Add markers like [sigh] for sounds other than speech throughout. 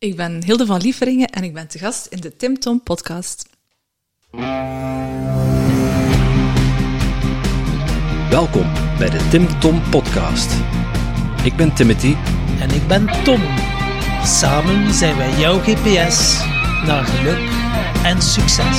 Ik ben Hilde van Lieveringen en ik ben te gast in de Tim Tom podcast. Welkom bij de Tim Tom podcast. Ik ben Timothy En ik ben Tom. Samen zijn wij jouw GPS naar geluk en succes.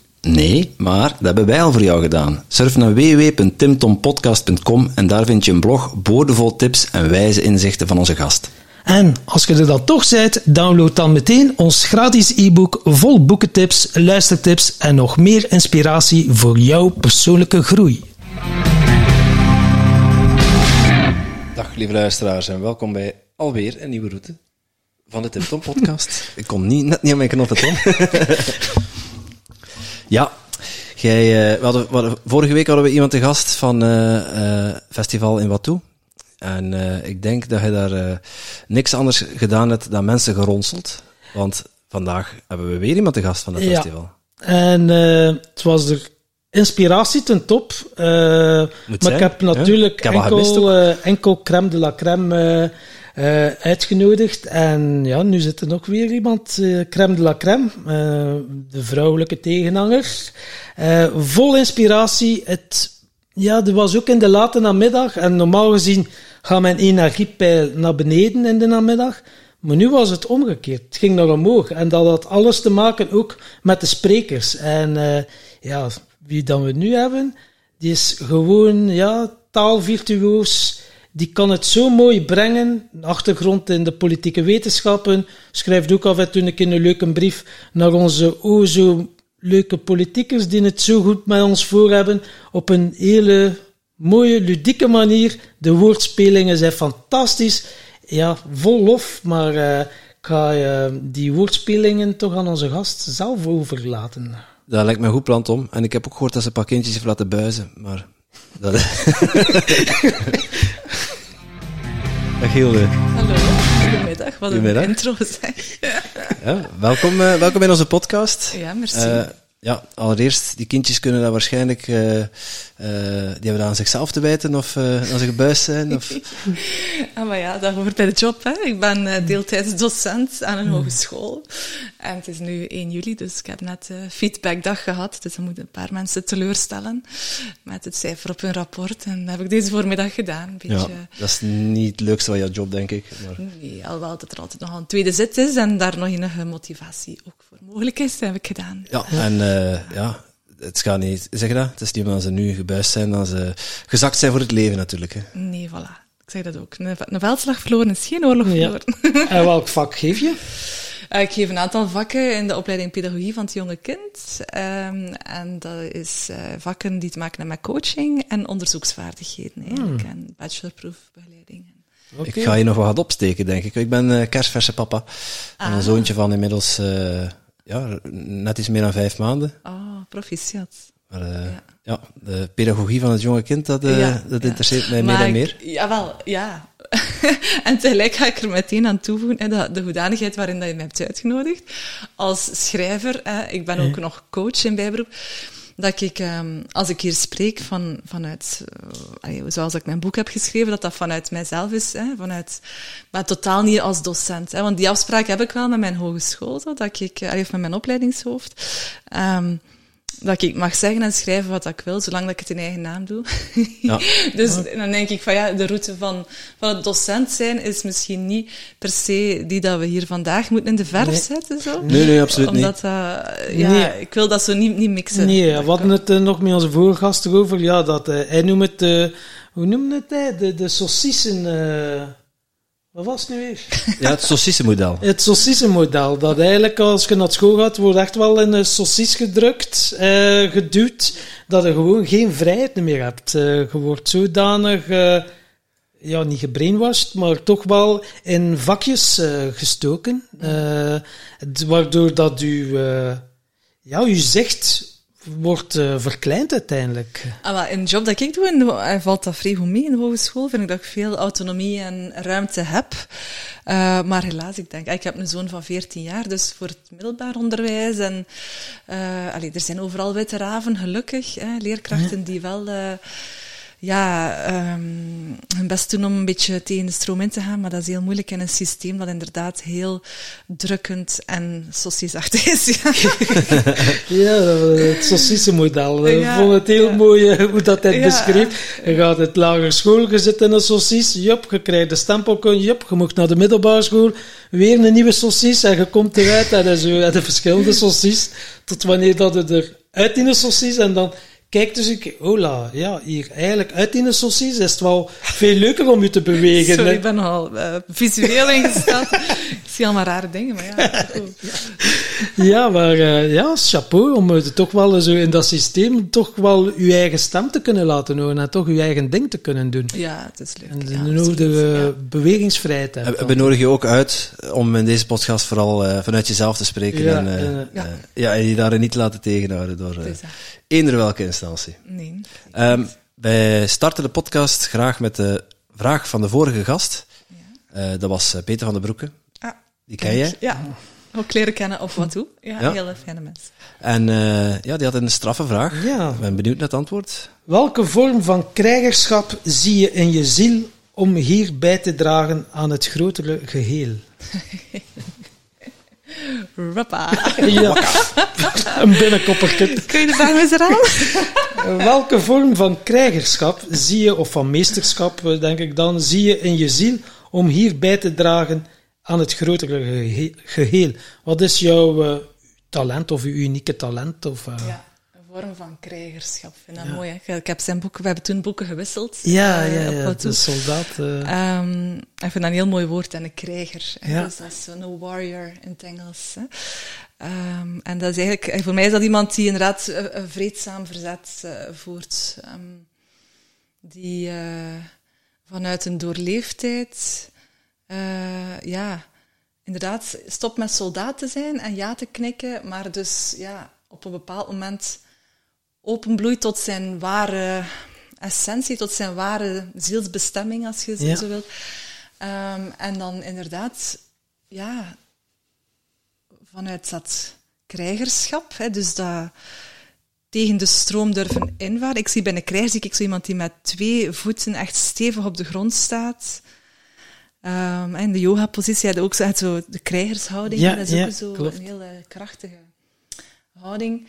Nee, maar dat hebben wij al voor jou gedaan. Surf naar www.timtompodcast.com en daar vind je een blog boordevol tips en wijze inzichten van onze gast. En als je er dan toch bent, download dan meteen ons gratis e-book vol boekentips, luistertips en nog meer inspiratie voor jouw persoonlijke groei. Dag lieve luisteraars en welkom bij alweer een nieuwe route van de Tim Tom podcast. Ik kom niet, net niet aan mijn knoppen, Tom. Ja, jij, uh, we hadden, we hadden, vorige week hadden we iemand te gast van uh, uh, Festival in Watu. En ik denk dat je daar niks anders gedaan hebt dan mensen geronseld. Want vandaag hebben we weer iemand te gast van het Ja. festival. En het was er inspiratie ten top. Maar zijn, ik heb natuurlijk Ik heb enkel, enkel crème de la crème uh, uitgenodigd. En ja, nu zit er nog weer iemand, crème de la crème, de vrouwelijke tegenhanger. vol inspiratie. Het, ja, er was ook in de late namiddag. En normaal gezien gaat mijn energiepeil naar beneden in de namiddag. Maar nu was het omgekeerd. Het ging naar omhoog. En dat had alles te maken ook met de sprekers. En ja, wie dan we nu hebben, die is gewoon ja, taalvirtuoos. Die kan het zo mooi brengen. Een achtergrond in de politieke wetenschappen. Schrijft ook af en toe een keer een leuke brief naar onze o zo leuke politicus die het zo goed met ons voor hebben. Op een hele mooie, ludieke manier. De woordspelingen zijn fantastisch. Ja, vol lof, maar uh, ik ga uh, die woordspelingen toch aan onze gast zelf overlaten. Dat lijkt me een goed plan, Tom. En ik heb ook gehoord dat ze een paar kindjes heeft laten buizen, maar... Dat... [laughs] Dag Hilde. Hallo, goedemiddag. Wat Goedemiddag. een intro zeg. Ja, welkom, uh, welkom in onze podcast. Ja, merci. Uh, ja, allereerst, die kindjes kunnen dat waarschijnlijk... Uh, die hebben dat aan zichzelf te wijten, of als ze gebuist zijn, of... [laughs] ah, maar ja, dat hoort bij de job, hè. Ik ben deeltijds docent aan een hogeschool. En het is nu 1 juli, dus ik heb net feedbackdag gehad. Dus dan moeten een paar mensen teleurstellen met het cijfer op hun rapport. En dat heb ik deze voormiddag gedaan. Een beetje... Ja, dat is niet het leukste van jouw job, denk ik. Maar... Nee, alhoewel dat er altijd nog een tweede zit is en daar nog enige motivatie ook voor mogelijk is, dat heb ik gedaan. Ja, en uh, ja, het gaat niet, zeg je dat? Het is niet omdat ze nu gebuist zijn, dat ze gezakt zijn voor het leven natuurlijk. Hè. Nee, voilà. Ik zeg dat ook. Een, een veldslag verloren is geen oorlog verloren. Ja. [laughs] en welk vak geef je? Uh, ik geef een aantal vakken in de opleiding pedagogie van het jonge kind. Um, en dat is uh, vakken die te maken hebben met coaching en onderzoeksvaardigheden eigenlijk. Hmm. En bachelorproefbegeleiding. Okay. Ik ga je nog wat opsteken, denk ik. Ik ben uh, kerstverse papa. Ah. En een zoontje van inmiddels ja, net iets meer dan vijf maanden. Oh, proficiat. Maar uh, ja. ja. de pedagogie van het jonge kind, dat, uh, ja, dat interesseert mij maar meer en meer. Ik, jawel, ja. [laughs] en tegelijk ga ik er meteen aan toevoegen, hè, dat de hoedanigheid waarin dat je mij hebt uitgenodigd. Als schrijver, hè, ik ben ook nog coach in bijberoep, dat ik, um, als ik hier spreek van, vanuit, uh, zoals ik mijn boek heb geschreven, dat dat vanuit mijzelf is, hè, vanuit, maar totaal niet als docent. Hè, want die afspraak heb ik wel met mijn hogeschool, zo, dat ik, uh, met mijn opleidingshoofd, um, dat ik mag zeggen en schrijven wat ik wil, zolang dat ik het in eigen naam doe. [laughs] Ja. dus dan denk ik van ja, de route van, van het docent zijn is misschien niet per se die dat we hier vandaag moeten in de verf nee. zetten. Zo. Nee, nee, absoluut Omdat, niet. Uh, ja, nee. ik wil dat zo niet, niet mixen. Nee, we hadden het uh, nog met onze voorgast over, ja, dat uh, hij noemt het, uh, hoe noemde het hij? De, de saucissen... Wat was het nu weer? Ja, het saucissenmodel. [laughs] Het saucissenmodel. Dat eigenlijk, als je naar school gaat, wordt echt wel in een saucis gedrukt, eh, geduwd, dat je gewoon geen vrijheid meer hebt. Uh, je wordt zodanig, uh, ja, niet gebrainwashed, maar toch wel in vakjes gestoken. waardoor dat u ja, je zicht wordt uh, verkleind uiteindelijk. Ah, wel, in de job dat ik doe, in de, valt dat vrij goed mee in de hogeschool. Vind ik dat ik veel autonomie en ruimte heb. Uh, maar helaas, ik denk, ik heb een zoon van 14 jaar, dus voor het middelbaar onderwijs. En uh, allee, er zijn overal witte raven, gelukkig. Hè, leerkrachten ja. die wel ja, um, hun best doen om een beetje tegen de stroom in te gaan, maar dat is heel moeilijk in een systeem dat inderdaad heel drukkend en sociesachtig is. Ja, [laughs] ja het saucissenmodel. Ja, ik vond het heel ja. mooi eh, hoe dat hij ja. beschreef. Je gaat het lagere school, je zit in een saucis, jup, je krijgt de stempel, jup, je moet naar de middelbare school, weer een nieuwe saucis en je komt eruit en zo, de verschillende saucis, tot wanneer dat je eruit in de saucis en dan Kijk dus ik, hola, ja, hier eigenlijk uit in de saucis is het wel veel leuker om je te bewegen. Sorry, ik ben al uh, visueel ingesteld. ik zie allemaal rare dingen, maar ja. ja, maar uh, ja, chapeau om uh, toch wel zo in dat systeem toch wel je eigen stem te kunnen laten horen en toch je eigen ding te kunnen doen. Ja, het is leuk. En de ja, nodige ja. bewegingsvrijheid. We, we nodigen je ook uit om in deze podcast vooral vanuit jezelf te spreken ja, en, ja. ja. en je daar niet laten tegenhouden door eender welke instantie. Nee. Um, wij starten de podcast graag met de vraag van de vorige gast. Ja. Uh, dat was eh, Peter van den Broeke. Ah, die ken jij? Ja, ook leren kennen op wat toe. Ja, ja. hele fijne mens. En uh, ja, die had een straffe vraag. Ja. Ik ben benieuwd naar het antwoord. Welke vorm van krijgerschap zie je in je ziel om hier bij te dragen aan het grotere geheel? [laughs] Rappa. Ja, een binnenkoppertje. Kun je de vraag eens herhalen? Welke vorm van krijgerschap zie je, of van meesterschap denk ik dan, zie je in je ziel om hier bij te dragen aan het grotere geheel? Wat is jouw uh, talent of je unieke talent? Of, uh... ja vorm van krijgerschap. Ik vind dat mooi. Hè? Ik heb zijn boeken, we hebben toen boeken gewisseld. Ja, ja, ja de soldaat. Uh... Um, ik vind dat een heel mooi woord, en een krijger. Ja. Dus dat is zo'n warrior in het Engels. Hè? Um, en dat is eigenlijk, voor mij is dat iemand die inderdaad een vreedzaam verzet uh, voert. Um, die vanuit een doorleefdheid, ja, inderdaad, stopt met soldaat te zijn en ja te knikken, maar dus ja, op een bepaald moment openbloeit tot zijn ware essentie, tot zijn ware zielsbestemming, als je ja. zo wilt. Um, en dan inderdaad, ja, vanuit dat krijgerschap, hè, dus dat tegen de stroom durven invaren. Ik zie bij een krijger zie ik zo iemand die met twee voeten echt stevig op de grond staat. Um, in de yoga-positie had ook zo, zo de krijgershouding. Ja, dat is ja, ook zo klopt. een hele krachtige houding.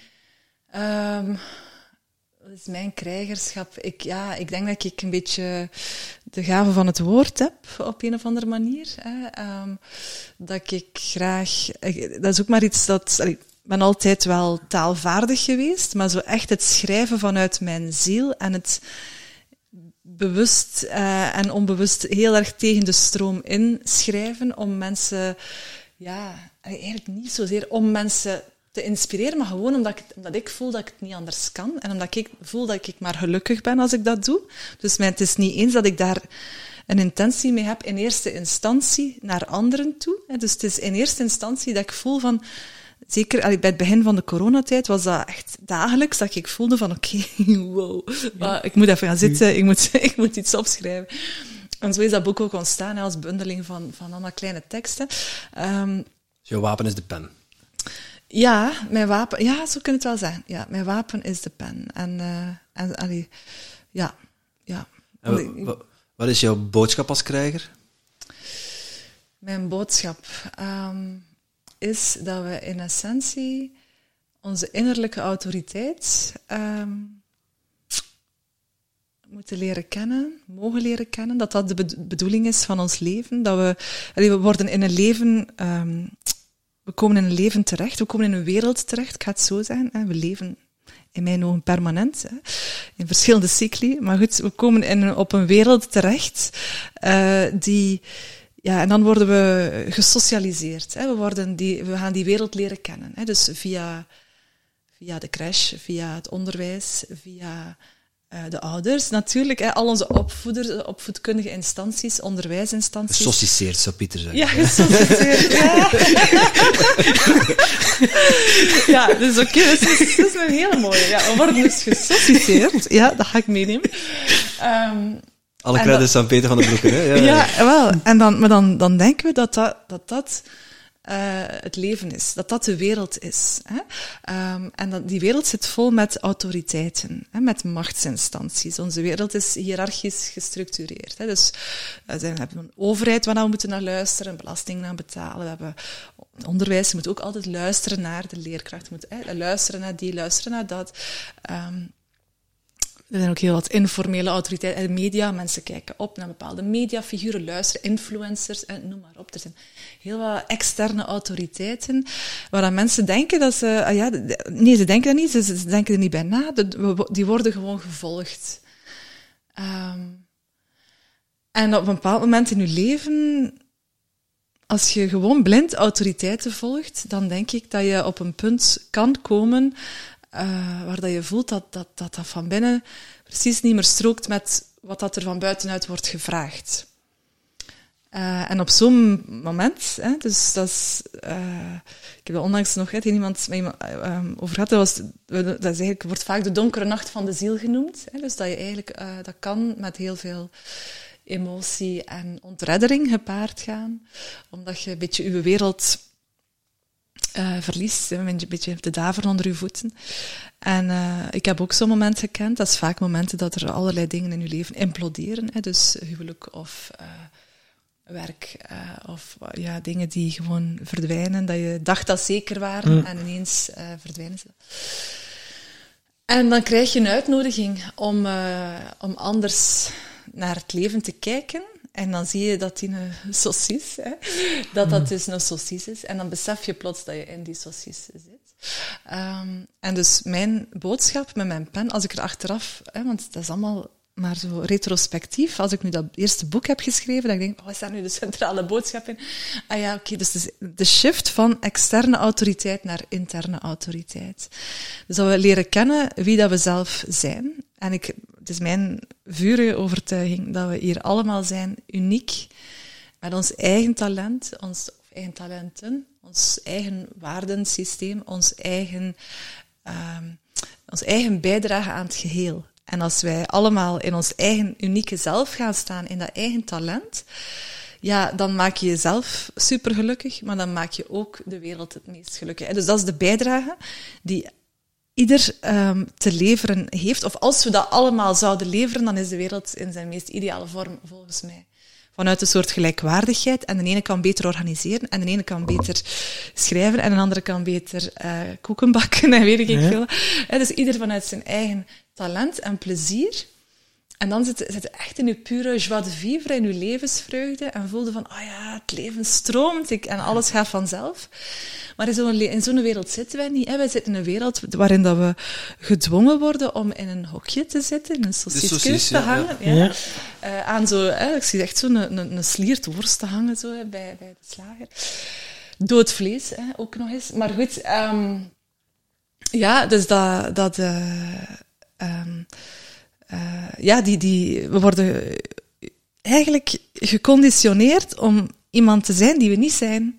Um, wat is mijn krijgerschap? Ik, ja, ik denk dat ik een beetje de gave van het woord heb, op een of andere manier. Hè. Um, dat ik graag... Ik, dat is ook maar iets dat... Ik ben altijd wel taalvaardig geweest, maar zo echt het schrijven vanuit mijn ziel en het bewust uh, en onbewust heel erg tegen de stroom inschrijven om mensen... Ja, eigenlijk niet zozeer om mensen te inspireren, maar gewoon omdat ik, omdat ik voel dat ik het niet anders kan. En omdat ik voel dat ik maar gelukkig ben als ik dat doe. Dus het is niet eens dat ik daar een intentie mee heb in eerste instantie naar anderen toe. Dus het is in eerste instantie dat ik voel van... Zeker bij het begin van de coronatijd was dat echt dagelijks dat ik voelde van oké, okay, [laughs] wow, ja. ik moet even gaan zitten, ik moet, [laughs] ik moet iets opschrijven. En zo is dat boek ook ontstaan als bundeling van, van allemaal kleine teksten. Um, Jouw wapen is de pen. Ja, mijn wapen, ja, zo kan het wel zijn. Ja, mijn wapen is de pen. En, uh, en allee, ja, ja. En wat, wat is jouw boodschap als krijger? Mijn boodschap um, is dat we in essentie onze innerlijke autoriteit um, moeten leren kennen, mogen leren kennen, dat dat de bedoeling is van ons leven. Dat we, allee, we worden in een leven um, we komen in een leven terecht, we komen in een wereld terecht, ik ga het zo zeggen. Hè. We leven in mijn ogen permanent, hè, in verschillende cycli. Maar goed, we komen in, op een wereld terecht uh, die... Ja, en dan worden we gesocialiseerd. Hè. We, worden die, we gaan die wereld leren kennen. Hè. Dus via, via de crash, via het onderwijs, via eh, de ouders natuurlijk, hè, al onze opvoeders, opvoedkundige instanties, onderwijsinstanties. Gesociceerd, zou Pieter zeggen. Ja, [laughs] gesociceerd, ja. [laughs] ja, dus oké, dat, is, dat is een hele mooie. Ja, we worden dus gesociceerd. Ja, dat ga ik meenemen. Um, Alle credits aan Peter van den Broeken, hè? Ja, ja, wel. En dan, maar dan, dan denken we dat dat, dat, dat uh, het leven is, dat dat de wereld is. Hè? Um, en dat, die wereld zit vol met autoriteiten, hè, met machtsinstanties. Onze wereld is hiërarchisch gestructureerd. Hè? Dus uh, we hebben een overheid waar we moeten naar luisteren, belasting naar betalen. We hebben onderwijs, je moet ook altijd luisteren naar de leerkracht. Je moet luisteren naar die, luisteren naar dat. Um, er zijn ook heel wat informele autoriteiten en media. Mensen kijken op naar bepaalde mediafiguren, luisteren, influencers en noem maar op. Er zijn heel wat externe autoriteiten waar mensen denken dat ze... Ah ja, nee, ze denken dat niet, ze, denken er niet bij na. Die worden gewoon gevolgd. Um, en op een bepaald moment in je leven, als je gewoon blind autoriteiten volgt, dan denk ik dat je op een punt kan komen uh, waar dat je voelt dat, dat, dat dat van binnen precies niet meer strookt met wat dat er van buitenuit wordt gevraagd. Uh, en op zo'n moment, hè, dus dat is, uh, ik heb er onlangs nog hè, iemand met iemand, um, over gehad, dat, was, dat is eigenlijk, wordt vaak de donkere nacht van de ziel genoemd. Hè, dus dat je eigenlijk, dat kan met heel veel emotie en ontreddering gepaard gaan, omdat je een beetje je wereld uh, verliest, een beetje de daver onder je voeten. En uh, ik heb ook zo'n moment gekend. Dat is vaak momenten dat er allerlei dingen in je leven imploderen. Hè, dus huwelijk of uh, werk of ja, dingen die gewoon verdwijnen. Dat je dacht dat zeker waren mm. en ineens verdwijnen ze. En dan krijg je een uitnodiging om, om anders naar het leven te kijken. En dan zie je dat die een saucis, hè, dat dat dus een saucis is. En dan besef je plots dat je in die saucis zit. Um, en dus mijn boodschap met mijn pen, als ik er achteraf, hè, want dat is allemaal maar zo retrospectief, als ik nu dat eerste boek heb geschreven, dan denk ik, wat is daar nu de centrale boodschap in? Ah ja, oké, okay, dus de shift van externe autoriteit naar interne autoriteit. Dus dat we leren kennen wie dat we zelf zijn. En ik, het is mijn vurige overtuiging dat we hier allemaal zijn, uniek, met ons eigen talent, ons eigen talenten, ons eigen waardensysteem, ons eigen, um, ons eigen bijdrage aan het geheel. En als wij allemaal in ons eigen unieke zelf gaan staan, in dat eigen talent, ja, dan maak je jezelf super gelukkig, maar dan maak je ook de wereld het meest gelukkig. Dus dat is de bijdrage die ieder um, te leveren heeft. Of als we dat allemaal zouden leveren, dan is de wereld in zijn meest ideale vorm, volgens mij. Vanuit een soort gelijkwaardigheid. En de ene kan beter organiseren, en de ene kan beter schrijven, en de andere kan beter uh, koeken bakken, [laughs] en weet ik ja. veel. dus ieder vanuit zijn eigen talent en plezier. En dan zit, zit echt in je pure joie de vivre, in je levensvreugde. En voelde van, oh ja, het leven stroomt ik, en alles gaat vanzelf. Maar in zo'n, in zo'n wereld zitten wij niet. Hè. Wij zitten in een wereld waarin dat we gedwongen worden om in een hokje te zitten, in een sausage te hangen. Ja. ja. Uh, aan zo, hè, ik zie echt zo'n een, een, een sliert worst te hangen zo, hè, bij, bij de slager. Dood vlees hè, ook nog eens. Maar goed, um, ja, dus dat... dat uh, um, uh, ja, die, die, we worden eigenlijk geconditioneerd om iemand te zijn die we niet zijn.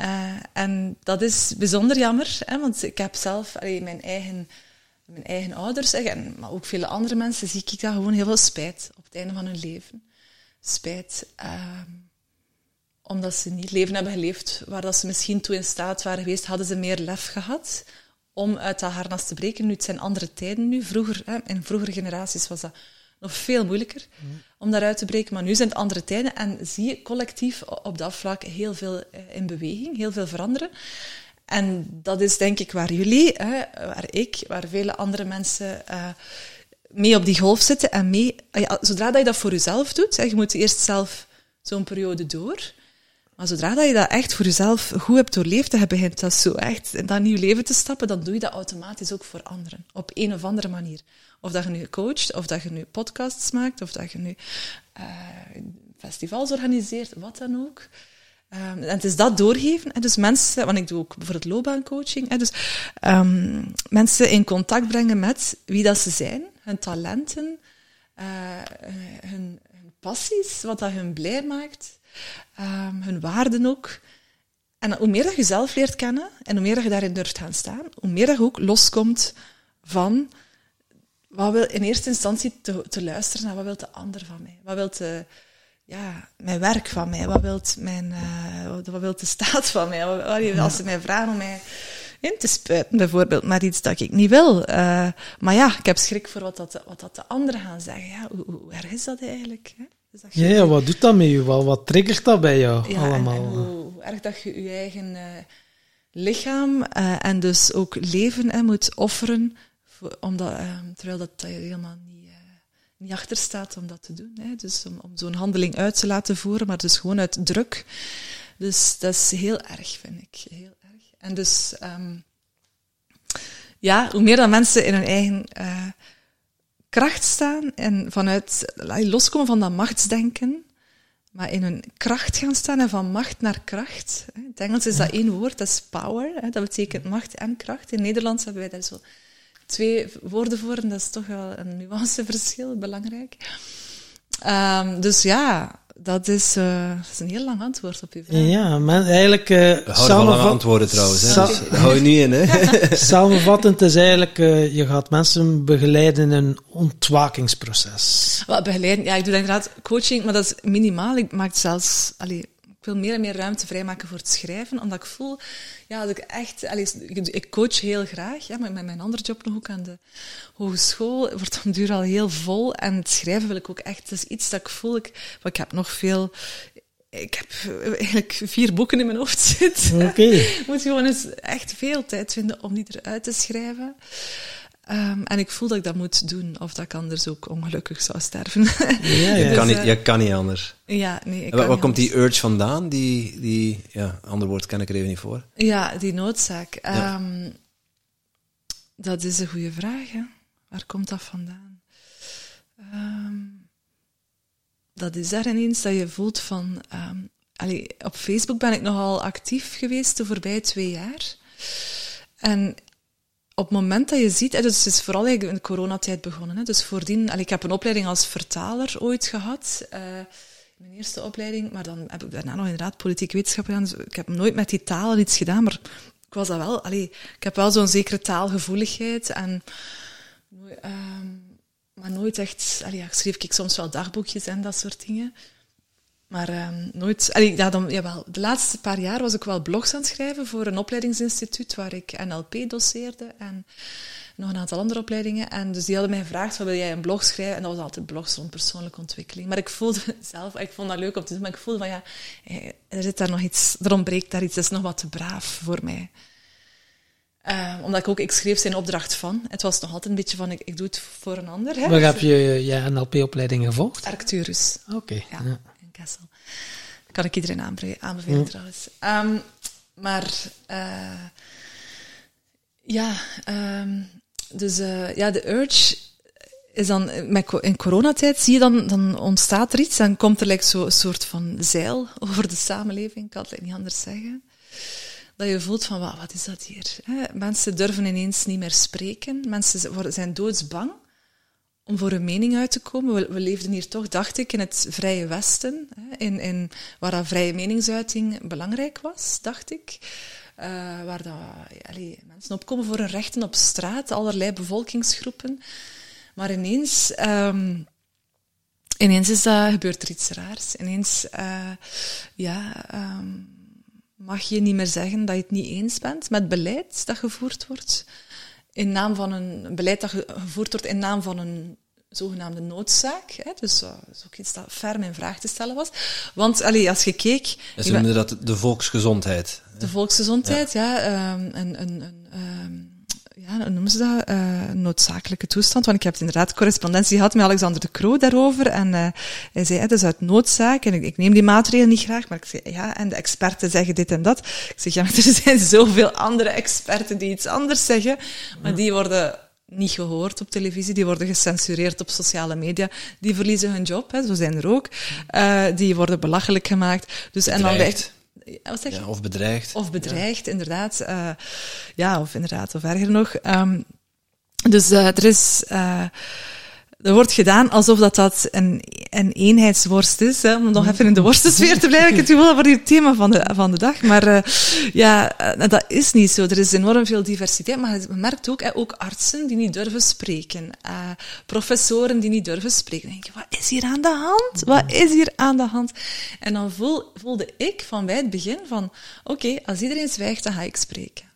Uh, en dat is bijzonder jammer, hè, want ik heb zelf allee, mijn, eigen, mijn eigen ouders, en, maar ook vele andere mensen, zie ik daar gewoon heel veel spijt op het einde van hun leven. Spijt uh, omdat ze niet leven hebben geleefd waar dat ze misschien toe in staat waren geweest, hadden ze meer lef gehad om uit dat harnas te breken. Nu, het zijn andere tijden nu. Vroeger, hè, in vroegere generaties was dat nog veel moeilijker mm. om daaruit te breken. Maar nu zijn het andere tijden en zie je collectief op dat vlak heel veel eh, in beweging, heel veel veranderen. En dat is denk ik waar jullie, hè, waar ik, waar vele andere mensen uh, mee op die golf zitten. En mee, ja, zodra dat je dat voor jezelf doet, hè, je moet eerst zelf zo'n periode door. Maar zodra dat je dat echt voor jezelf goed hebt doorleefd je begint dat zo echt in dat nieuw leven te stappen, dan doe je dat automatisch ook voor anderen. Op een of andere manier. Of dat je nu coacht, of dat je nu podcasts maakt, of dat je nu uh, festivals organiseert, wat dan ook. Um, en het is dat doorgeven. En dus mensen, want ik doe ook bijvoorbeeld loopbaancoaching. En dus um, mensen in contact brengen met wie dat ze zijn, hun talenten, uh, hun, hun, passies, wat dat hun blij maakt, um, hun waarden ook. En hoe meer dat je zelf leert kennen en hoe meer dat je daarin durft gaan staan, hoe meer dat je ook loskomt van wat wil in eerste instantie te, te luisteren naar wat wil de ander van mij? Wat wil de, ja, mijn werk van mij? Wat wil mijn, uh, wat wil de staat van mij? Als ze mij vragen om mij in te spuiten, bijvoorbeeld, maar iets dat ik niet wil. Uh, maar ja, ik heb schrik voor wat, dat, wat dat de anderen gaan zeggen. Ja, hoe, hoe erg is dat eigenlijk? Hè? Dus dat ja, ja, wat doet dat met je? Wat, wat triggert dat bij jou ja, allemaal? En, hoe, hoe, erg dat je je eigen uh, lichaam uh, en dus ook leven hè, moet offeren, voor, omdat, terwijl dat, dat je helemaal niet, niet achter staat om dat te doen. Hè? Dus om, om zo'n handeling uit te laten voeren, maar dus gewoon uit druk. Dus dat is heel erg, vind ik. Heel en dus, um, ja, hoe meer dat mensen in hun eigen uh, kracht staan en vanuit, loskomen van dat machtsdenken, maar in hun kracht gaan staan en van macht naar kracht. In het Engels is dat één woord, dat is power. Dat betekent macht en kracht. In Nederlands hebben wij daar zo twee woorden voor en dat is toch wel een nuanceverschil, belangrijk. Um, dus ja, dat is, uh, dat is een heel lang antwoord op uw vraag. Ja, maar eigenlijk... Uh, We houden van lange antwoorden trouwens. Hè? Sa dus, [laughs] hou je niet in, hè? [laughs] Samenvattend is eigenlijk, uh, je gaat mensen begeleiden in een ontwakingsproces. Wel, begeleiden, ja, ik doe inderdaad coaching, maar dat is minimaal. Ik maak zelfs... Allee, ik wil meer en meer ruimte vrijmaken voor het schrijven, omdat ik voel, ja, dat ik echt, allee, ik coach heel graag, ja, maar met mijn andere job nog ook aan de hogeschool wordt om duur al heel vol en het schrijven wil ik ook echt, het is iets dat ik voel, ik, ik heb nog veel, ik heb eigenlijk vier boeken in mijn hoofd zitten. Oké. Okay. [laughs] ik moet gewoon eens echt veel tijd vinden om die eruit te schrijven. Um, en ik voel dat ik dat moet doen, of dat ik anders ook ongelukkig zou sterven. [laughs] Ja, ja. Je, kan niet, je kan niet anders. Ja, nee. Ik waar komt die urge vandaan? Die, die ja, ander woord ken ik er even niet voor. Ja, die noodzaak. Ja. Um, dat is een goede vraag. Hè? Waar komt dat vandaan? Um, dat is daar ineens dat je voelt van. Allee, op Facebook ben ik nogal actief geweest de voorbije twee jaar. En op het moment dat je ziet, dus het is vooral in de coronatijd begonnen. Dus voordien, ik heb een opleiding als vertaler ooit gehad, uh, mijn eerste opleiding, maar dan heb ik daarna nog inderdaad politieke wetenschap gedaan. Dus ik heb nooit met die talen iets gedaan, maar ik was dat wel. Allee, ik heb wel zo'n zekere taalgevoeligheid en, um, maar nooit echt. Allee, schreef ik soms wel dagboekjes en dat soort dingen. Maar um, nooit... Allee, ja, dan, jawel, de laatste paar jaar was ik wel blogs aan het schrijven voor een opleidingsinstituut waar ik NLP doseerde en nog een aantal andere opleidingen. En dus die hadden mij gevraagd, wil jij een blog schrijven? En dat was altijd blogs rond persoonlijke ontwikkeling. Maar ik voelde [laughs] zelf, ik vond dat leuk om te doen, maar ik voelde van ja, eh, er zit daar nog iets, er ontbreekt daar iets, het is nog wat te braaf voor mij. Uh, omdat ik ook, ik schreef zijn opdracht van. Het was nog altijd een beetje van, ik, ik doe het voor een ander. Hè. Waar heb je je NLP-opleiding gevolgd? Arcturus. Oké. Okay, ja. ja. Kessel. Dat kan ik iedereen aanbevelen, ja. trouwens. Um, maar uh, ja, um, dus uh, ja, de urge is dan, met, in coronatijd zie je dan, dan ontstaat er iets, dan komt er like, zo een soort van zeil [laughs] over de samenleving, ik kan het niet anders zeggen. Dat je voelt van, wat, wat is dat hier? Mensen durven ineens niet meer spreken, mensen zijn doodsbang om voor een mening uit te komen. We, we, leefden hier toch, dacht ik, in het Vrije Westen, hè, in, in, waar dat vrije meningsuiting belangrijk was, dacht ik. Uh, waar dat, mensen opkomen voor hun rechten op straat, allerlei bevolkingsgroepen. Maar ineens, um, ineens is dat, gebeurt er iets raars. Ineens uh, ja, um, mag je niet meer zeggen dat je het niet eens bent met beleid dat gevoerd wordt in naam van een beleid dat gevoerd wordt in naam van een zogenaamde noodzaak. Hè? Dus uh, dat is ook iets dat ferm in vraag te stellen was. Want allee, als je keek... ze noemden dat de volksgezondheid. De volksgezondheid, ja. ja um, een, een, een, um, ja, noemen ze dat? Uh, noodzakelijke toestand. Want ik heb inderdaad correspondentie gehad met Alexander de Croo daarover. En uh, hij zei, het is uit noodzaak. En ik, ik, neem die maatregelen niet graag. Maar ik zei, ja, en de experten zeggen dit en dat. Ik zeg, ja, maar [laughs] er zijn zoveel andere experten die iets anders zeggen. Maar die worden niet gehoord op televisie, die worden gecensureerd op sociale media, die verliezen hun job, hè, zo zijn er ook. Uh, die worden belachelijk gemaakt. Dus, en dan wat zeg je? Ja, of bedreigd. Of bedreigd, ja. inderdaad. Uh, ja, of inderdaad, of erger nog. Um, Dus uh, er is... Uh, er wordt gedaan alsof dat, dat een, een eenheidsworst is. Hè, om nog even in de worstensfeer te blijven. Ik heb het gevoel dat het thema van de, van de dag. Maar uh, ja, uh, dat is niet zo. Er is enorm veel diversiteit. Maar je merkt ook, hè, ook artsen die niet durven spreken. Uh, professoren die niet durven spreken. Dan denk je, wat is hier aan de hand? Wat is hier aan de hand? En dan voel, voelde ik van bij het begin van, oké, okay, als iedereen zwijgt, dan ga ik spreken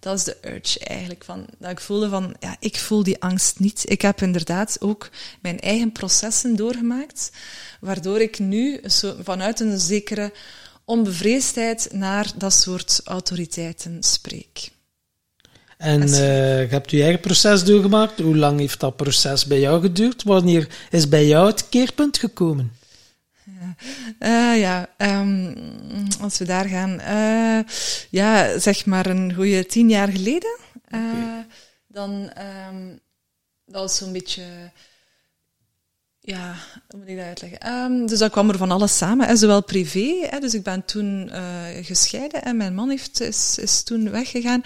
dat is de urge eigenlijk. Van, dat ik voelde van, ja, ik voel die angst niet. Ik heb inderdaad ook mijn eigen processen doorgemaakt, waardoor ik nu zo, vanuit een zekere onbevreesdheid naar dat soort autoriteiten spreek. En uh, je hebt je eigen proces doorgemaakt. Hoe lang heeft dat proces bij jou geduurd? Wanneer is bij jou het keerpunt gekomen? Uh, ja, um, als we daar gaan. Uh, ja, zeg maar een goede tien jaar geleden. Uh, okay. Dan, um, dat was zo'n beetje... Ja, hoe moet ik dat uitleggen? Um, dus dat kwam er van alles samen, hè, zowel privé. Hè, dus ik ben toen gescheiden en mijn man heeft, is, is toen weggegaan.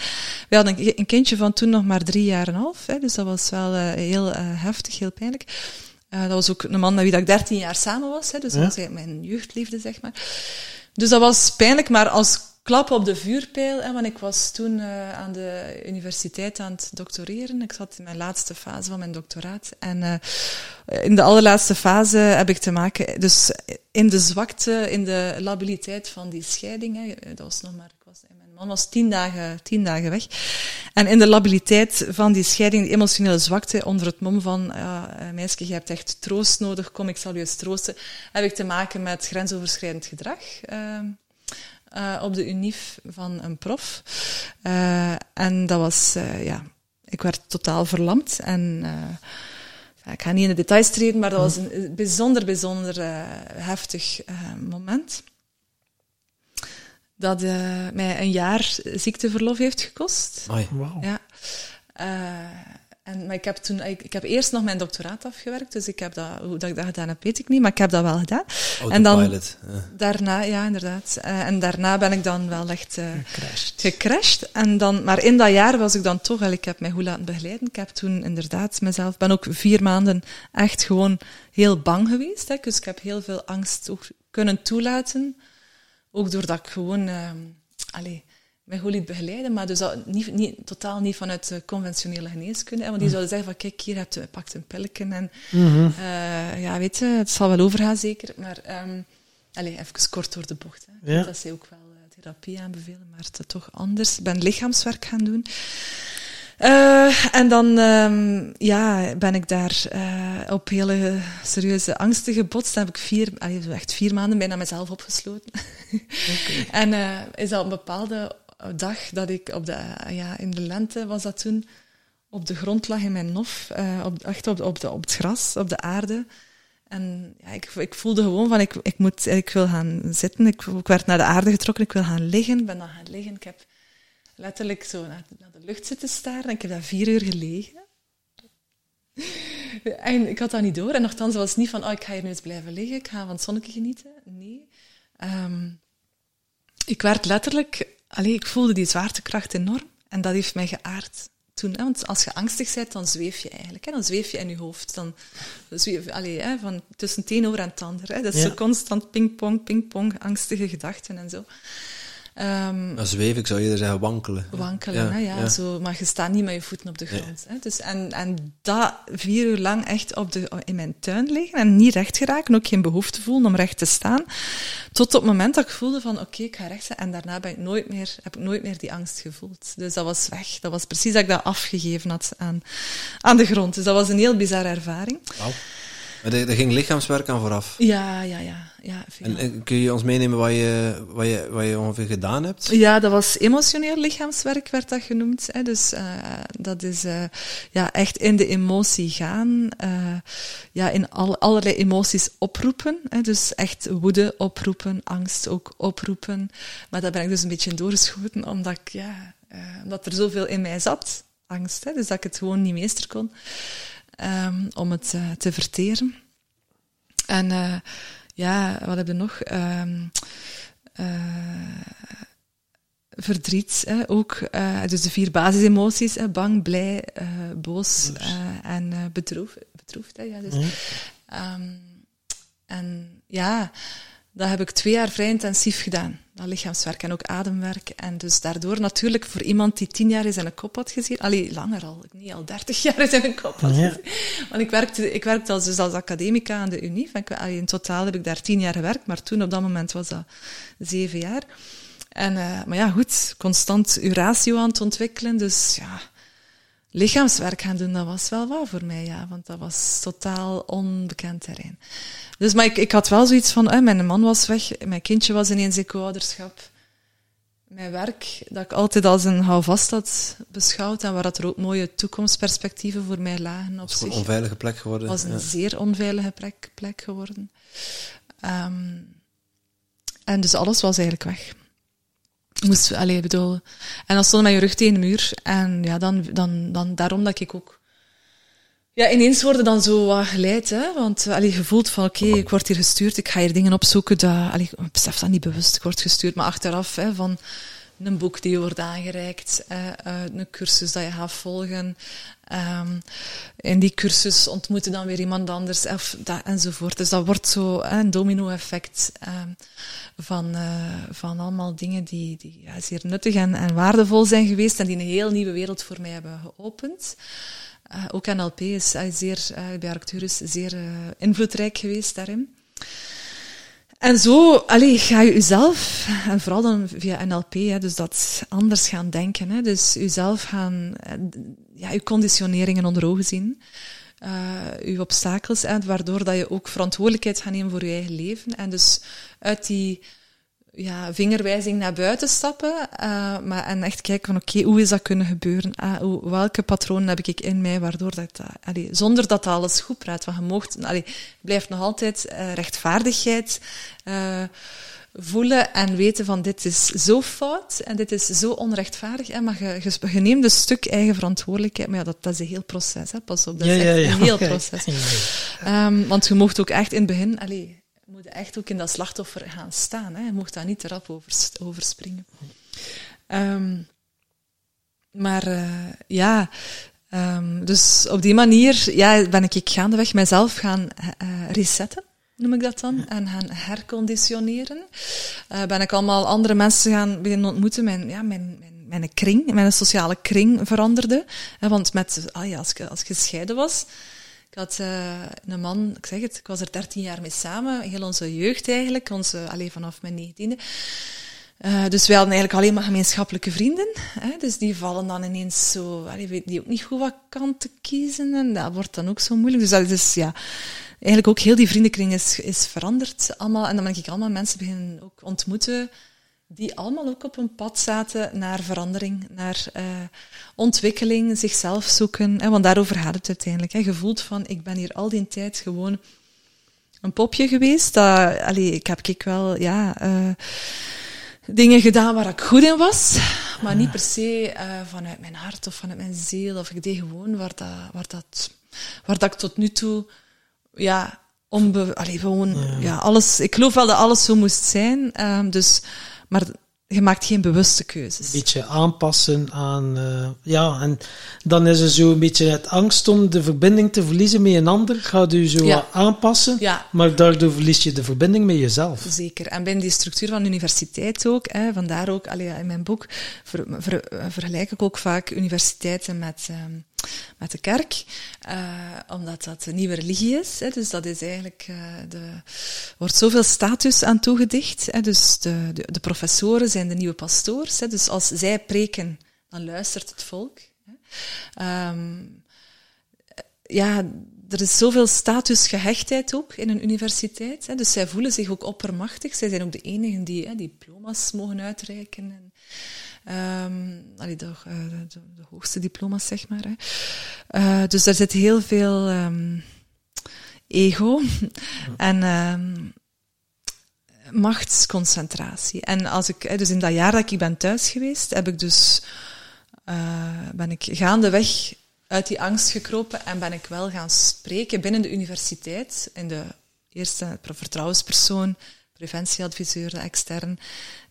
We hadden een, een kindje van toen nog maar drie jaar en een half. Hè, dus dat was wel heel heftig, heel pijnlijk. Uh, dat was ook een man met wie ik 13 jaar samen was. Hè, dus dat was mijn jeugdliefde, zeg maar. Dus dat was pijnlijk, maar als klap op de vuurpijl. Hè, want ik was toen uh, aan de universiteit aan het doctoreren. Ik zat in mijn laatste fase van mijn doctoraat. En uh, in de allerlaatste fase heb ik te maken... Dus in de zwakte, in de labiliteit van die scheiding. Hè, dat was nog maar... Mijn man was tien dagen, tien dagen weg. En in de labiliteit van die scheiding, die emotionele zwakte, onder het mom van, ja, meisje, je hebt echt troost nodig, kom, ik zal je eens troosten, heb ik te maken met grensoverschrijdend gedrag. Uh, uh, op de UNIF van een prof. Uh, en dat was, ja, ik werd totaal verlamd. En ik ga niet in de details treden, maar dat was een bijzonder, bijzonder heftig moment dat uh, mij een jaar ziekteverlof heeft gekost. Wow. Ja. Uh, en, maar ik heb toen, ik, ik, heb eerst nog mijn doctoraat afgewerkt, dus ik heb dat, hoe dat ik dat gedaan heb, weet ik niet, maar ik heb dat wel gedaan. en dan ja. daarna, ja, inderdaad. Uh, en daarna ben ik dan wel echt uh, gecrashed. gecrashed. En dan, maar in dat jaar was ik dan toch, wel, ik heb mij goed laten begeleiden. Ik heb toen inderdaad mezelf, ben ook vier maanden echt gewoon heel bang geweest. Hè, dus ik heb heel veel angst ook kunnen toelaten. Ook doordat ik gewoon, uh, allez, mij goed liet begeleiden, maar dus dat niet, niet, totaal niet vanuit de conventionele geneeskunde. Want die zouden zeggen van, kijk, hier heb je, pakt een pilletje en mm -hmm. uh, ja, weet je, het zal wel overgaan zeker. Maar, um, allez, even kort door de bocht. Hè. Ja. Dat ze ook wel uh, therapie aanbevelen, maar het is toch anders. Ik ben lichaamswerk gaan doen. Uh, en dan um, ja, ben ik daar uh, op hele serieuze angsten gebotst. Dan heb ik vier, allee, echt vier maanden bijna mezelf opgesloten. Okay. [laughs] en uh, is dat een bepaalde dag dat ik op de, ja, in de lente was dat toen, op de grond lag in mijn nof, op, echt op, op, de, op het gras, op de aarde. En ja, ik, ik voelde gewoon van, ik, ik, moet, ik wil gaan zitten. Ik, ik werd naar de aarde getrokken, ik wil gaan liggen. Ik ben dan gaan liggen. Ik heb letterlijk zo naar, naar de lucht zitten staren. En ik heb daar vier uur gelegen. En ik had dat niet door. En nogthans was het niet van, oh, ik ga hier nu eens blijven liggen. Ik ga van het zonnetje genieten. Nee. Um, ik werd letterlijk... Allee, ik voelde die zwaartekracht enorm. En dat heeft mij geaard toen. Hè? Want als je angstig bent, dan zweef je eigenlijk. Hè? Dan zweef je in je hoofd. Dan zweef, allee, hè? Van tussen het een oor en het ander. Hè? Dat is ja. zo constant pingpong, pingpong, angstige gedachten en zo. Um, zweven, ik zou eerder zeggen wankelen. Wankelen, ja, hè, ja, ja. Zo, maar je staat niet met je voeten op de grond. Nee. Hè, dus, en, en dat vier uur lang echt op de, in mijn tuin liggen en niet recht geraken, ook geen behoefte voelen om recht te staan. Tot op het moment dat ik voelde van oké, okay, ik ga recht. En daarna ben ik nooit meer, heb ik nooit meer die angst gevoeld. Dus dat was weg. Dat was precies dat ik dat afgegeven had aan, aan de grond. Dus dat was een heel bizarre ervaring. Wow. Maar er, ging lichaamswerk aan vooraf? Ja, ja, ja. ja en, en, kun je ons meenemen wat je, wat, je, wat je ongeveer gedaan hebt? Ja, dat was emotioneel lichaamswerk, werd dat genoemd. Hè. Dus uh, dat is uh, ja, echt in de emotie gaan. Uh, ja, in al, allerlei emoties oproepen. Hè. Dus echt woede oproepen, angst ook oproepen. Maar daar ben ik dus een beetje doorgeschoten, omdat, ik, ja, omdat er zoveel in mij zat. Angst, hè. dus dat ik het gewoon niet meester kon um, om het uh, te verteren. En uh, ja, wat heb je nog? Um, verdriet hè, ook. eh, dus de vier basisemoties, hè, bang, blij, eh, boos eh, en eh bedroefd. bedroefd hè, ja, dus. Ehm, en ja, dat heb ik twee jaar vrij intensief gedaan. Dat lichaamswerk en ook ademwerk. En dus daardoor natuurlijk voor iemand die tien jaar in zijn kop had gezien, allee, langer al, niet al dertig jaar in zijn kop had Ja. gezien. Want ik werkte, ik werkte als, dus als academica aan de Unie. In totaal heb ik daar tien jaar gewerkt, maar toen op dat moment was dat zeven jaar. En, eh, maar ja, goed, constant uw ratio aan het ontwikkelen. Dus ja, lichaamswerk gaan doen, dat was wel wat voor mij, ja. Want dat was totaal onbekend terrein. Dus, maar ik, ik had wel zoiets van, eh, mijn man was weg, mijn kindje was ineens in co-ouderschap. Mijn werk, dat ik altijd als een houvast had beschouwd en waar dat er ook mooie toekomstperspectieven voor mij lagen op Het is gewoon zich een onveilige plek geworden. was een Ja. zeer onveilige plek, plek geworden. Ehm, en dus alles was eigenlijk weg. Moest, allee, bedoel, en dan stond met je rug tegen de muur. En ja, dan, dan, dan daarom dat ik ook... Ja, ineens worden dan zo wat geleid, hè. Want allee, je voelt van, oké, ik word hier gestuurd, ik ga hier dingen opzoeken. Dat, allee, ik besef dat niet bewust, ik word gestuurd. Maar achteraf, hè, van een boek die je wordt aangereikt, eh, eh, een cursus dat je gaat volgen. Ehm, in die cursus ontmoeten dan weer iemand anders, of dat, enzovoort. Dus dat wordt zo hè, een domino-effect ehm, van, eh, van allemaal dingen die, die zeer nuttig en, en waardevol zijn geweest en die een heel nieuwe wereld voor mij hebben geopend. Eh, ook NLP is eh, zeer, eh, bij Arcturus zeer eh, invloedrijk geweest daarin. En zo allee, ga je jezelf, en vooral dan via NLP, hè, dus dat anders gaan denken. Hè, dus jezelf gaan, eh, ja, je conditioneringen onder ogen zien. eh je obstakels, hè, waardoor dat je ook verantwoordelijkheid gaat nemen voor je eigen leven. En dus uit die ja, vingerwijzing naar buiten stappen, eh, maar, en echt kijken van oké, hoe is dat kunnen gebeuren? Ah, hoe, welke patronen heb ik in mij, waardoor dat, dat allee, zonder dat alles goed praat, want je allee, blijft nog altijd eh, rechtvaardigheid eh, voelen en weten van dit is zo fout en dit is zo onrechtvaardig, hè, maar je, je, je neemt een stuk eigen verantwoordelijkheid, maar ja, dat, dat is een heel proces, hè, pas op, dat is echt een heel [laughs] proces. Ehm, want je mocht ook echt in het begin, allee, moet echt ook in dat slachtoffer gaan staan. Hè. Je mocht daar niet te rap over. Ehm, maar eh, ja, ehm, dus op die manier ja, ben ik gaandeweg mijzelf gaan eh, resetten, noem ik dat dan, en gaan herconditioneren. Eh, ben ik allemaal andere mensen gaan beginnen ontmoeten. Mijn, ja, mijn, mijn, mijn kring, mijn sociale kring veranderde. Hè, want met, ah ja, als, ik, als ik gescheiden was, ik had uh, een man, ik zeg het, ik was er 13 jaar mee samen, heel onze jeugd eigenlijk, onze, alleen vanaf mijn negentiende. Uh, dus wij hadden eigenlijk alleen maar gemeenschappelijke vrienden. Hè, dus die vallen dan ineens zo, allee, weten die ook niet goed wat kant te kiezen en dat wordt dan ook zo moeilijk. Dus dat is, ja, eigenlijk ook heel die vriendenkring is, is veranderd allemaal. En dan ben ik allemaal mensen beginnen ook ontmoeten die allemaal ook op een pad zaten naar verandering, naar uh, ontwikkeling, zichzelf zoeken. Hè, want daarover gaat het uiteindelijk. Hè. Je voelt van, ik ben hier al die tijd gewoon een popje geweest. Dat, allee, ik heb ik wel, ja, uh, dingen gedaan waar ik goed in was, maar niet per se uh, vanuit mijn hart of vanuit mijn ziel. Of ik deed gewoon waar dat, waar dat, waar dat ik tot nu toe, ja, onbe, allee, gewoon, ja. ja, alles, ik geloof wel dat alles zo moest zijn. Um, dus, maar je maakt geen bewuste keuzes. Een beetje aanpassen aan, uh, ja, en dan is er zo een beetje het angst om de verbinding te verliezen met een ander. Gaat u zo ja. aanpassen, ja. maar daardoor verlies je de verbinding met jezelf. Zeker. En binnen die structuur van de universiteit ook, hè, vandaar ook, allee, in mijn boek ver, ver, vergelijk ik ook vaak universiteiten met, um, met de kerk, uh, omdat dat een nieuwe religie is. Hè, dus dat is eigenlijk, uh, de, wordt zoveel status aan toegedicht. Hè, dus de, de, professoren zijn de nieuwe pastoors. Hè, dus als zij preken, dan luistert het volk. Hè. Um, ja, er is zoveel statusgehechtheid ook in een universiteit. Hè, dus zij voelen zich ook oppermachtig. Zij zijn ook de enigen die hè, diploma's mogen uitreiken. Um, allee, de, de, de, hoogste diploma's, zeg maar. Hè. Uh, dus daar zit heel veel um, ego en um, machtsconcentratie. En als ik, dus in dat jaar dat ik ben thuis geweest, heb ik dus, uh, ben ik gaandeweg uit die angst gekropen en ben ik wel gaan spreken binnen de universiteit, in de eerste vertrouwenspersoon preventieadviseur, extern.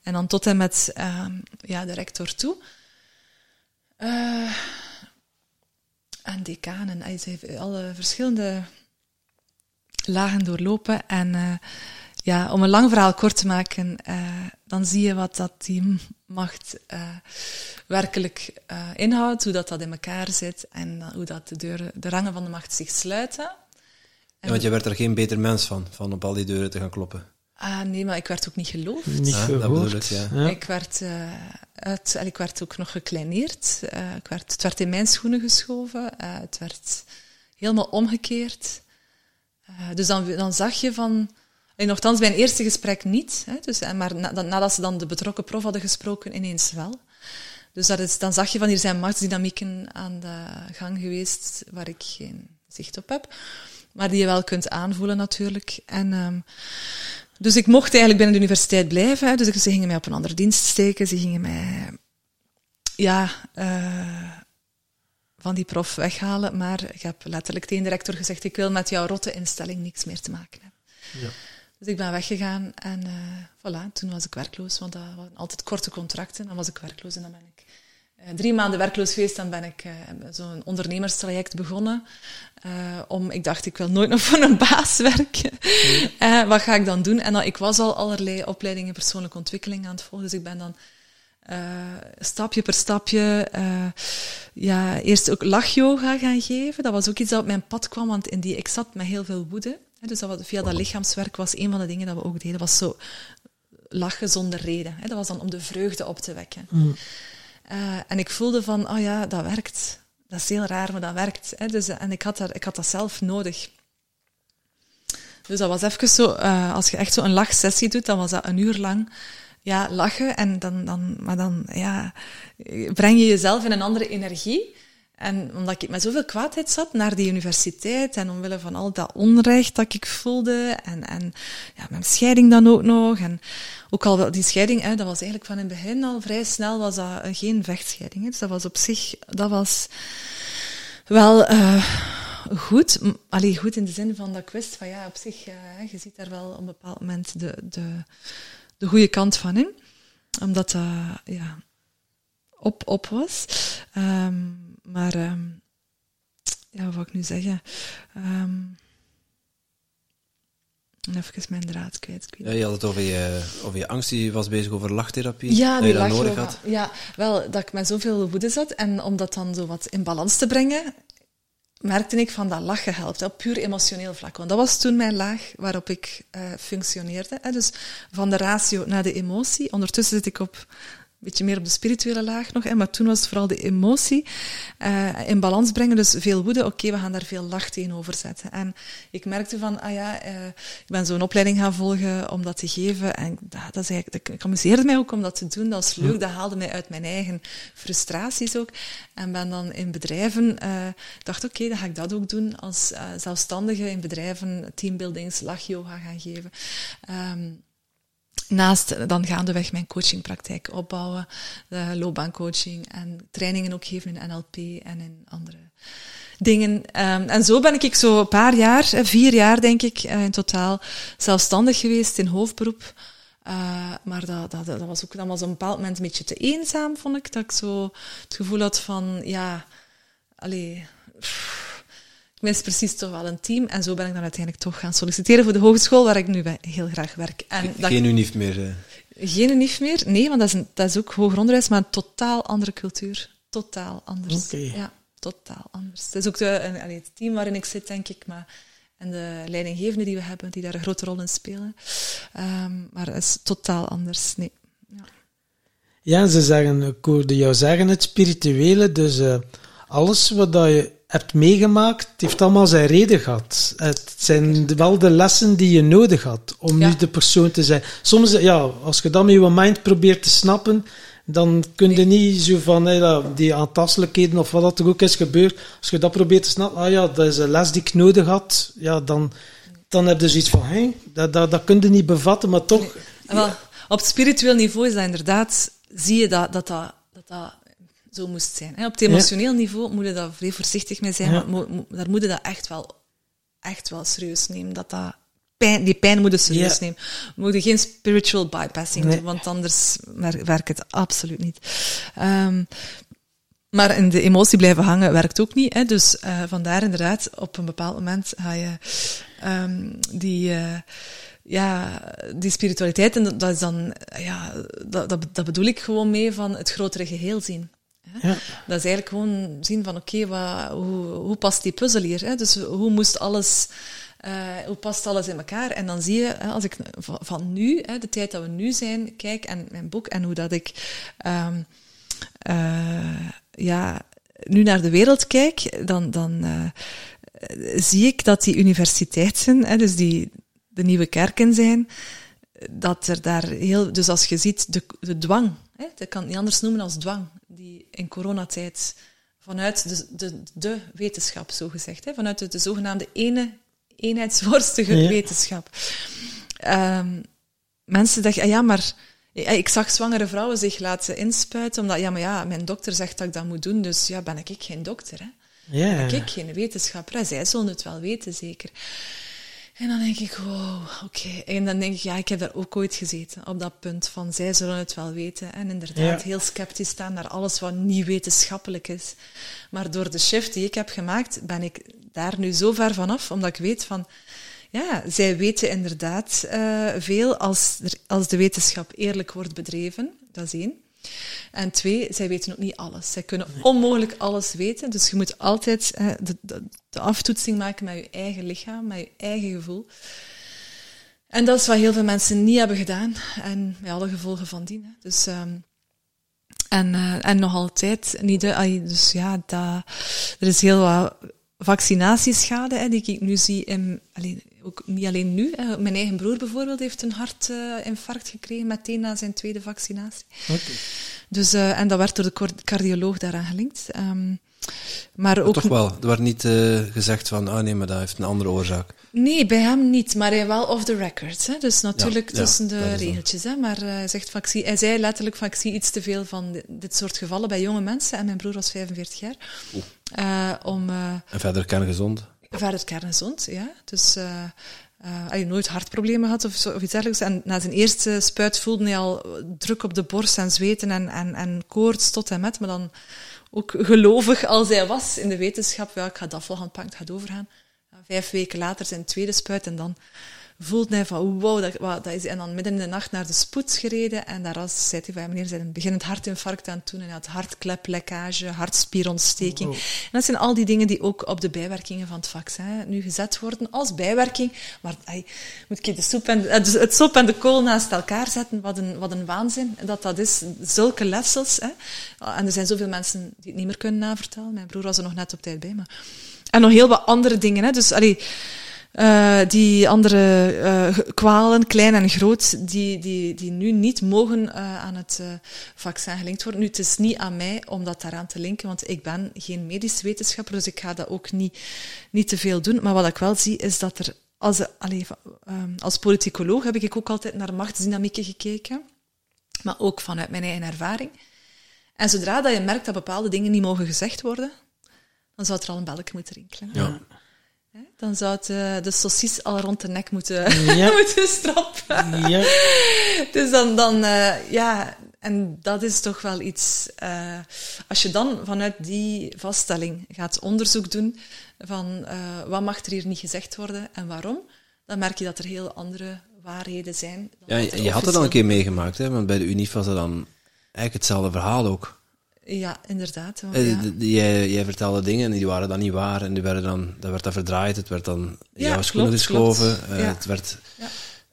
En dan tot en met ehm, ja, de rector toe. Uh, en decanen. Hij heeft alle verschillende lagen doorlopen. En uh, ja, om een lang verhaal kort te maken, uh, dan zie je wat dat die macht werkelijk inhoudt, hoe dat, dat in elkaar zit en hoe dat de, deuren, de rangen van de macht zich sluiten. Ja, want je werd er geen beter mens van, van op al die deuren te gaan kloppen. Ah, nee, maar ik werd ook niet geloofd. Niet Ah, gehoord. dat bedoel ik, ja. Ja. Ik, werd, uh, uit, ik werd ook nog gekleineerd. Uh, ik werd, het werd in mijn schoenen geschoven. Uh, het werd helemaal omgekeerd. dus dan, dan zag je van... En nogthans, mijn eerste gesprek niet. Hè, dus, maar na, nadat ze dan de betrokken prof hadden gesproken, ineens wel. Dus dat is, dan zag je van, hier zijn machtsdynamieken aan de gang geweest waar ik geen zicht op heb. Maar die je wel kunt aanvoelen natuurlijk. En... Um, dus ik mocht eigenlijk binnen de universiteit blijven. Hè. Dus ze gingen mij op een andere dienst steken. Ze gingen mij, ja, uh, van die prof weghalen. Maar ik heb letterlijk tegen de rector gezegd, ik wil met jouw rotte instelling niks meer te maken hebben. Ja. Dus ik ben weggegaan en uh, voilà, toen was ik werkloos. Want dat waren altijd korte contracten. Dan was ik werkloos en dan ben ik drie maanden werkloos geweest. Dan ben ik uh, zo'n ondernemerstraject begonnen. Uh, om, ik dacht, ik wil nooit [laughs] nog voor een baas werken. Wat ga ik dan doen? En dan, ik was al allerlei opleidingen persoonlijke ontwikkeling aan het volgen. Dus ik ben dan stapje per stapje ja, eerst ook lachyoga gaan geven. Dat was ook iets dat op mijn pad kwam, want in die, ik zat met heel veel woede. Dus dat was, via dat lichaamswerk was een van de dingen dat we ook deden. was zo lachen zonder reden. Dat was dan om de vreugde op te wekken. Mm. Uh, en ik voelde van, oh ja, dat werkt. Dat is heel raar, maar dat werkt. Hè. Dus, en ik had, daar, ik had dat zelf nodig. Dus dat was even zo, uh, als je echt zo een lachsessie doet, dan was dat een uur lang ja, lachen. En dan, dan, maar dan ja, breng je jezelf in een andere energie. En omdat ik met zoveel kwaadheid zat naar die universiteit en omwille van al dat onrecht dat ik voelde en, en ja, mijn scheiding dan ook nog. En ook al die scheiding, hè, dat was eigenlijk van in het begin al vrij snel was dat geen vechtscheiding. Hè. Dus dat was op zich, dat was wel uh, goed. Allee, goed in de zin van dat ik van ja, op zich, uh, je ziet daar wel op een bepaald moment de, de, de goede kant van in. Omdat dat, uh, ja, op, op was. Um, maar, um, ja, wat ik nu zeggen? Um, even mijn draad kwijt. Ja, je had het over je, over je angst, je was bezig over lachtherapie. Ja, dat je dat nodig had. Ja, wel, dat ik met zoveel woede zat. En om dat dan zo wat in balans te brengen, merkte ik van dat lachen helpt, op puur emotioneel vlak. Want dat was toen mijn laag waarop ik uh, functioneerde. Hè. Dus van de ratio naar de emotie. Ondertussen zit ik op beetje meer op de spirituele laag nog. Hè, maar toen was het vooral de emotie uh, in balans brengen. Dus veel woede, oké, okay, we gaan daar veel lach tegenover zetten. En ik merkte van, ah ja, uh, ik ben zo'n opleiding gaan volgen om dat te geven. En dat, dat is eigenlijk, ik amuseerde mij ook om dat te doen. Dat was leuk, dat haalde mij uit mijn eigen frustraties ook. En ben dan in bedrijven, uh, dacht oké, okay, dan ga ik dat ook doen. Als zelfstandige in bedrijven teambuildings, lachyoga gaan geven. Um, Naast dan gaandeweg mijn coachingpraktijk opbouwen, de loopbaancoaching en trainingen ook geven in NLP en in andere dingen. Um, en zo ben ik zo een paar jaar, vier jaar denk ik uh, in totaal, zelfstandig geweest in hoofdberoep. Maar dat, dat, dat was ook dat was op een bepaald moment een beetje te eenzaam, vond ik. Dat ik zo het gevoel had van, ja, allee, mis precies toch wel een team. En zo ben ik dan uiteindelijk toch gaan solliciteren voor de hogeschool, waar ik nu bij heel graag werk. En dat Geen unief meer. Geen unief meer? Nee, want dat is, een, dat is ook hoger onderwijs, maar een totaal andere cultuur. Totaal anders. Okay. Ja, totaal anders. Het is ook de, een, allee, het team waarin ik zit, denk ik, maar, en de leidinggevenden die we hebben, die daar een grote rol in spelen. Um, maar het is totaal anders. Nee. Ja, ja ze zeggen, ik hoorde jou zeggen, het spirituele, dus uh, alles wat dat je hebt meegemaakt, het heeft allemaal zijn reden gehad. Het zijn wel de lessen die je nodig had om ja. nu de persoon te zijn. Soms, ja, als je dat met je mind probeert te snappen, dan kun je nee. niet zo van hey, die aantastelijkheden of wat er ook is gebeurd. Als je dat probeert te snappen, ah ja, dat is een les die ik nodig had, ja, dan, dan heb je zoiets van, hé, hey, dat, dat, dat kun je niet bevatten, maar toch. Nee. Wel, op spiritueel niveau is dat inderdaad, zie je dat dat, dat, dat, dat zo moest zijn. Op het emotioneel ja. niveau moet je daar vrij voorzichtig mee zijn, ja. maar mo daar moet je dat echt wel, echt wel serieus nemen. Dat dat pijn, die pijn moeten serieus Ja. nemen. We moeten geen spiritual bypassing Nee. doen, want anders wer- werkt het absoluut niet. Ehm, maar in de emotie blijven hangen werkt ook niet. Hè? Dus eh, vandaar inderdaad, op een bepaald moment ga je ehm, die, eh, ja, die spiritualiteit, en dat- is dan, ja, dat, dat, dat bedoel ik gewoon mee van het grotere geheel zien. Hè? Ja. Dat is eigenlijk gewoon zien van, oké, wat hoe, hoe past die puzzel hier? Hè? Dus hoe moest alles, eh, hoe past alles in elkaar? En dan zie je, hè, als ik van, van nu, hè, de tijd dat we nu zijn, kijk en mijn boek en hoe dat ik ehm, eh, ja, nu naar de wereld kijk, dan, dan eh, zie ik dat die universiteiten, hè, dus die de nieuwe kerken zijn, dat er daar heel... Dus als je ziet de, de dwang, hè, dat kan het niet anders noemen als dwang, die in coronatijd vanuit de, de, de wetenschap, zo gezegd, hè, vanuit de, de zogenaamde ene eenheidsworstige Ja. wetenschap. Ehm, mensen dachten, ah ja, maar ik zag zwangere vrouwen zich laten inspuiten, omdat, ja, maar ja, mijn dokter zegt dat ik dat moet doen, dus ja, ben ik geen dokter, hè? Ja. Ben ik geen wetenschapper? hè? Zij zullen het wel weten, zeker. En dan denk ik, wow, oké. En dan denk ik, ja, ik heb daar ook ooit gezeten, op dat punt van, zij zullen het wel weten. En inderdaad, Ja. heel sceptisch staan naar alles wat niet wetenschappelijk is. Maar door de shift die ik heb gemaakt, ben ik daar nu zo ver vanaf, omdat ik weet van, ja, zij weten inderdaad eh, veel als, er- als de wetenschap eerlijk wordt bedreven. Dat is één. En twee, zij weten ook niet alles. Zij kunnen onmogelijk alles weten. Dus je moet altijd eh, de, de, de aftoetsing maken met je eigen lichaam, met je eigen gevoel. En dat is wat heel veel mensen niet hebben gedaan. En met alle gevolgen van dien. hè. Dus, ehm, en, eh, en nog altijd niet. Ai, Dus ja, dat, er is heel wat vaccinatieschade hè, die ik nu zie. In, alleen, ook niet alleen nu. Mijn eigen broer bijvoorbeeld heeft een hartinfarct gekregen meteen na zijn tweede vaccinatie. Oké. Dus, eh, en dat werd door de cardioloog daaraan gelinkt. Ehm, maar Maar ook toch wel. Er werd niet eh, gezegd van, ah nee, maar dat heeft een andere oorzaak. Nee, bij hem niet, maar hij wel off the record. Hè? Dus natuurlijk Ja, ja, tussen de regeltjes. Hè? Maar eh, hij, zegt zie- hij zei letterlijk van ik zie iets te veel van dit, soort gevallen bij jonge mensen. En mijn broer was 45 jaar. Om En verder kerngezond. Verder kerngezond, ja. Dus eh eh, hij nooit hartproblemen gehad of, zo, of iets dergelijks. En na zijn eerste spuit voelde hij al druk op de borst en zweten en, en, en koorts tot en met. Maar dan ook gelovig als hij was in de wetenschap. Ja, ik ga dat volgend pakken, het overgaan. Vijf weken later zijn tweede spuit en dan voelde hij van wow, dat, dat is... En dan midden in de nacht naar de spoed gereden en daar was, zei hij van, ja, meneer, zijn een beginnend hartinfarct aan het doen en hij had hartkleplekkage, hartspierontsteking. En dat zijn al die dingen die ook op de bijwerkingen van het vaccin nu gezet worden als bijwerking. Maar ai, moet ik de soep en, eh, het sop en de kool naast elkaar zetten? Wat een, wat een waanzin dat dat is. Zulke letsels. Hè. En er zijn zoveel mensen die het niet meer kunnen navertellen. Mijn broer was er nog net op tijd bij. Maar... En nog heel wat andere dingen. Hè. Dus allee, eh, die andere eh, kwalen, klein en groot, die, die, die nu niet mogen eh, aan het vaccin gelinkt worden. Nu, het is niet aan mij om dat daaraan te linken, want ik ben geen medisch wetenschapper, dus ik ga dat ook niet, niet te veel doen. Maar wat ik wel zie, is dat er... Als, ehm, als politicoloog heb ik ook altijd naar machtsdynamieken gekeken, maar ook vanuit mijn eigen ervaring. En zodra dat je merkt dat bepaalde dingen niet mogen gezegd worden, dan zou er al een belletje moeten rinkelen. Ja. Dan zou het, eh, de saucis al rond de nek moeten, Ja. [laughs] moeten strappen. Ja. Dus dan, dan eh, ja, en dat is toch wel iets. eh, als je dan vanuit die vaststelling gaat onderzoek doen van eh, wat mag er hier niet gezegd worden en waarom, dan merk je dat er heel andere waarheden zijn. dan Ja, je had het al een keer meegemaakt, hè, want bij de UNIF was het dan eigenlijk hetzelfde verhaal ook. Ja, inderdaad. Eh, ja. Jij, jij vertelde dingen en die waren dan niet waar en die werden dan, dat werd dan verdraaid, het werd dan in Ja, jouw schoenen klopt, geschoven. klopt. eh, Ja. Het werd, Ja.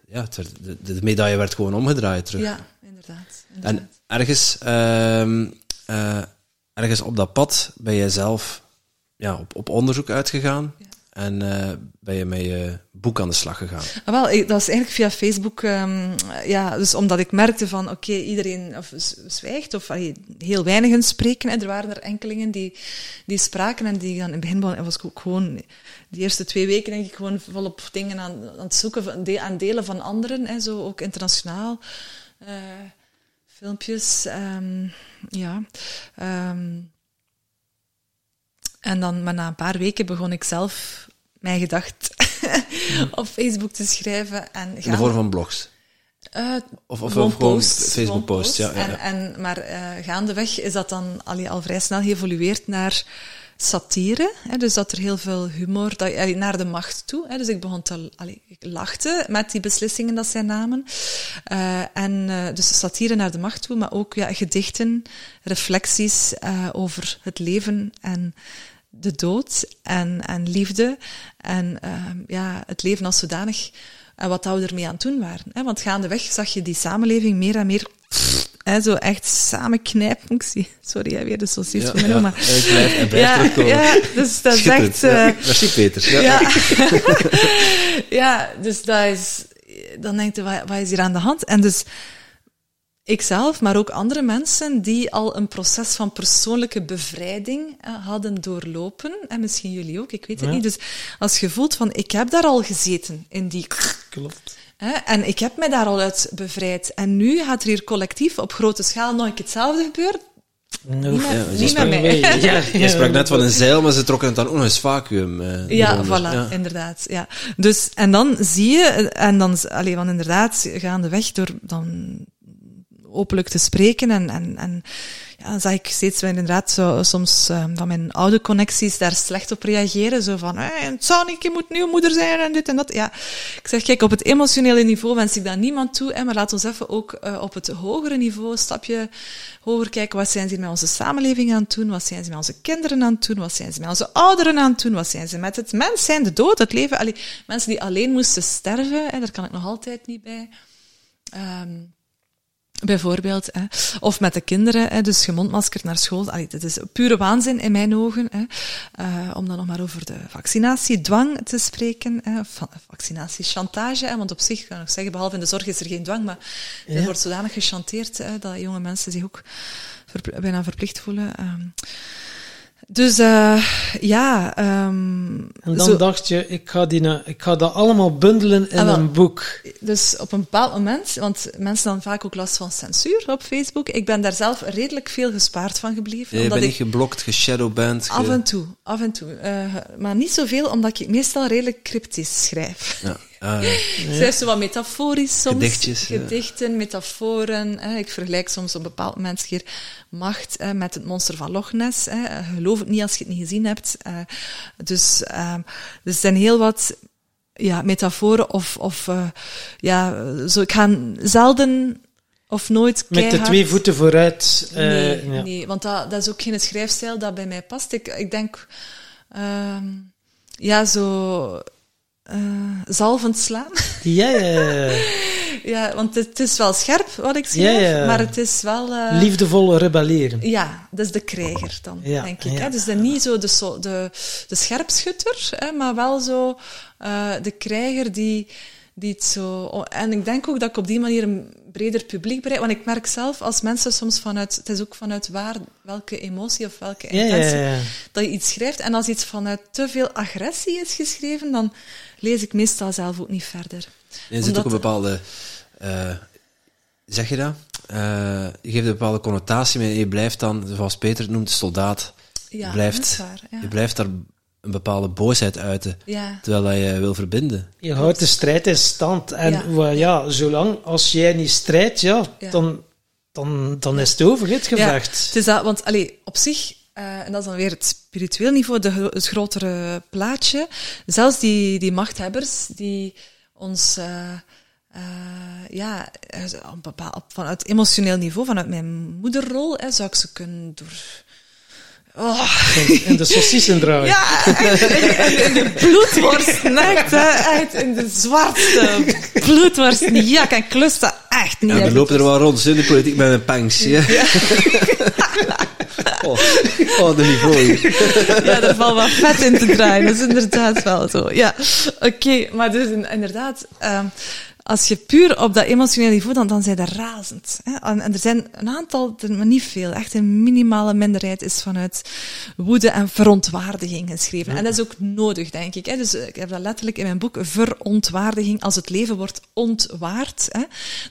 ja, het werd, de, de medaille werd gewoon omgedraaid terug. ja, inderdaad. inderdaad. En ergens, ehm, eh, ergens op dat pad ben jij zelf ja, op, op onderzoek uitgegaan Ja. En eh, ben je met je boek aan de slag gegaan. Ah, wel, ik- dat is eigenlijk via Facebook. ehm, ja, dus omdat ik merkte van, oké, iedereen of zwijgt of heel weinigen spreken. Hè. Er waren er enkelingen die, die spraken en die dan in het begin wa- was ik ook gewoon, die eerste twee weken denk ik gewoon volop dingen aan, aan het zoeken, aan delen van anderen, hè, zo ook internationaal. eh, filmpjes, ehm, ja. ehm, en dan, na een paar weken begon ik zelf mijn gedacht [laughs] op Facebook te schrijven. En In de vorm van blogs. Uh, of, of, of gewoon posts, Facebook gewoon posts, ja. ja, En, en, maar uh, gaandeweg is dat dan allee, al vrij snel geëvolueerd naar satire. Hè, dus dat er heel veel humor, dat, allee, naar de macht toe. Hè, dus ik begon te allee, ik lachte met die beslissingen dat zij namen. Uh, en uh, dus satire naar de macht toe, maar ook ja, gedichten, reflecties uh, over het leven en de dood en, en liefde. En ja, het leven als zodanig en wat we ermee aan het doen waren. Hè? Want gaandeweg zag je die samenleving meer en meer hè, zo echt samenknijpen. Ik zie, sorry, hè, weer de saucier ja, van mijn ja. Ik blijf, ik blijf ja, terugkomen. ja, dus dat is echt... Uh, ja, merci Peter. Ja. Ja. [laughs] ja, dus dat is... Dan denk je, wat, wat is hier aan de hand? En dus ikzelf, maar ook andere mensen die al een proces van persoonlijke bevrijding uh, hadden doorlopen. En misschien jullie ook, ik weet het Ja. niet. Dus als je voelt van, ik heb daar al gezeten, in die... Klopt. Hè, en ik heb mij daar al uit bevrijd. En nu gaat er hier collectief op grote schaal nog een keer hetzelfde gebeuren. No. Niet met, [laughs] Ja, niet met mij. Ja, Je sprak net van een zeil, maar ze trokken het dan ook nog eens vacuüm. Uh, Ja, voilà, inderdaad. Ja. Dus, en dan zie je, en dan, allee, want inderdaad, gaandeweg door dan openlijk te spreken en, en, en ja, zag ik steeds inderdaad zo, soms um, van mijn oude connecties daar slecht op reageren. Zo van, hey, het zou je moet nieuwe moeder zijn en dit en dat. Ja, ik zeg, kijk, op het emotionele niveau wens ik dat niemand toe. Hè, maar laat ons even ook uh, op het hogere niveau een stapje hoger kijken. Wat zijn ze met onze samenleving aan het doen? Wat zijn ze met onze kinderen aan het doen? Wat zijn ze met onze ouderen aan het doen? Wat zijn ze met het mens zijn, de dood, het leven? Allee, mensen die alleen moesten sterven, hè, daar kan ik nog altijd niet bij. Um, Bijvoorbeeld, hè. of met de kinderen, hè, dus gemondmaskerd naar school. Allee, dat is pure waanzin in mijn ogen. Hè. Uh, om dan nog maar over de vaccinatiedwang te spreken. Hè. Vaccinatiechantage, hè, want op zich kan ik nog zeggen, behalve in de zorg is er geen dwang, maar ja. er wordt zodanig gechanteerd hè, dat jonge mensen zich ook ver, bijna verplicht voelen. Um, dus uh, ja. Um, en dan zo, dacht je, ik ga, die, nou, ik ga dat allemaal bundelen in Ah, wel. een boek. Dus op een bepaald moment, want mensen dan vaak ook last van censuur op Facebook. Ik ben daar zelf redelijk veel gespaard van gebleven. Ja, je omdat bent ik niet geblokt, geshadowband. Ge... af en toe, af en toe. Uh, maar niet zoveel, omdat ik meestal redelijk cryptisch schrijf. Ja. [laughs] Ah, ja. Schrijf zo wat metaforisch soms. Gedichtjes, ja. Gedichten, metaforen. Hè. Ik vergelijk soms op een bepaald moment keer macht hè, met het monster van Loch Ness. Hè. Geloof het niet als je het niet gezien hebt. Uh, dus, uh, dus er zijn heel wat ja, metaforen of, of uh, ja, zo, ik ga zelden of nooit Met keihard... de twee voeten vooruit. Uh, nee, ja. nee, want dat, dat is ook geen schrijfstijl dat bij mij past. Ik, ik denk, uh, ja, zo zalvend slaan. [laughs] Ja, ja, ja, want het is wel scherp wat ik schrijf, ja, ja. maar het is wel... Uh, Liefdevol rebelleren. Ja, dat is de krijger dan, ja, denk ik. Ja. Hè? Dus de, niet zo de, so, de, de scherpschutter, hè, maar wel zo uh, de krijger die, die het zo... En ik denk ook dat ik op die manier een breder publiek bereik. Want ik merk zelf, als mensen soms vanuit... Het is ook vanuit waar, welke emotie of welke intentie ja, ja, dat je iets schrijft. En als iets vanuit te veel agressie is geschreven, dan lees ik meestal zelf ook niet verder. Er zit ook een bepaalde... Uh, zeg je dat? Uh, je geeft een bepaalde connotatie mee en je blijft dan, zoals Peter het noemt, soldaat. Ja, je, blijft, waar, ja. je blijft daar een bepaalde boosheid uiten, ja. terwijl je wil verbinden. Je houdt de strijd in stand. En ja, well, ja zolang als jij niet strijdt, ja, dan, dan, dan is het over, het gevecht. het is dat, want allee, op zich uh, en dat is dan weer het spiritueel niveau, de, het grotere plaatje. Zelfs die, die machthebbers die ons, uh, uh, ja, op op, vanuit emotioneel niveau, vanuit mijn moederrol, hè, zou ik ze kunnen door. Oh. De saucissen draaien. Ja, in de bloedworst, echt, hè, echt in de zwartste bloedworst. Ja, ik klus dat echt niet. Ja, er lopen er wel rond in de politiek met een pangs. Ja. ja. [laughs] Oh, oh, de niveau. ja, er valt wat vet in te draaien. Dat is inderdaad wel zo. Ja, oké. Okay, maar dus inderdaad, um, als je puur op dat emotionele niveau, dan, dan zijn dat razend. Hè? En, en, er zijn een aantal, maar niet veel, echt een minimale minderheid is vanuit woede en verontwaardiging geschreven. Ja. En dat is ook nodig, denk ik. Hè? Dus ik heb dat letterlijk in mijn boek, verontwaardiging. Als het leven wordt ontwaard, hè,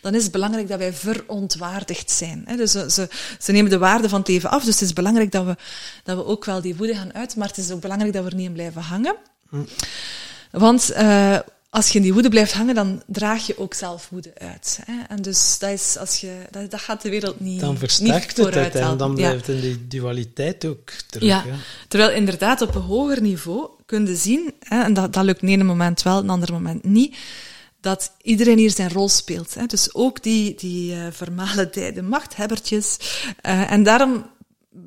dan is het belangrijk dat wij verontwaardigd zijn. Hè? Dus ze, ze nemen de waarde van het leven af, dus het is belangrijk dat we, dat we ook wel die woede gaan uit, maar het is ook belangrijk dat we er niet in blijven hangen. Hm. Want uh, als je in die woede blijft hangen, dan draag je ook zelf woede uit. Hè? En dus dat, is, als je, dat, dat gaat de wereld niet Dan versterkt niet het het en dan blijft ja. in die dualiteit ook terug. Ja. terwijl inderdaad op een hoger niveau kun je zien, hè, en dat, dat lukt in een moment wel, een ander moment niet, dat iedereen hier zijn rol speelt. Hè. Dus ook die, die uh, vermalendijde machthebbertjes. Uh, en daarom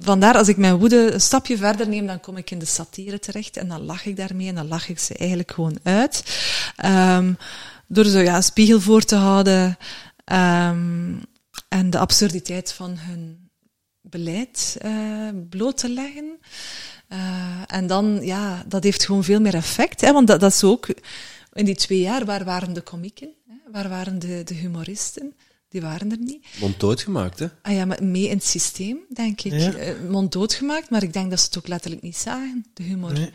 vandaar, als ik mijn woede een stapje verder neem, dan kom ik in de satire terecht en dan lach ik daarmee en dan lach ik ze eigenlijk gewoon uit. Um, door zo ja, een spiegel voor te houden um, en de absurditeit van hun beleid uh, bloot te leggen. Uh, en dan, ja, dat heeft gewoon veel meer effect. Hè, want dat, dat is ook, in die twee jaar, waar waren de komieken? Hè? Waar waren de, de humoristen? Die waren er niet. Monddood gemaakt, hè? Ah ja, maar mee in het systeem, denk ik. Ja. Uh, monddood gemaakt, maar ik denk dat ze het ook letterlijk niet zagen, de humor. Nee.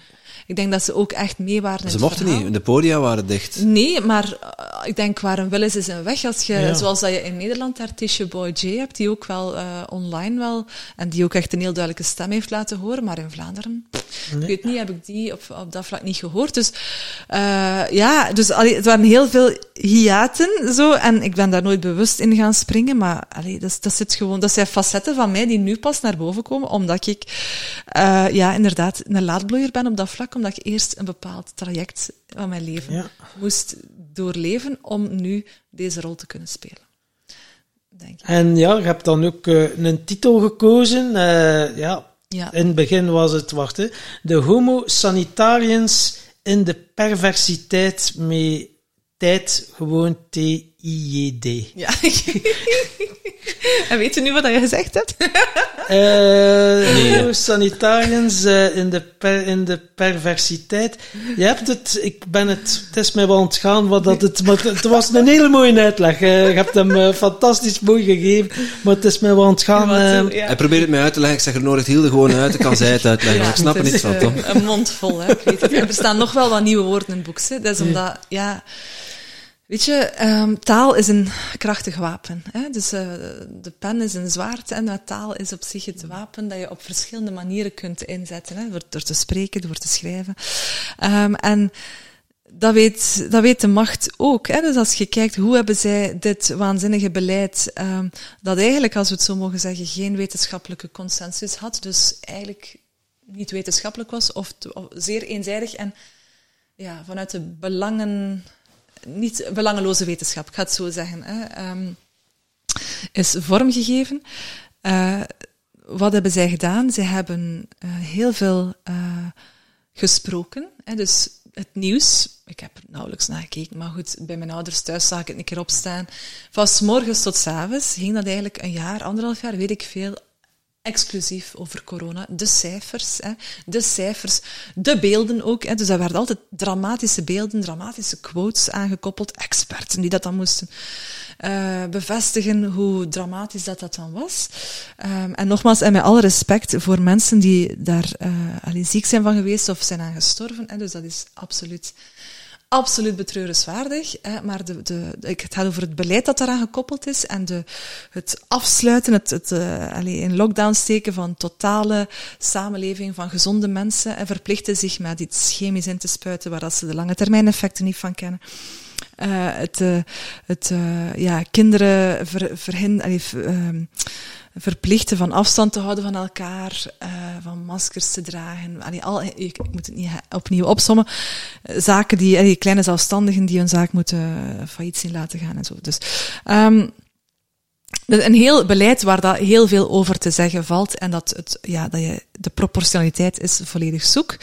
Ik denk dat ze ook echt mee waren. Ze mochten niet, de podia waren dicht. Nee, maar uh, ik denk waar een wil is, is een weg. Als je, ja. Zoals dat je in Nederland Artische Boy J hebt, die ook wel uh, online wel, en die ook echt een heel duidelijke stem heeft laten horen, maar in Vlaanderen, nee. ik weet niet, heb ik die op, op dat vlak niet gehoord. Dus uh, ja, dus allee, het waren heel veel hiaten, zo, en ik ben daar nooit bewust in gaan springen, maar allee, dat, dat, zit gewoon, dat zijn facetten van mij die nu pas naar boven komen, omdat ik, ja, inderdaad, een laadbloeier ben op dat vlak omdat ik eerst een bepaald traject van mijn leven ja. moest doorleven om nu deze rol te kunnen spelen. Denk ik. En ja, je hebt dan ook uh, een titel gekozen. Uh, ja, ja, in het begin was het, wacht, hè, de homo sanitarians in de perversiteit met tijd gewoon T-I-J-D. Ja. [laughs] en weet je nu wat je gezegd hebt? Uh, [laughs] nee. Sanitariërs uh, in, de per, in de perversiteit. Je hebt het, ik ben het, het is mij wel ontgaan wat dat het, maar het, was een hele mooie uitleg. Uh, je hebt hem uh, fantastisch mooi gegeven, maar het is mij wel ontgaan. Uh, ja. Hij probeert het mij uit te leggen, ik zeg er nooit Hilde gewoon uit, dan kan zij het uitleggen. Ja, ik snap er niets van, Tom. Een mond vol, hè. Ik weet het. Er staan nog wel wat nieuwe woorden in het boek, hè. Dat is omdat, ja Weet je, um, taal is een krachtig wapen. Hè? Dus uh, de pen is een zwaard en taal is op zich het wapen dat je op verschillende manieren kunt inzetten. Hè? Door, te spreken, door te schrijven. Um, en dat weet, dat de macht ook. Hè? Dus als je kijkt, hoe hebben zij dit waanzinnige beleid, um, dat eigenlijk, als we het zo mogen zeggen, geen wetenschappelijke consensus had, dus eigenlijk niet wetenschappelijk was, of zeer eenzijdig en ja, vanuit de belangen niet belangeloze wetenschap, ik ga het zo zeggen, hè, um, is vormgegeven. Uh, wat hebben zij gedaan? Zij hebben uh, heel veel uh, gesproken. Hè, dus het nieuws, ik heb er nauwelijks naar gekeken, maar goed, bij mijn ouders thuis zag ik het een keer opstaan. Van s morgens tot s avonds ging dat eigenlijk een jaar, anderhalf jaar, weet ik veel, exclusief over corona. De cijfers, hè, de cijfers, de beelden ook. Hè. Dus er werden altijd dramatische beelden, dramatische quotes aangekoppeld. Experten die dat dan moesten uh, bevestigen hoe dramatisch dat, dat dan was. Um, en nogmaals, en met alle respect voor mensen die daar uh, alleen ziek zijn van geweest of zijn aan gestorven. Hè. Dus dat is absoluut absoluut betreurenswaardig. Hè, maar de, de, ik, het gaat over het beleid dat daaraan gekoppeld is en de, het afsluiten, het, het allee, in lockdown steken van totale samenleving van gezonde mensen en verplichten zich met iets chemisch in te spuiten waar dat ze de lange termijn effecten niet van kennen. Uh, het, uh, het ja, kinderen ver, verhinderen, verplichten van afstand te houden van elkaar, uh, van maskers te dragen. Allee, al, ik, moet het niet opnieuw opsommen. Zaken die, allee, kleine zelfstandigen die hun zaak moeten failliet zien laten gaan en zo. Dus, um, een heel beleid waar dat heel veel over te zeggen valt en dat, het, ja, dat je de proportionaliteit is volledig zoek.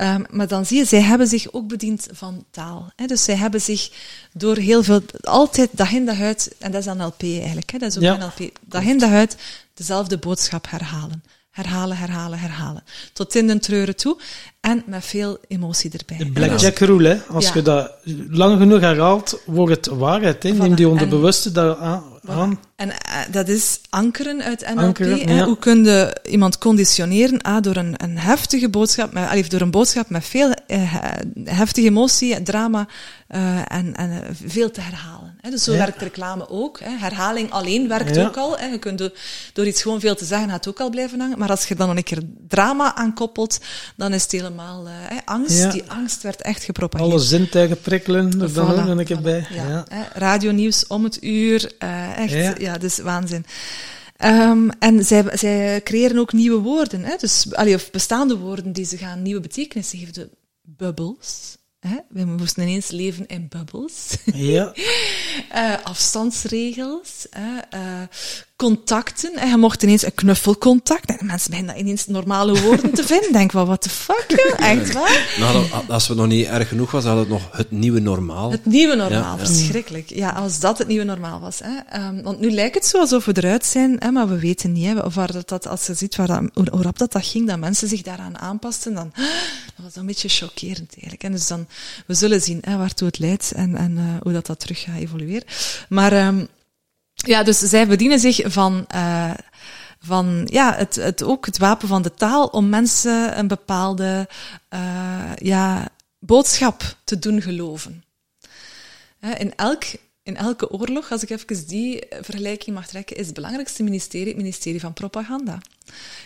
Um, maar dan zie je, zij hebben zich ook bediend van taal. Hè? Dus zij hebben zich door heel veel, altijd dag in dag uit, en dat is dan LP eigenlijk, hè? dat is ook ja. een LP, dag in dag uit dezelfde boodschap herhalen. Herhalen, herhalen, herhalen. Tot in de treuren toe. En met veel emotie erbij. De blackjack rule, hè. Als ja. je dat lang genoeg herhaalt, wordt het waarheid. Hè. Neem die onderbewuste daar aan. Voilà. En uh, dat is ankeren uit NLP. Ankeren, ja. Hoe kun je iemand conditioneren ah, door een, een heftige boodschap, met, allee, door een boodschap met veel uh, heftige emotie, drama uh, en, en veel te herhalen. Dus zo Ja. werkt reclame ook. Herhaling alleen werkt Ja. ook al. Hè. Je kunt door, door iets gewoon veel te zeggen, gaat het ook al blijven hangen. Maar als je dan nog een keer drama aan koppelt, dan is het helemaal eh, angst. Ja. Die angst werd echt gepropageerd. Alle zintuigen prikkelen er dan Voilà, ook een keer bij. Ja. Radionieuws om het uur. eh, echt, Ja. dus waanzin. Ehm, en zij, zij creëren ook nieuwe woorden. Hè? Dus, allee, of bestaande woorden die ze gaan nieuwe betekenissen geven. De bubbels. Hè? We moesten ineens leven in bubbels. Ja. [laughs] Eh, afstandsregels, hè, eh, contacten. En je mocht ineens een knuffelcontact. En mensen beginnen dat ineens normale woorden te vinden. Denk wel, what the fuck, echt waar? Nou, als het nog niet erg genoeg was, hadden we het nog het nieuwe normaal. Het nieuwe normaal, Ja, verschrikkelijk. Ja, als dat het nieuwe normaal was. Hè. Ehm, want nu lijkt het zo alsof we eruit zijn, hè, maar we weten niet. Hè, of waar dat, dat, als je ziet waar dat, hoe, hoe rap dat, dat ging, dat mensen zich daaraan aanpasten, dan dat was dat een beetje chockerend eigenlijk. En dus dan, we zullen zien hè, waartoe het leidt en, en eh, hoe dat, dat terug gaat evolueren. Maar ehm, ja, dus zij bedienen zich van, eh, van ja, het, het, ook het wapen van de taal om mensen een bepaalde eh, ja, boodschap te doen geloven. In, elk, in elke oorlog, als ik even die vergelijking mag trekken, is het belangrijkste ministerie het ministerie van propaganda.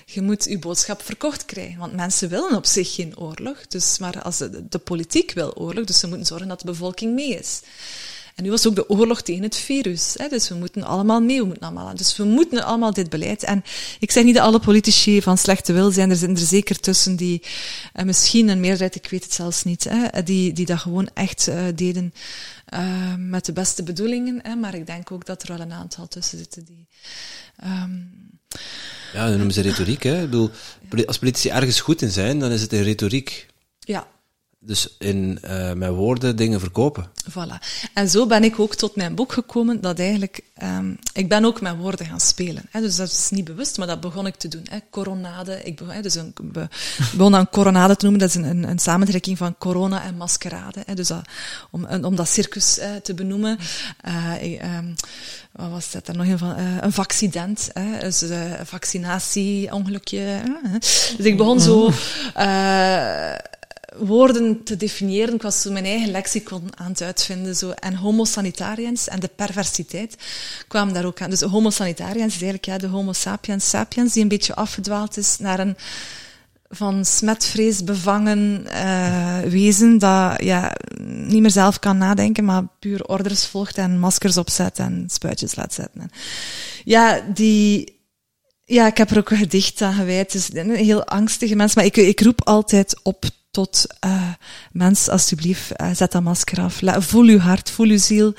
Je moet je boodschap verkocht krijgen, want mensen willen op zich geen oorlog, dus, maar als de, de politiek wil oorlog, dus ze moeten zorgen dat de bevolking mee is. En nu was ook de oorlog tegen het virus. Hè? Dus we moeten allemaal mee. We moeten allemaal aan. Dus we moeten allemaal dit beleid. En ik zeg niet dat alle politici van slechte wil zijn. Er zijn er zeker tussen die, en misschien een meerderheid, ik weet het zelfs niet, hè, die, die dat gewoon echt uh, deden uh, met de beste bedoelingen. Hè? Maar ik denk ook dat er wel een aantal tussen zitten die. Um, ja, dat noemen ze retoriek. Hè? Ik bedoel, als politici ergens goed in zijn, dan is het in retoriek. Ja, dus in uh, met woorden dingen verkopen. Voilà. En zo ben ik ook tot mijn boek gekomen, dat eigenlijk, um, ik ben ook met woorden gaan spelen. Hè. Dus dat is niet bewust, maar dat begon ik te doen. Hè. Coronade, ik begon, hè, dus een, be, begon aan coronade te noemen, dat is een, een, een samentrekking van corona en maskerade. Hè. Dus dat, om, om dat circus hè, te benoemen. Uh, um, wat was dat er nog een van? Uh, een vaccident, hè? dus uh, vaccinatie, ongelukje. Hè? Dus ik begon zo woorden te definiëren. Ik was zo mijn eigen lexicon aan het uitvinden. Zo. En homo sanitariens en de perversiteit kwamen daar ook aan. Dus homo sanitariens is eigenlijk ja, de homo sapiens sapiens, die een beetje afgedwaald is naar een van smetvrees bevangen uh, wezen dat ja, niet meer zelf kan nadenken, maar puur orders volgt en maskers opzet en spuitjes laat zetten. En ja, die, ja, ik heb er ook een gedicht aan gewijd. Is een heel angstige mens, maar ik, ik roep altijd op tot uh, mens, alsjeblieft, uh, zet dat masker af. La, voel uw hart, voel uw ziel.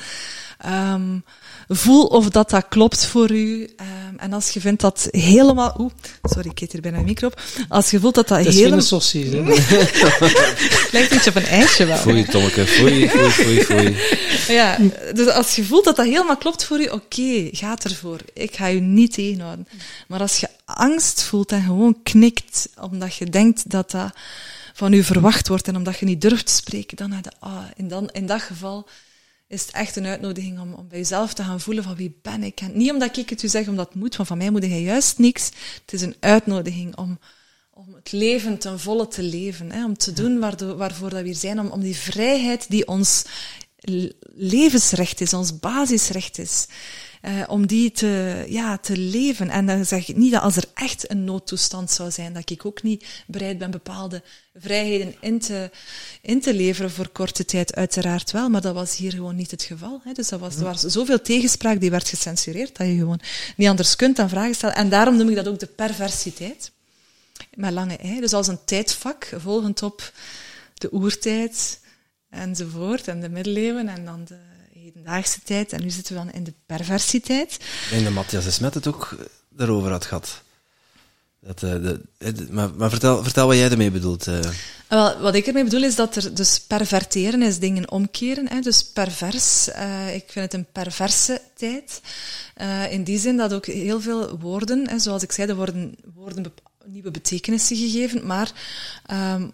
Um, voel of dat dat klopt voor u. Um, en als je vindt dat helemaal... Oeh, sorry, ik eet hier bijna een micro op. Als je voelt dat dat helemaal... helemaal... Het is geen [laughs] Lijkt een beetje op een ijsje wel. Foei, Tommeke, foei, foei, foei, foei. Ja, dus als je voelt dat dat helemaal klopt voor u, oké, okay, ga ervoor. Ik ga je niet tegenhouden. Maar als je angst voelt en gewoon knikt, omdat je denkt dat dat van u verwacht wordt en omdat je niet durft te spreken, dan, de, ah, in, dan in dat geval is het echt een uitnodiging om, om bij jezelf te gaan voelen van wie ben ik. En niet omdat ik het u zeg omdat het moet, want van mij moet hij juist niks. Het is een uitnodiging om, om het leven ten volle te leven. Hè, om te doen waardoor, waarvoor dat we hier zijn. Om, om die vrijheid die ons levensrecht is, ons basisrecht is. Uh, om die te, ja, te leven. En dan zeg ik niet dat als er echt een noodtoestand zou zijn, dat ik ook niet bereid ben bepaalde vrijheden in te, in te leveren voor korte tijd, uiteraard wel. Maar dat was hier gewoon niet het geval. Hè. Dus dat was, er was zoveel tegenspraak die werd gecensureerd, dat je gewoon niet anders kunt dan vragen stellen. En daarom noem ik dat ook de perversiteit. Met lange ei. Dus als een tijdvak, volgend op de oertijd enzovoort, en de middeleeuwen, en dan de hedendaagse tijd. En nu zitten we dan in de perversiteit. Ik denk dat Matthias de Smet het ook daarover had gehad. Dat, uh, de, de, maar, maar vertel, vertel wat jij ermee bedoelt. Uh. Wel, wat ik ermee bedoel is dat er dus perverteren is dingen omkeren. Hè, dus pervers. Uh, ik vind het een perverse tijd. in die zin dat ook heel veel woorden, hè, zoals ik zei, er worden woorden nieuwe betekenissen gegeven, maar um,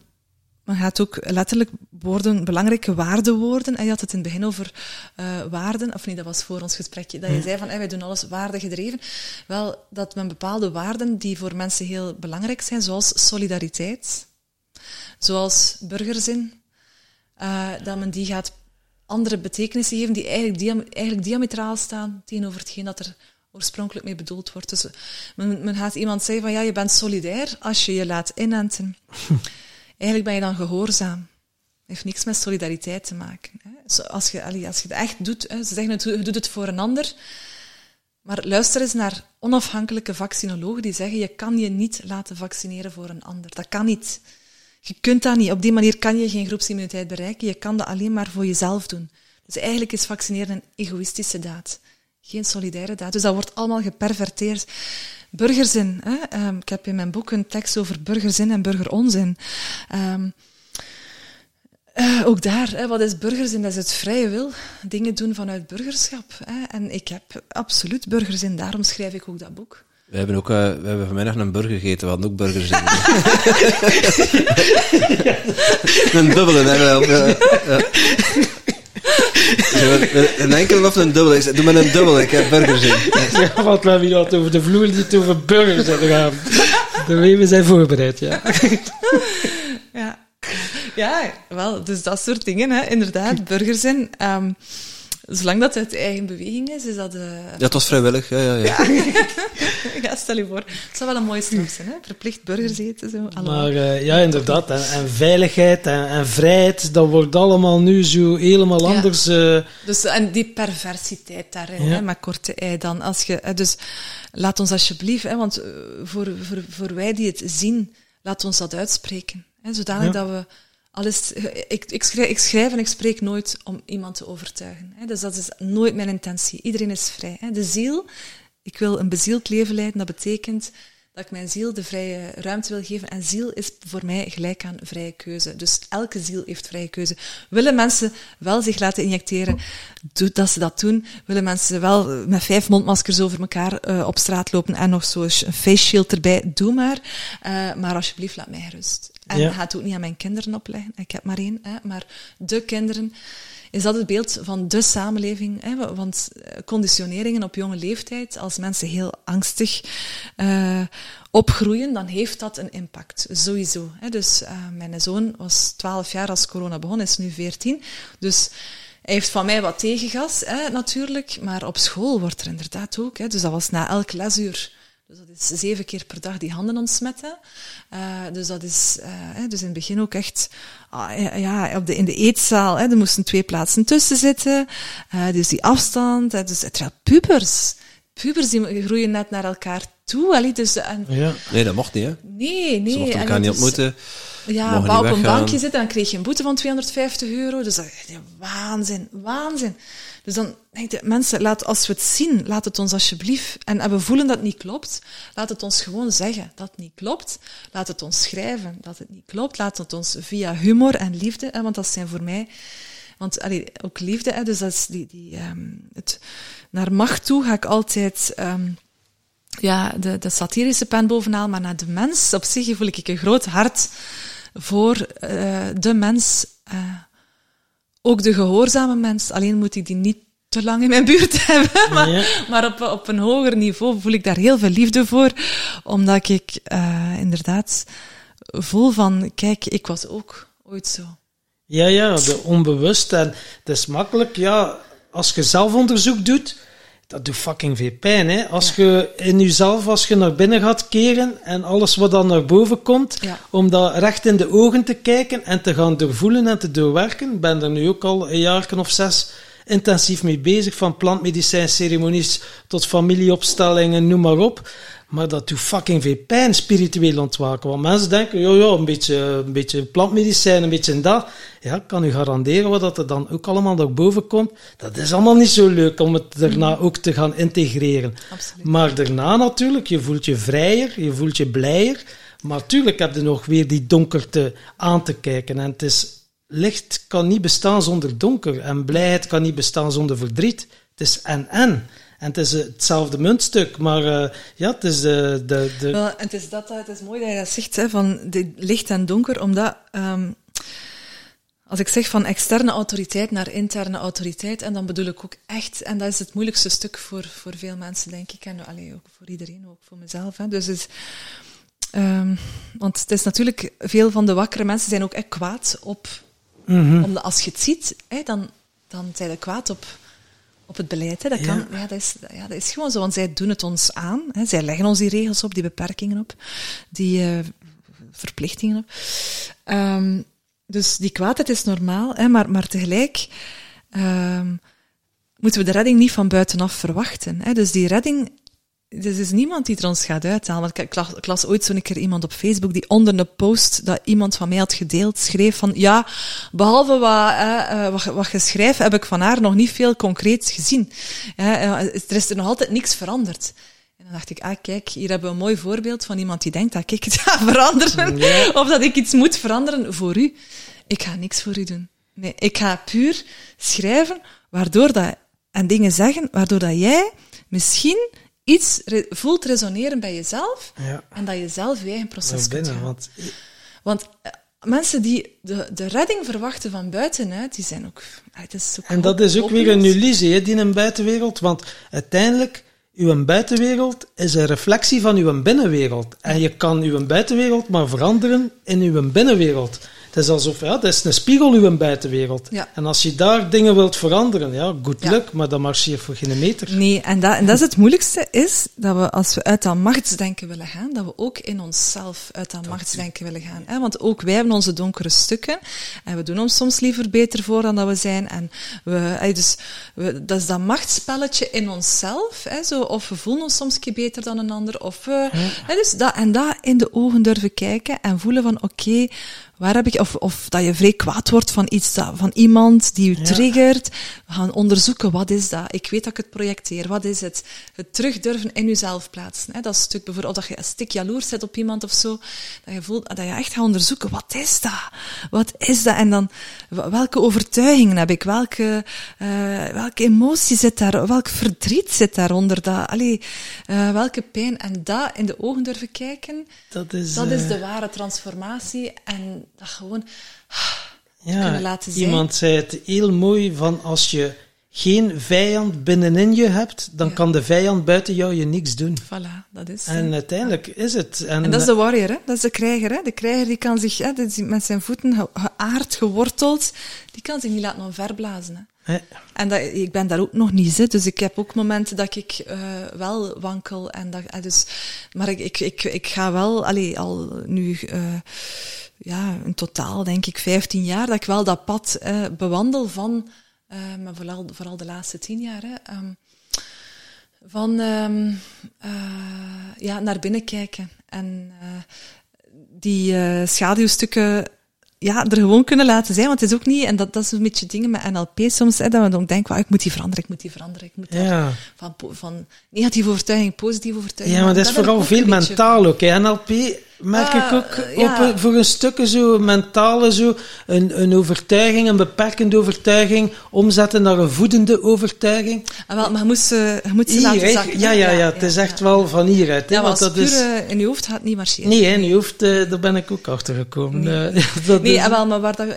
men gaat ook letterlijk woorden, belangrijke waardewoorden. En je had het in het begin over uh, waarden, of niet, dat was voor ons gesprekje, dat je zei van, hey, wij doen alles waardegedreven. Wel, dat men bepaalde waarden die voor mensen heel belangrijk zijn, zoals solidariteit, zoals burgerzin, uh, dat men die gaat andere betekenissen geven die eigenlijk, dia eigenlijk diametraal staan tegenover hetgeen dat er oorspronkelijk mee bedoeld wordt. Dus men, men gaat iemand zeggen van ja, je bent solidair als je je laat inenten. [laughs] eigenlijk ben je dan gehoorzaam. heeft niks met solidariteit te maken. Hè. Als, je, als je het echt doet, hè, ze zeggen je doet het voor een ander. Maar luister eens naar onafhankelijke vaccinologen die zeggen je kan je niet laten vaccineren voor een ander. Dat kan niet. Je kunt dat niet. Op die manier kan je geen groepsimmuniteit bereiken. Je kan dat alleen maar voor jezelf doen. Dus eigenlijk is vaccineren een egoïstische daad. Geen solidaire daad. Dus dat wordt allemaal geperverteerd. Burgerzin. Hè? Ehm, ik heb in mijn boek een tekst over burgerzin en burgeronzin. Um, uh, ook daar, hè, wat is burgerzin? Dat is het vrije wil. Dingen doen vanuit burgerschap. Hè. En ik heb absoluut burgerzin. Daarom schrijf ik ook dat boek. We hebben ook uh, we hebben vanmiddag een burger gegeten, we hadden ook burgers in. [laughs] een dubbele, hè. [laughs] Ja. Een enkele of een dubbele? Ik doe maar een dubbele, ik heb burgers in. Ja, wat we hebben hier over de vloer, niet over burgers hebben gaan. De we zijn voorbereid, ja. Ja. Ja, wel, dus dat soort dingen, hè. inderdaad, burgerzin. Um, zolang dat uit eigen beweging is, is dat... Uh... Ja, het was vrijwillig, ja, ja, ja. [laughs] ja. stel je voor. Het zou wel een mooie straf zijn, hè? verplicht burgers eten. Zo. Maar uh, ja, inderdaad. En, en veiligheid en, en, vrijheid, dat wordt allemaal nu zo helemaal anders. Uh... Dus, en die perversiteit daarin, ja. hè, met korte ei dan. Als je, dus laat ons alsjeblieft, hè, want voor, voor, voor wij die het zien, laat ons dat uitspreken. Hè, zodanig dat we alles, ik, ik, schrijf, ik schrijf en ik spreek nooit om iemand te overtuigen. Hè. Dus dat is nooit mijn intentie. Iedereen is vrij. Hè. De ziel, ik wil een bezield leven leiden, dat betekent dat ik mijn ziel de vrije ruimte wil geven. En ziel is voor mij gelijk aan vrije keuze. Dus elke ziel heeft vrije keuze. Willen mensen wel zich laten injecteren, doet dat ze dat doen. Willen mensen wel met vijf mondmaskers over elkaar uh, op straat lopen en nog zo'n face shield erbij, doe maar. Uh, maar alsjeblieft, laat mij rust. En ja. ga het ook niet aan mijn kinderen opleggen. Ik heb maar één, hè, maar de kinderen is dat het beeld van de samenleving. Hè? Want eh, conditioneringen op jonge leeftijd, als mensen heel angstig uh, opgroeien, dan heeft dat een impact, sowieso. Hè? Dus uh, mijn zoon was 12 jaar als corona begon, is nu 14. Dus hij heeft van mij wat tegengas, hè, natuurlijk, maar op school wordt er inderdaad ook. Hè, dus dat was na elk lesuur dus dat is zeven keer per dag die handen ontsmetten. Uh, dus dat is uh, dus in het begin ook echt uh, ja, op de, in de eetzaal. Hè, er moesten twee plaatsen tussen zitten. Uh, dus die afstand. Hè, dus het pubers. Pubers die groeien net naar elkaar toe. Allee, dus, en, ja. Nee, dat mocht niet, hè? Nee, nee. Ze mochten elkaar niet ontmoeten. Ja, op een bankje zitten, dan kreeg je een boete van 250 euro. Dus dat is waanzin, waanzin. Dus dan denk je, mensen, laat, als we het zien, laat het ons alsjeblieft, en, we voelen dat het niet klopt, laat het ons gewoon zeggen dat het niet klopt. Laat het ons schrijven dat het niet klopt. Laat het ons via humor en liefde, hè, want dat zijn voor mij, want allee, ook liefde, hè, dus dat is die, die, um, het, naar macht toe ga ik altijd, um, ja, de, de satirische pen bovenaan, maar naar de mens op zich voel ik een groot hart voor uh, de mens. Uh, ook de gehoorzame mens, alleen moet ik die niet te lang in mijn buurt [laughs] hebben. Maar, ja. maar op, op een hoger niveau voel ik daar heel veel liefde voor. Omdat ik uh, inderdaad voel van, kijk, ik was ook ooit zo. Ja, ja, de onbewust. En het is makkelijk, ja, als je zelfonderzoek doet, dat doet fucking veel pijn. Hè? Als ja. je in jezelf, als je naar binnen gaat keren en alles wat dan naar boven komt, ja. om dat recht in de ogen te kijken en te gaan doorvoelen en te doorwerken. Ik ben er nu ook al een jaar of zes intensief mee bezig, van plantmedicijnceremonies tot familieopstellingen, noem maar op. Maar dat doet fucking veel pijn, spiritueel ontwaken. Want mensen denken, ja, ja, een beetje, een beetje plantmedicijn, een beetje dat. Ja, ik kan u garanderen wat dat er dan ook allemaal naar boven komt. Dat is allemaal niet zo leuk om het daarna ook te gaan integreren. Absoluut. Maar daarna natuurlijk, je voelt je vrijer, je voelt je blijer. Maar natuurlijk heb je nog weer die donkerte aan te kijken. En het is, licht kan niet bestaan zonder donker. En blijheid kan niet bestaan zonder verdriet. Het is en-en. En het is hetzelfde muntstuk, maar uh, ja, het is de... de, de... Wel, het is, dat, het is mooi dat je dat zegt, hè, van de licht en donker, omdat... Um, als ik zeg van externe autoriteit naar interne autoriteit, en dan bedoel ik ook echt, en dat is het moeilijkste stuk voor, voor veel mensen, denk ik, en allee, ook voor iedereen, ook voor mezelf. Hè. Dus is, um, want het is natuurlijk, veel van de wakkere mensen zijn ook echt kwaad op, mm -hmm. omdat als je het ziet, hè, dan dan zijn ze kwaad op, op het beleid. Hè. Dat, kan, ja. dat, is, ja, dat is gewoon zo, want zij doen het ons aan. Hè. Zij leggen ons die regels op, die beperkingen op, die uh, verplichtingen op. Um, dus die kwaadheid is normaal, hè, maar, maar tegelijk um, moeten we de redding niet van buitenaf verwachten. Hè. Dus die redding er is niemand die er ons gaat uithalen. Want ik, ik las ooit zo'n keer iemand op Facebook die onder een post dat iemand van mij had gedeeld schreef van ja, behalve wat, eh, wat, wat je schrijft, heb ik van haar nog niet veel concreets gezien. Eh, er is er nog altijd niks veranderd. En dan dacht ik, ah kijk, hier hebben we een mooi voorbeeld van iemand die denkt dat ik [laughs] het ga veranderen. Of dat ik iets moet veranderen voor u. Ik ga niks voor u doen. Nee, ik ga puur schrijven waardoor dat, en dingen zeggen waardoor dat jij misschien iets re voelt resoneren bij jezelf ja. en dat je zelf je eigen proces binnen, kunt want Want uh, mensen die de, de redding verwachten van buitenuit, die zijn ook... Ah, het is ook en dat is ook weer een illusie, hè, die een buitenwereld, want uiteindelijk, uw buitenwereld is een reflectie van uw binnenwereld. En je kan uw buitenwereld maar veranderen in uw binnenwereld. Het is alsof, ja, het is een spiegel, uw buitenwereld. Ja. En als je daar dingen wilt veranderen, ja, goed luck, maar dat marcheert voor geen meter. Nee, en dat, en dat is het moeilijkste, is dat we, als we uit dat machtsdenken willen gaan, dat we ook in onszelf uit dat, dat machtsdenken willen gaan. Hè? Want ook wij hebben onze donkere stukken, en we doen ons soms liever beter voor dan dat we zijn. En we, dus, we, dat is dat machtsspelletje in onszelf, hè? Zo, of we voelen ons soms een keer beter dan een ander, of we, ja. hè, dus dat, en dat in de ogen durven kijken en voelen van, oké, okay, waar heb ik, of, of dat je vrij kwaad wordt van iets, dat, van iemand die je triggert. We gaan onderzoeken, wat is dat? Ik weet dat ik het projecteer, wat is het? Het terug durven in jezelf plaatsen. Hè? Dat is een stuk bijvoorbeeld, dat je een stuk jaloers zet op iemand of zo, dat je voelt, dat je echt gaat onderzoeken, wat is dat? Wat is dat? En dan, welke overtuigingen heb ik? Welke, uh, welke emotie zit daar? Welk verdriet zit daaronder? Dat, allee, uh, welke pijn? En dat in de ogen durven kijken, dat is, dat is uh... de ware transformatie. En dat gewoon ja, kunnen laten zijn. Iemand zei het heel mooi van als je geen vijand binnenin je hebt, dan ja. kan de vijand buiten jou je niks doen. Voilà, dat is En uiteindelijk is het. En, en, dat is de warrior, hè? dat is de krijger. Hè? De krijger die kan zich, hè, die met zijn voeten geaard, geworteld, die kan zich niet laten omverblazen. Hè? En dat, ik ben daar ook nog niet, hè. dus ik heb ook momenten dat ik uh, wel wankel. En dat, dus, maar ik, ik, ik, ik ga wel, allee, al nu... Uh, ja, in totaal denk ik 15 jaar dat ik wel dat pad uh, bewandel van, uh, maar vooral, vooral de laatste tien jaar, hè, um, van um, uh, ja, naar binnen kijken en die schaduwstukken ja, er gewoon kunnen laten zijn, want het is ook niet, en dat, dat is een beetje dingen met NLP soms, hè, dat we dan denken, ik moet die veranderen, ik moet die veranderen, ik moet ja. van, van negatieve overtuiging, positieve overtuiging. Ja, maar dat is vooral veel mentaal ook, hè. NLP merk Ah, ik ook op, ja. voor een stukje zo mentale zo, een, een overtuiging, een beperkende overtuiging, omzetten naar een voedende overtuiging. Ah, wel, maar je moet ze, je moet ze Hier, laten zakken. ja, ja, ja, het is echt wel van hieruit. Ja, maar want dat is... eh, in je hoofd gaat niet marcheren. Nee, in je hoofd, eh, daar ben ik ook achter gekomen. Nee. Eh, [laughs] dat Nee, is- ah, wel, maar waar dat,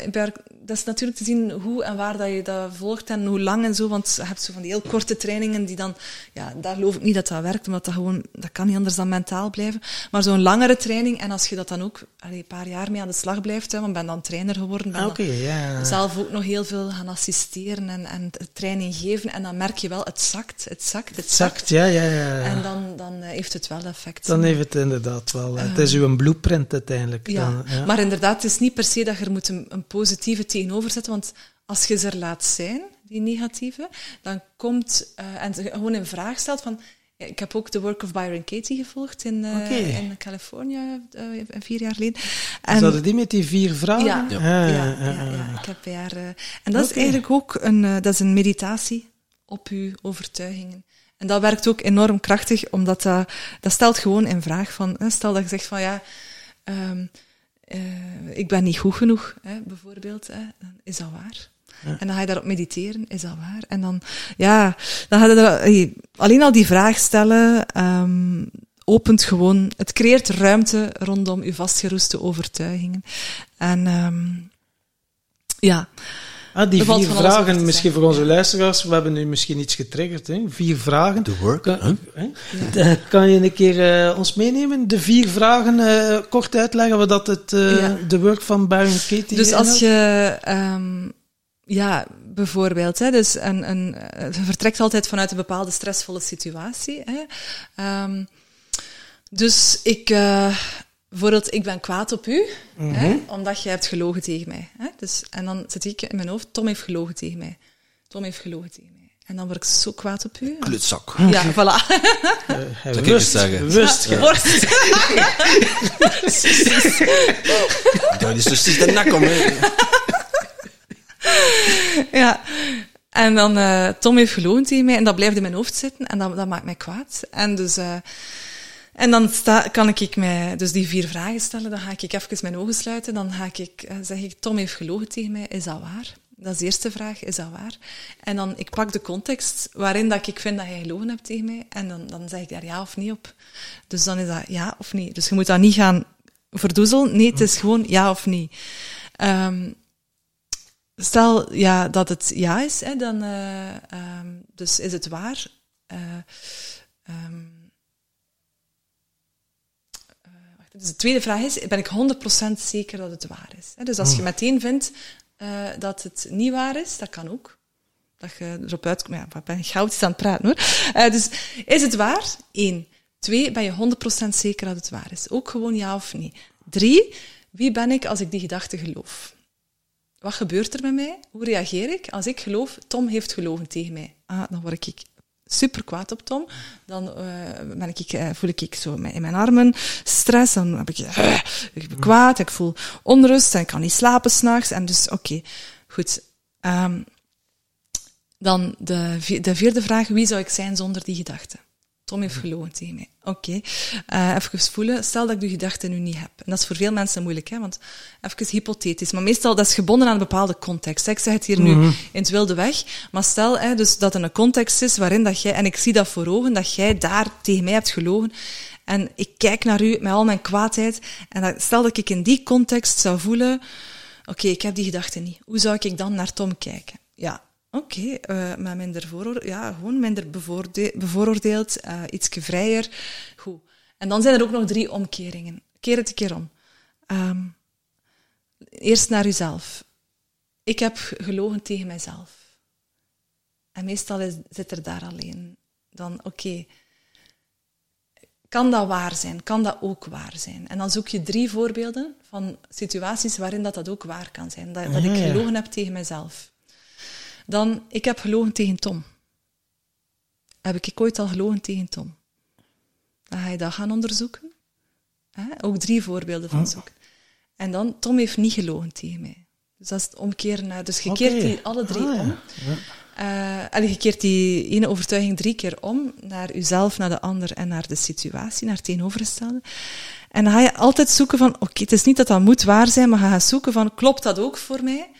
dat is natuurlijk te zien hoe en waar dat je dat volgt en hoe lang en zo. Want je hebt zo van die heel korte trainingen die dan, ja, daar geloof ik niet dat dat werkt, omdat dat gewoon, dat kan niet anders dan mentaal blijven. Maar zo'n langere training, en als je dat dan ook allee, een paar jaar mee aan de slag blijft, hè, want ik ben dan trainer geworden, ben Ah, Oké, dan ja. zelf ook nog heel veel gaan assisteren en, en training geven. En dan merk je wel, het zakt, het zakt, het zakt. Exact, ja, ja, ja. En dan, dan eh, heeft het wel effect. Dan heeft het inderdaad wel. eh, het is uw blueprint uiteindelijk. Ja, Dan, ja. maar inderdaad, het is niet per se dat je er moet een, een positieve tegenover zetten, want als je ze er laat zijn, die negatieve, dan komt, uh, en ze gewoon in vraag stelt van, ik heb ook de work of Byron Katie gevolgd in, uh, in Californië uh, vier jaar geleden. En, Zouden die met die vier vragen? Ja, Ja, ja, ja, ja, ja, ja, ik heb bij haar... eh, en dat is eigenlijk ook een, dat is een meditatie op uw overtuigingen. En dat werkt ook enorm krachtig, omdat dat, dat stelt gewoon in vraag van, hè, stel dat je zegt van ja, ehm, eh, ik ben niet goed genoeg, hè, bijvoorbeeld, hè, dan is dat waar. En dan ga je daarop mediteren, is dat waar? En dan, ja, dan ga je er, alleen al die vraag stellen, ehm, opent gewoon, het creëert ruimte rondom uw vastgeroeste overtuigingen. En ehm, ja, Ah, die Er vier vragen, misschien voor onze luisteraars, we hebben nu misschien iets getriggerd. Hè? Vier vragen. To work. Kan, huh? hè? [laughs] Eh, kan je een keer eh, ons meenemen? De vier vragen eh, kort uitleggen wat dat het, eh, Ja. de work van Baron Katie Dus als inhoudt? je, um, ja, bijvoorbeeld. Hè, dus een, een, je vertrekt altijd vanuit een bepaalde stressvolle situatie. Hè. Ehm, dus ik, uh, bijvoorbeeld, ik ben kwaad op u, hè, omdat je hebt gelogen tegen mij. Hè. Dus, en dan zit ik in mijn hoofd, Tom heeft gelogen tegen mij. Tom heeft gelogen tegen mij. En dan word ik zo kwaad op u. Klutzak. Ja, voilà. [laughs] Uh, Dat eens zeggen. Bewust. Ja, worst. Ja, [laughs] die is precies de nek om. hè. [laughs] ja. En dan, eh Tom heeft gelogen tegen mij en dat blijft in mijn hoofd zitten en dat, maakt mij kwaad. En dus, eh en dan sta, kan ik mij dus die vier vragen stellen, dan ga ik even mijn ogen sluiten, dan ga ik, eh, zeg ik, Tom heeft gelogen tegen mij, is dat waar? Dat is de eerste vraag, is dat waar? En dan, ik pak de context waarin dat ik vind dat hij gelogen hebt tegen mij, en dan, dan zeg ik daar ja of nee op. Dus dan is dat ja of nee. Dus je moet dat niet gaan verdoezelen, nee, het is gewoon ja of nee. Stel ja, dat het ja is, hè, dan uh, um, dus is het waar. Uh, um, uh, wacht, dus de tweede vraag is, ben ik 100% zeker dat het waar is? Hè? Dus als je meteen vindt dat het niet waar is, dat kan ook. Dat je erop uitkomt, ja, wat ben ik goud aan het praten hoor. dus is het waar? Eén. Twee, ben je 100% zeker dat het waar is? Ook gewoon ja of nee. Drie, wie ben ik als ik die gedachte geloof? Wat gebeurt er met mij? Hoe reageer ik? Als ik geloof, Tom heeft gelogen tegen mij. Ah, dan word ik super kwaad op Tom. Dan uh, ben ik, uh, voel ik, ik zo in mijn armen stress. Dan heb ik, uh, ik ben kwaad, ik voel onrust en ik kan niet slapen s'nachts. En dus, oké, goed. Um, dan de, de vierde vraag, wie zou ik zijn zonder die gedachte? Tom heeft gelogen tegen mij. Oké, okay. uh, even voelen. Stel dat ik die gedachte nu niet heb. En dat is voor veel mensen moeilijk, hè, want even hypothetisch. Maar meestal dat is gebonden aan een bepaalde context. Ik zeg het hier nu in het wilde weg. Maar stel hè, dus dat er een context is waarin dat jij, en ik zie dat voor ogen, dat jij daar tegen mij hebt gelogen. En ik kijk naar u met al mijn kwaadheid. En dat, stel dat ik in die context zou voelen, oké, okay, ik heb die gedachte niet. Hoe zou ik dan naar Tom kijken? Ja, Oké, okay, uh, maar minder vooroordeel, ja, gewoon minder bevooroordeeld, uh, iets vrijer. Goed. En dan zijn er ook nog drie omkeringen. Keer het een keer om. Um, eerst naar uzelf. Ik heb gelogen tegen mijzelf. En meestal is, zit er daar alleen. Dan, oké, okay, kan dat waar zijn? Kan dat ook waar zijn? En dan zoek je drie voorbeelden van situaties waarin dat, dat ook waar kan zijn. Dat, dat ik gelogen heb tegen mijzelf. Dan, ik heb gelogen tegen Tom. Heb ik ooit al gelogen tegen Tom? Dan ga je dat gaan onderzoeken. Hè? Ook drie voorbeelden van zoeken. En dan, Tom heeft niet gelogen tegen mij. Dus dat is het omkeren naar. Dus je okay. keert die alle drie ah, om. Ja. Uh, je keert die ene overtuiging drie keer om naar uzelf, naar de ander en naar de situatie, naar het tegenovergestelde. En dan ga je altijd zoeken van, oké, okay, het is niet dat dat moet waar zijn, maar ga je zoeken van, klopt dat ook voor mij?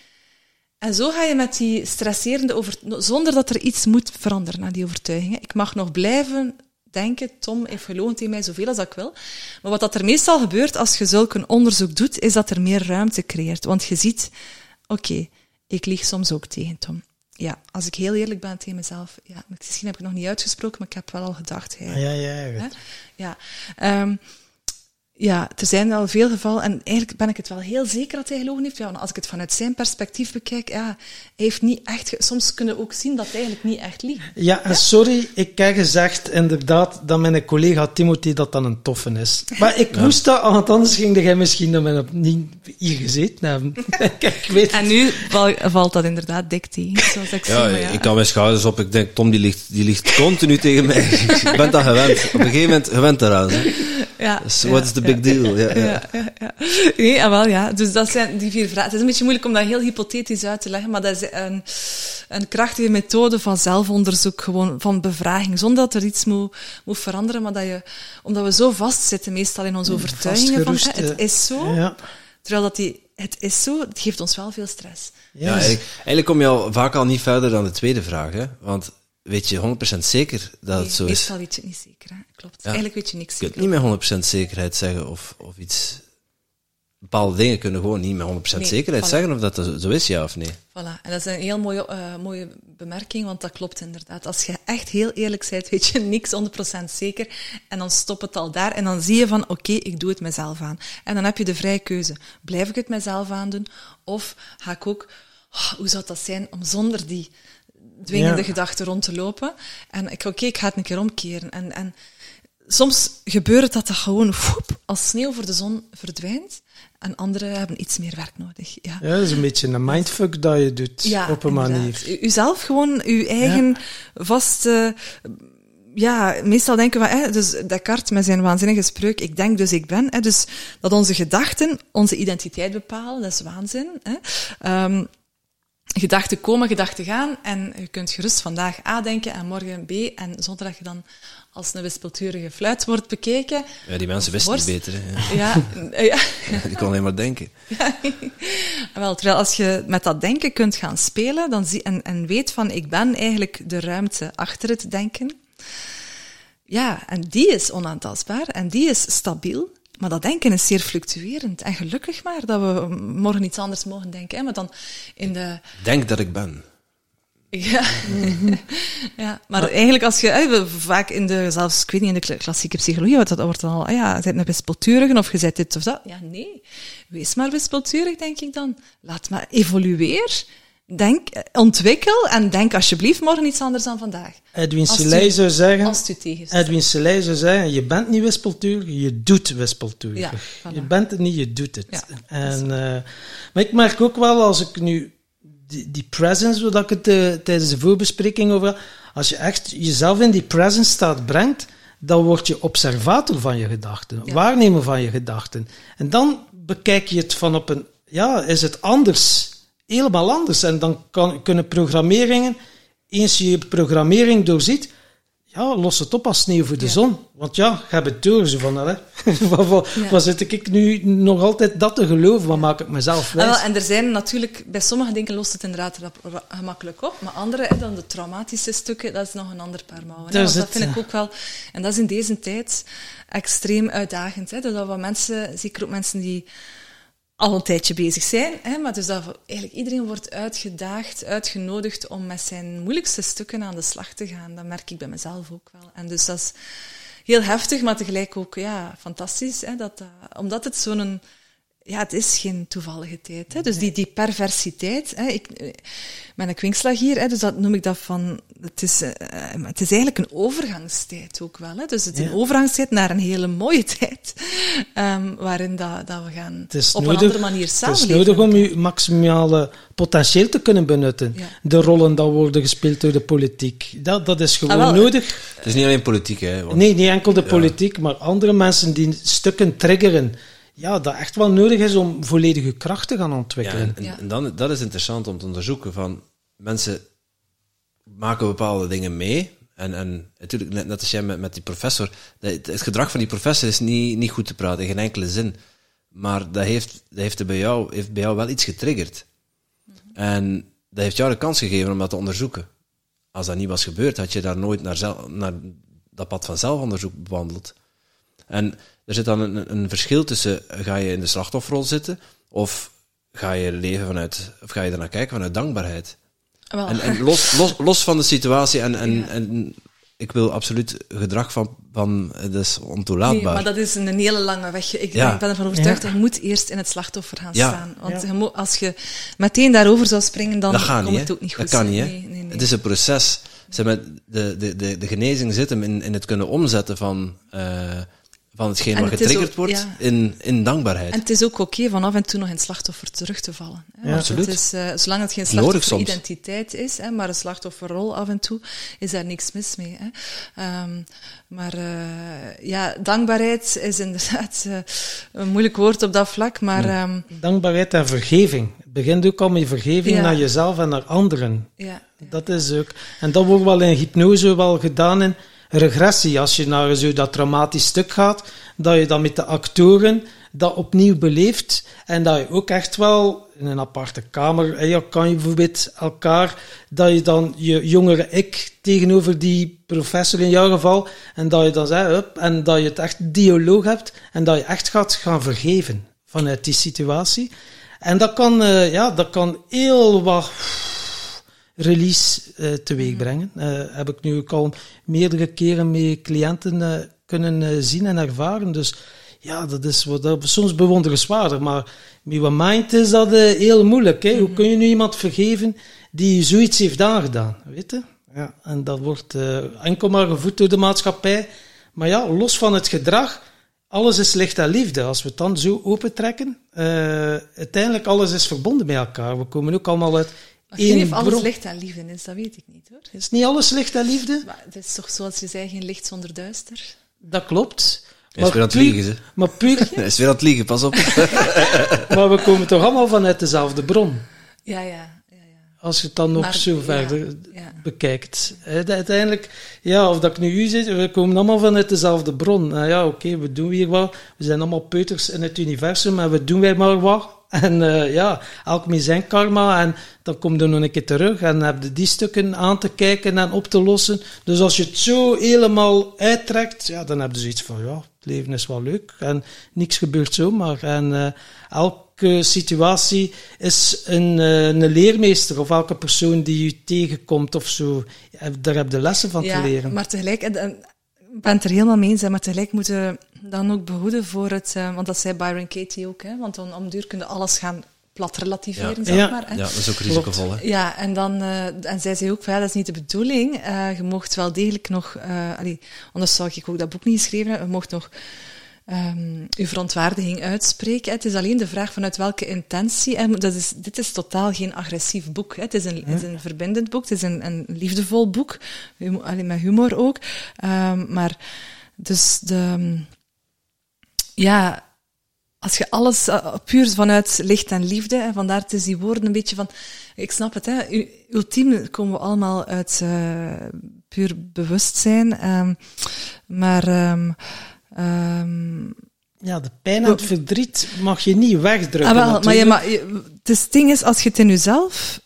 En zo ga je met die stresserende over, zonder dat er iets moet veranderen aan die overtuigingen. Ik mag nog blijven denken, Tom heeft gelogen tegen mij zoveel als ik wil. Maar wat dat er meestal gebeurt als je zulk een onderzoek doet, is dat er meer ruimte creëert. Want je ziet, oké, okay, ik lieg soms ook tegen Tom. Ja, als ik heel eerlijk ben tegen mezelf, ja, misschien heb ik het nog niet uitgesproken, maar ik heb wel al gedacht. Hey, ja, ja, ja. ja. Um, ja, er zijn al veel gevallen, en eigenlijk ben ik het wel heel zeker dat hij gelogen heeft. Ja, als ik het vanuit zijn perspectief bekijk, ja, hij heeft niet echt... Soms kunnen we ook zien dat hij eigenlijk niet echt liegt. Ja, en sorry, ik heb gezegd inderdaad dat mijn collega Timothy dat dan een toffe is. Maar ik ja. moest dat, want anders ging jij misschien naar mijn niet hier gezeten hebben. [laughs] ik weet en nu val, valt dat inderdaad dik tegen, zoals ik ja, zie. Ja, ik kan mijn schouders op. Ik denk, Tom die ligt, die ligt continu tegen mij. [laughs] ik ben dat gewend. Op een gegeven moment gewend eraan. Hè. Ja, dus is big deal? Ja, ja. ja, ja, ja. Nee, ah, wel, ja. Dus dat zijn die vier vragen. Het is een beetje moeilijk om dat heel hypothetisch uit te leggen, maar dat is een, een krachtige methode van zelfonderzoek, gewoon van bevraging, zonder dat er iets moet, moet veranderen, maar dat je, omdat we zo vastzitten meestal in onze overtuigingen van, hè, het is zo, ja. terwijl dat die, het is zo, het geeft ons wel veel stress. Ja, eigenlijk, eigenlijk kom je al vaak al niet verder dan de tweede vraag, hè? want weet je 100% zeker dat nee, het zo is? Meestal weet je het niet zeker, hè? klopt. Ja. Eigenlijk weet je niks Je kunt niet met 100% zekerheid zeggen of, of iets... Bepaalde dingen kunnen gewoon niet met 100% Nee, zekerheid voilà. zeggen of dat zo is, ja of nee. Voilà. En dat is een heel mooie, uh, mooie bemerking, want dat klopt inderdaad. Als je echt heel eerlijk bent, weet je niks 100% zeker. En dan stopt het al daar. En dan zie je van, oké, okay, ik doe het mezelf aan. En dan heb je de vrije keuze. Blijf ik het mezelf aandoen? Of ga ik ook oh, hoe zou dat zijn om zonder die dwingende Ja. gedachten rond te lopen? En ik, oké, ik ga het een keer omkeren. En, en soms gebeurt het dat dat gewoon woep, als sneeuw voor de zon verdwijnt. En anderen hebben iets meer werk nodig. Ja. Ja, dat is een beetje een mindfuck dat je doet, Ja, op een inderdaad. manier. U- Uzelf gewoon, uw eigen vaste... Ja, meestal denken we, hè, dus Descartes met zijn waanzinnige spreuk, ik denk dus ik ben, hè, dus dat onze gedachten onze identiteit bepalen, dat is waanzin. Hè. Ehm, gedachten komen, gedachten gaan, en je kunt gerust vandaag A denken en morgen B, en zonder dat je dan als een wispelturige fluit wordt bekeken. Ja, die mensen wisten het beter. Hè. [laughs] Ja, ja. Die kon alleen maar denken. [laughs] Wel, terwijl als je met dat denken kunt gaan spelen dan zie, en, en weet van ik ben eigenlijk de ruimte achter het denken. Ja, en die is onaantastbaar en die is stabiel. Maar dat denken is zeer fluctuerend. En gelukkig maar dat we morgen iets anders mogen denken. Hè? Maar dan in de... Denk dat ik ben. Ja. [laughs] ja, maar eigenlijk als je, vaak in de, zelfs, ik weet niet, in de kla- klassieke psychologie, wordt dat wordt dan al, ah ja, je bent een of je bent dit of dat. Ja, nee. Wees maar wispelturig, denk ik dan. Laat maar evolueer. Denk, ontwikkel en denk alsjeblieft morgen iets anders dan vandaag. Edwin Selei zou zeggen, Als het u tegenstaat. Edwin Selei zou zeggen, je bent niet wispelturig, je doet wispelturig. Ja, voilà. Je bent het niet, je doet het. Ja, en, eh, maar ik merk ook wel, als ik nu die, die presence, waar ik het eh, tijdens de voorbespreking over had, als je echt jezelf in die presence staat brengt, dan word je observator van je gedachten, Ja. waarnemer van je gedachten. En dan bekijk je het van op een, ja, is het anders? Helemaal anders. En dan kan, kunnen programmeringen, eens je je programmering doorziet, ja, los het op als sneeuw voor de Ja. zon. Want ja, je hebt het door, zo van, hè. [laughs] wat, wat, Ja. wat zit ik nu nog altijd dat te geloven? Wat maak ik mezelf Ah, wel, wijs? en er zijn natuurlijk, bij sommige dingen lost het inderdaad gemakkelijk op, maar andere, hè, dan de traumatische stukken, dat is nog een ander paar mouwen. hè. Dat vind ik ook wel, en dat is in deze tijd extreem uitdagend. Hè, dat wat mensen, zeker ook mensen die al een tijdje bezig zijn, hè, maar dus dat eigenlijk iedereen wordt uitgedaagd, uitgenodigd om met zijn moeilijkste stukken aan de slag te gaan. Dat merk ik bij mezelf ook wel. En dus dat is heel heftig, maar tegelijk ook ja, fantastisch. Hè, dat, dat- omdat het zo'n... Ja, het is geen toevallige tijd. Hè. Dus die, die perversiteit. Hè. Ik eh, ben een kwinkslag hier, hè, dus dat noem ik dat van... Het is, eh, eh, het is eigenlijk een overgangstijd ook wel. Hè. Dus het is Ja. een overgangstijd naar een hele mooie tijd. ehm, waarin dat, dat we gaan op nodig- een andere manier Het is samenleven. nodig om je maximale potentieel te kunnen benutten. Ja. De rollen die worden gespeeld door de politiek. Dat, dat is gewoon Ah, wel, nodig. Het is niet alleen politiek, hè. want- Nee, niet enkel de politiek, maar andere mensen die stukken triggeren. Ja, dat echt wel nodig is om volledige kracht te gaan ontwikkelen. en, en, Ja. en dan, dat is interessant om te onderzoeken van mensen maken bepaalde dingen mee. En, en natuurlijk, net, net als jij met, met die professor, het, het gedrag van die professor is niet, niet goed te praten, in geen enkele zin. Maar dat heeft, dat heeft, bij, jou, heeft bij jou wel iets getriggerd. En dat heeft jou de kans gegeven om dat te onderzoeken. Als dat niet was gebeurd, had je daar nooit naar, naar dat pad van zelfonderzoek bewandeld. En er zit dan een, een verschil tussen, ga je in de slachtofferrol zitten, of ga je leven vanuit, of ga je ernaar kijken vanuit dankbaarheid. Wel, En, en los, los, los van de situatie, en, en, Ja. en ik wil absoluut gedrag van, van het is nee, ontoelaatbaar. maar dat is een hele lange weg. Ik, Ja. ik ben ervan overtuigd Ja. dat je moet eerst in het slachtoffer gaan Ja. staan. Want Ja. je moet, als je meteen daarover zou springen, dan dat komt niet, het ook niet goed. Dat kan niet? Nee, nee, nee. Het is een proces. Zeg maar, de, de, de, de genezing zit hem in, in het kunnen omzetten van, eh, van hetgeen En wat het getriggerd ook- wordt ja. in, in dankbaarheid. En het is ook oké van af en toe nog in het slachtoffer terug te vallen. Hè? Ja, absoluut. Het is, eh, zolang het geen slachtofferidentiteit is, hè, maar een slachtofferrol af en toe, is daar niks mis mee. Hè? Ehm, maar eh, ja, dankbaarheid is inderdaad eh, een moeilijk woord op dat vlak, maar ehm, Dankbaarheid en vergeving. Het begint ook al met vergeving Ja. naar jezelf en naar anderen. ja, Dat is ook. En dat wordt wel in hypnose wel gedaan in regressie. Als je naar zo dat traumatisch stuk gaat, dat je dan met de actoren dat opnieuw beleeft. En dat je ook echt wel in een aparte kamer, ja, kan je bijvoorbeeld elkaar, dat je dan je jongere ik tegenover die professor in jouw geval, en dat je dan zegt, hup, en dat je het echt dialoog hebt, en dat je echt gaat gaan vergeven vanuit die situatie. En dat kan, eh, ja, dat kan heel wat release eh, teweeg brengen. Eh, heb ik nu ook al meerdere keren met cliënten eh, kunnen zien en ervaren. Dus ja, dat is wat, dat soms bewonderenswaardig. Maar met wat mind is dat eh, heel moeilijk. Hè? Hoe kun je nu iemand vergeven die zoiets heeft aangedaan? Weet je? Ja, en dat wordt eh, enkel maar gevoed door de maatschappij. Maar ja, los van het gedrag, alles is licht en liefde. Als we het dan zo opentrekken, uh, uiteindelijk alles is verbonden met elkaar. We komen ook allemaal uit niet of alles licht en liefde is, dat weet ik niet hoor. Is niet alles licht en liefde? Maar het is toch zoals je zei, geen licht zonder duister? Dat klopt. Hij is weer aan het liegen, ze. Maar puur... [laughs] Hij is weer aan het liegen, pas op. [laughs] maar we komen toch allemaal vanuit dezelfde bron? Ja, ja. Als je het dan nog maar, zo verder ja, bekijkt. Uiteindelijk, ja, of dat ik nu u zit, we komen allemaal vanuit dezelfde bron. Nou ja, oké, okay, we doen hier wat. We zijn allemaal peuters in het universum en we doen wij maar wat. [laughs] En uh, ja, elk met zijn karma. En dan komt er nog een keer terug en heb je die stukken aan te kijken en op te lossen. Dus als je het zo helemaal uittrekt, ja, dan heb je zoiets van, ja, het leven is wel leuk. En niks gebeurt zomaar. En uh, elke situatie is een, uh, een leermeester. Of elke persoon die je tegenkomt of zo. Daar heb je lessen van ja, te leren. maar tegelijk... Ik ben het er helemaal mee eens, maar tegelijk moeten we dan ook behoeden voor het... Uh, want dat zei Byron Katie ook, hè, want dan om duur kun je alles gaan plat relativeren, ja. zeg ja. maar. Hè. Ja, dat is ook risicovol, hè? Ja, en dan... Uh, en zij zei ook, van, ja, dat is niet de bedoeling. Uh, je mocht wel degelijk nog... Uh, allee, anders zou ik ook dat boek niet geschreven hebben. Je mocht nog um, uw verontwaardiging uitspreken. Het is alleen de vraag vanuit welke intentie. En dat is, dit is totaal geen agressief boek. Het, is een, het is een verbindend boek, het is een, een liefdevol boek, alleen met humor ook. Um, maar dus de, ja, als je alles uh, puur vanuit licht en liefde, en vandaar het is die woorden een beetje van, ik snap het, hè, ultiem komen we allemaal uit uh, puur bewustzijn, um, maar um, Um, ja, de pijn en het verdriet mag je niet wegdrukken. Ah, wel, maar je, maar je, het ding is, als je het in jezelf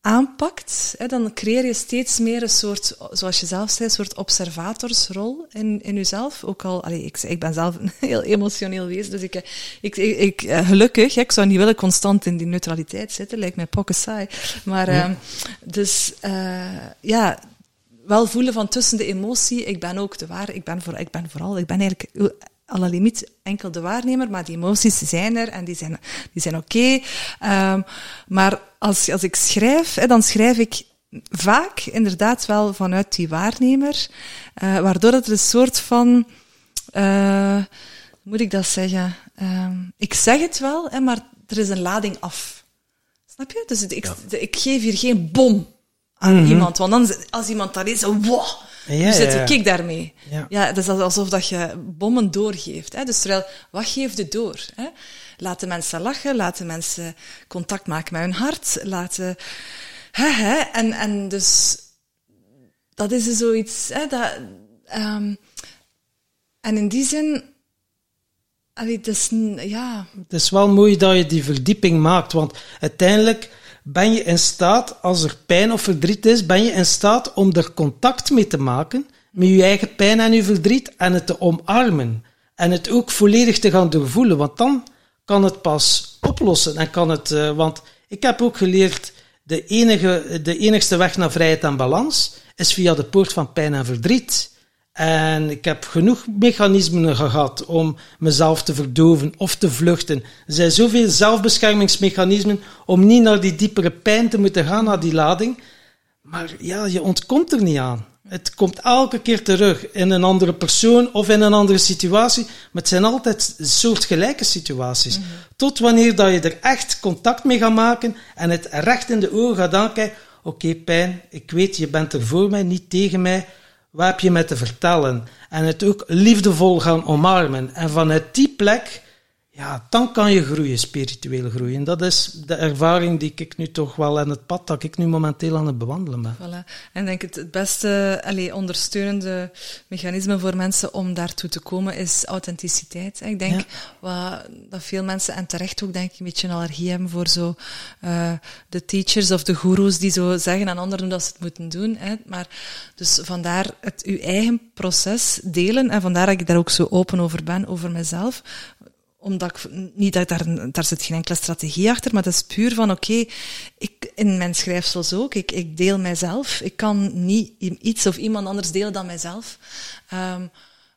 aanpakt, hè, dan creëer je steeds meer een soort, zoals je zelf zei, een soort observatorsrol in, in jezelf. Ook al, allee, ik, ik ben zelf [laughs] een heel emotioneel wezen, dus ik, ik, ik, ik gelukkig, hè, ik zou niet willen constant in die neutraliteit zitten, lijkt mij pokken saai. Maar, ja. um, dus, uh, ja, wel voelen van tussen de emotie, ik ben ook de waar, ik ben, voor, ik ben vooral, ik ben eigenlijk à la limiet enkel de waarnemer, maar die emoties zijn er en die zijn, die zijn oké. Okay. Um, maar als, als ik schrijf, hè, dan schrijf ik vaak inderdaad wel vanuit die waarnemer, uh, waardoor het een soort van, uh, moet ik dat zeggen? Um, ik zeg het wel, hè, maar er is een lading af. Snap je? Dus ik, ja. ik geef hier geen bom aan mm -hmm. iemand. Want dan, als iemand dat is, wow, ja, hoe zit ja, ik daarmee? Ja. dat is alsof dat je bommen doorgeeft. Hè? Dus terwijl, wat geeft het door? Hè? Laten mensen lachen, laten mensen contact maken met hun hart, laten... Hè, hè? En, en dus, dat is dus zoiets... Hè, dat, um, en in die zin... Allee, het is, ja... Het is wel mooi dat je die verdieping maakt, want uiteindelijk ben je in staat, als er pijn of verdriet is, ben je in staat om er contact mee te maken met je eigen pijn en je verdriet en het te omarmen. En het ook volledig te gaan doorvoelen, want dan kan het pas oplossen en kan het, uh, want ik heb ook geleerd, de, enige, de enigste weg naar vrijheid en balans is via de poort van pijn en verdriet. En ik heb genoeg mechanismen gehad om mezelf te verdoven of te vluchten. Er zijn zoveel zelfbeschermingsmechanismen om niet naar die diepere pijn te moeten gaan, naar die lading. Maar ja, je ontkomt er niet aan. Het komt elke keer terug in een andere persoon of in een andere situatie. Maar het zijn altijd soortgelijke situaties. Mm -hmm. Tot wanneer dat je er echt contact mee gaat maken en het recht in de ogen gaat aankijken. Oké, okay, pijn, ik weet, je bent er voor mij, niet tegen mij wat heb je met te vertellen? En het ook liefdevol gaan omarmen. En vanuit die plek, ja, dan kan je groeien, spiritueel groeien. Dat is de ervaring die ik nu toch wel en het pad dat ik nu momenteel aan het bewandelen ben. Voilà. En ik denk het, het beste allez, ondersteunende mechanisme voor mensen om daartoe te komen is authenticiteit. Ik denk ja. wat, dat veel mensen, en terecht ook denk ik, een beetje een allergie hebben voor zo uh, de teachers of de goeroes die zo zeggen aan anderen dat ze het moeten doen. Hè. Maar dus vandaar het uw eigen proces delen en vandaar dat ik daar ook zo open over ben, over mezelf omdat ik, niet dat daar, daar zit geen enkele strategie achter, maar dat is puur van, oké, okay, ik, in mijn schrijfsels ook, ik, ik deel mijzelf. Ik kan niet iets of iemand anders delen dan mijzelf. Um,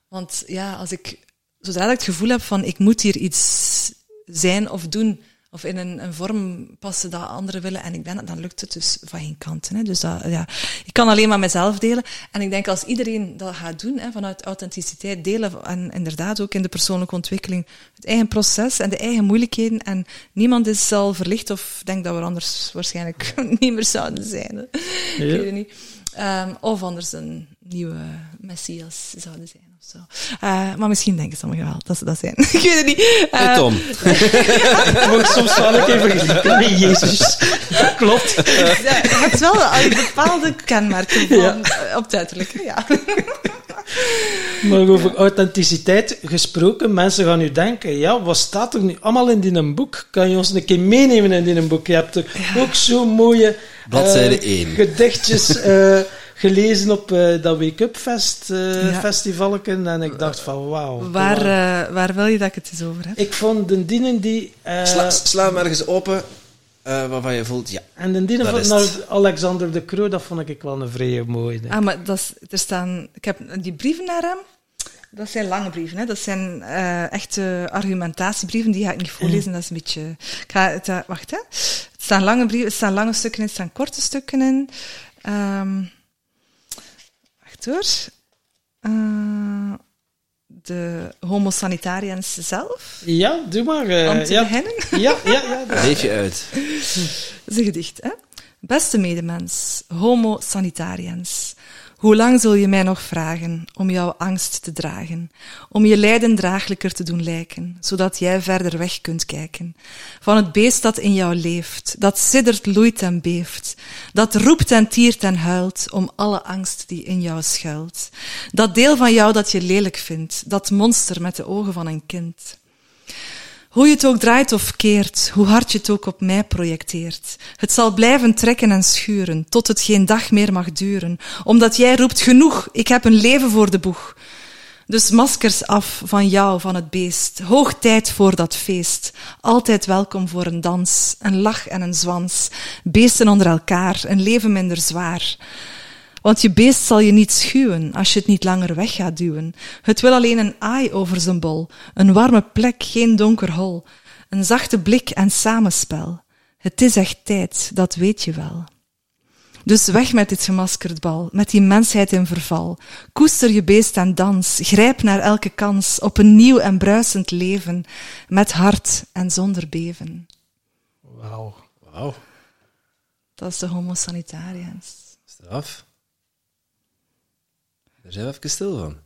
want ja, als ik zodra ik het gevoel heb van ik moet hier iets zijn of doen, of in een, een vorm passen dat anderen willen en ik ben het, dan lukt het dus van geen kant. Hè. Dus dat, ja, ik kan alleen maar mezelf delen. En ik denk als iedereen dat gaat doen, hè, vanuit authenticiteit delen en inderdaad ook in de persoonlijke ontwikkeling, het eigen proces en de eigen moeilijkheden en niemand is al verlicht of denkt dat we anders waarschijnlijk [laughs] niet meer zouden zijn. Hè. Ja. Ik weet het niet. Um, of anders een nieuwe messias zouden zijn. Zo. Uh, maar misschien denken sommigen wel dat ze dat zijn. [laughs] ik weet het niet. Uh, Hey, Tom. [laughs] Moet ik soms wel een keer vergelijken met Jezus. Dat [laughs] klopt. ja, je hebt wel al bepaalde kenmerken van, Ja. uh, op het uiterlijke. Ja. Maar over authenticiteit gesproken, mensen gaan nu denken, ja, wat staat er nu allemaal in die boek? Kan je ons een keer meenemen in die boek? Je hebt er ook zo mooie Bladzijde eh, één. gedichtjes eh, gelezen op eh, dat Wake Up Fest eh Ja. festivalken en ik dacht van wauw. Waar, uh, waar wil je dat ik het eens over heb? Ik vond de dienen die... eh, Sla, sla hem ergens open eh, waarvan je voelt, ja. en de dienen van naar. Alexander de Croo, dat vond ik wel een vrij mooie. Ah, maar dat is, er staan, ik heb die brieven naar hem. Dat zijn lange brieven, hè? dat zijn uh, echte argumentatiebrieven, die ga ik niet voorlezen, dat is een beetje... Ik ga het, uh, wacht, hè. Het staan lange brieven, het staan lange stukken in, het staan korte stukken in. Um, hoor. Uh, de homo sanitariëns zelf. Ja, doe maar. Uh, Om te ja. beginnen. Ja, ja, ja. [laughs] Leef je uit. Dat is een gedicht, hè? Beste medemens, homo sanitariëns. Hoe lang zul je mij nog vragen om jouw angst te dragen, om je lijden draaglijker te doen lijken, zodat jij verder weg kunt kijken? Van het beest dat in jou leeft, dat siddert, loeit en beeft, dat roept en tiert en huilt om alle angst die in jou schuilt. Dat deel van jou dat je lelijk vindt, dat monster met de ogen van een kind. Hoe je het ook draait of keert, hoe hard je het ook op mij projecteert. Het zal blijven trekken en schuren, tot het geen dag meer mag duren. Omdat jij roept, genoeg, ik heb een leven voor de boeg. Dus maskers af van jou, van het beest. Hoog tijd voor dat feest. Altijd welkom voor een dans, een lach en een zwans. Beesten onder elkaar, een leven minder zwaar. Want je beest zal je niet schuwen als je het niet langer weg gaat duwen. Het wil alleen een aai over zijn bol, een warme plek, geen donker hol, een zachte blik en samenspel. Het is echt tijd, dat weet je wel. Dus weg met dit gemaskerd bal, met die mensheid in verval. Koester je beest en dans, grijp naar elke kans op een nieuw en bruisend leven, met hart en zonder beven. Wauw. Wauw. Dat is de homo sanitariëns. Straf. Daar zijn we even stil van.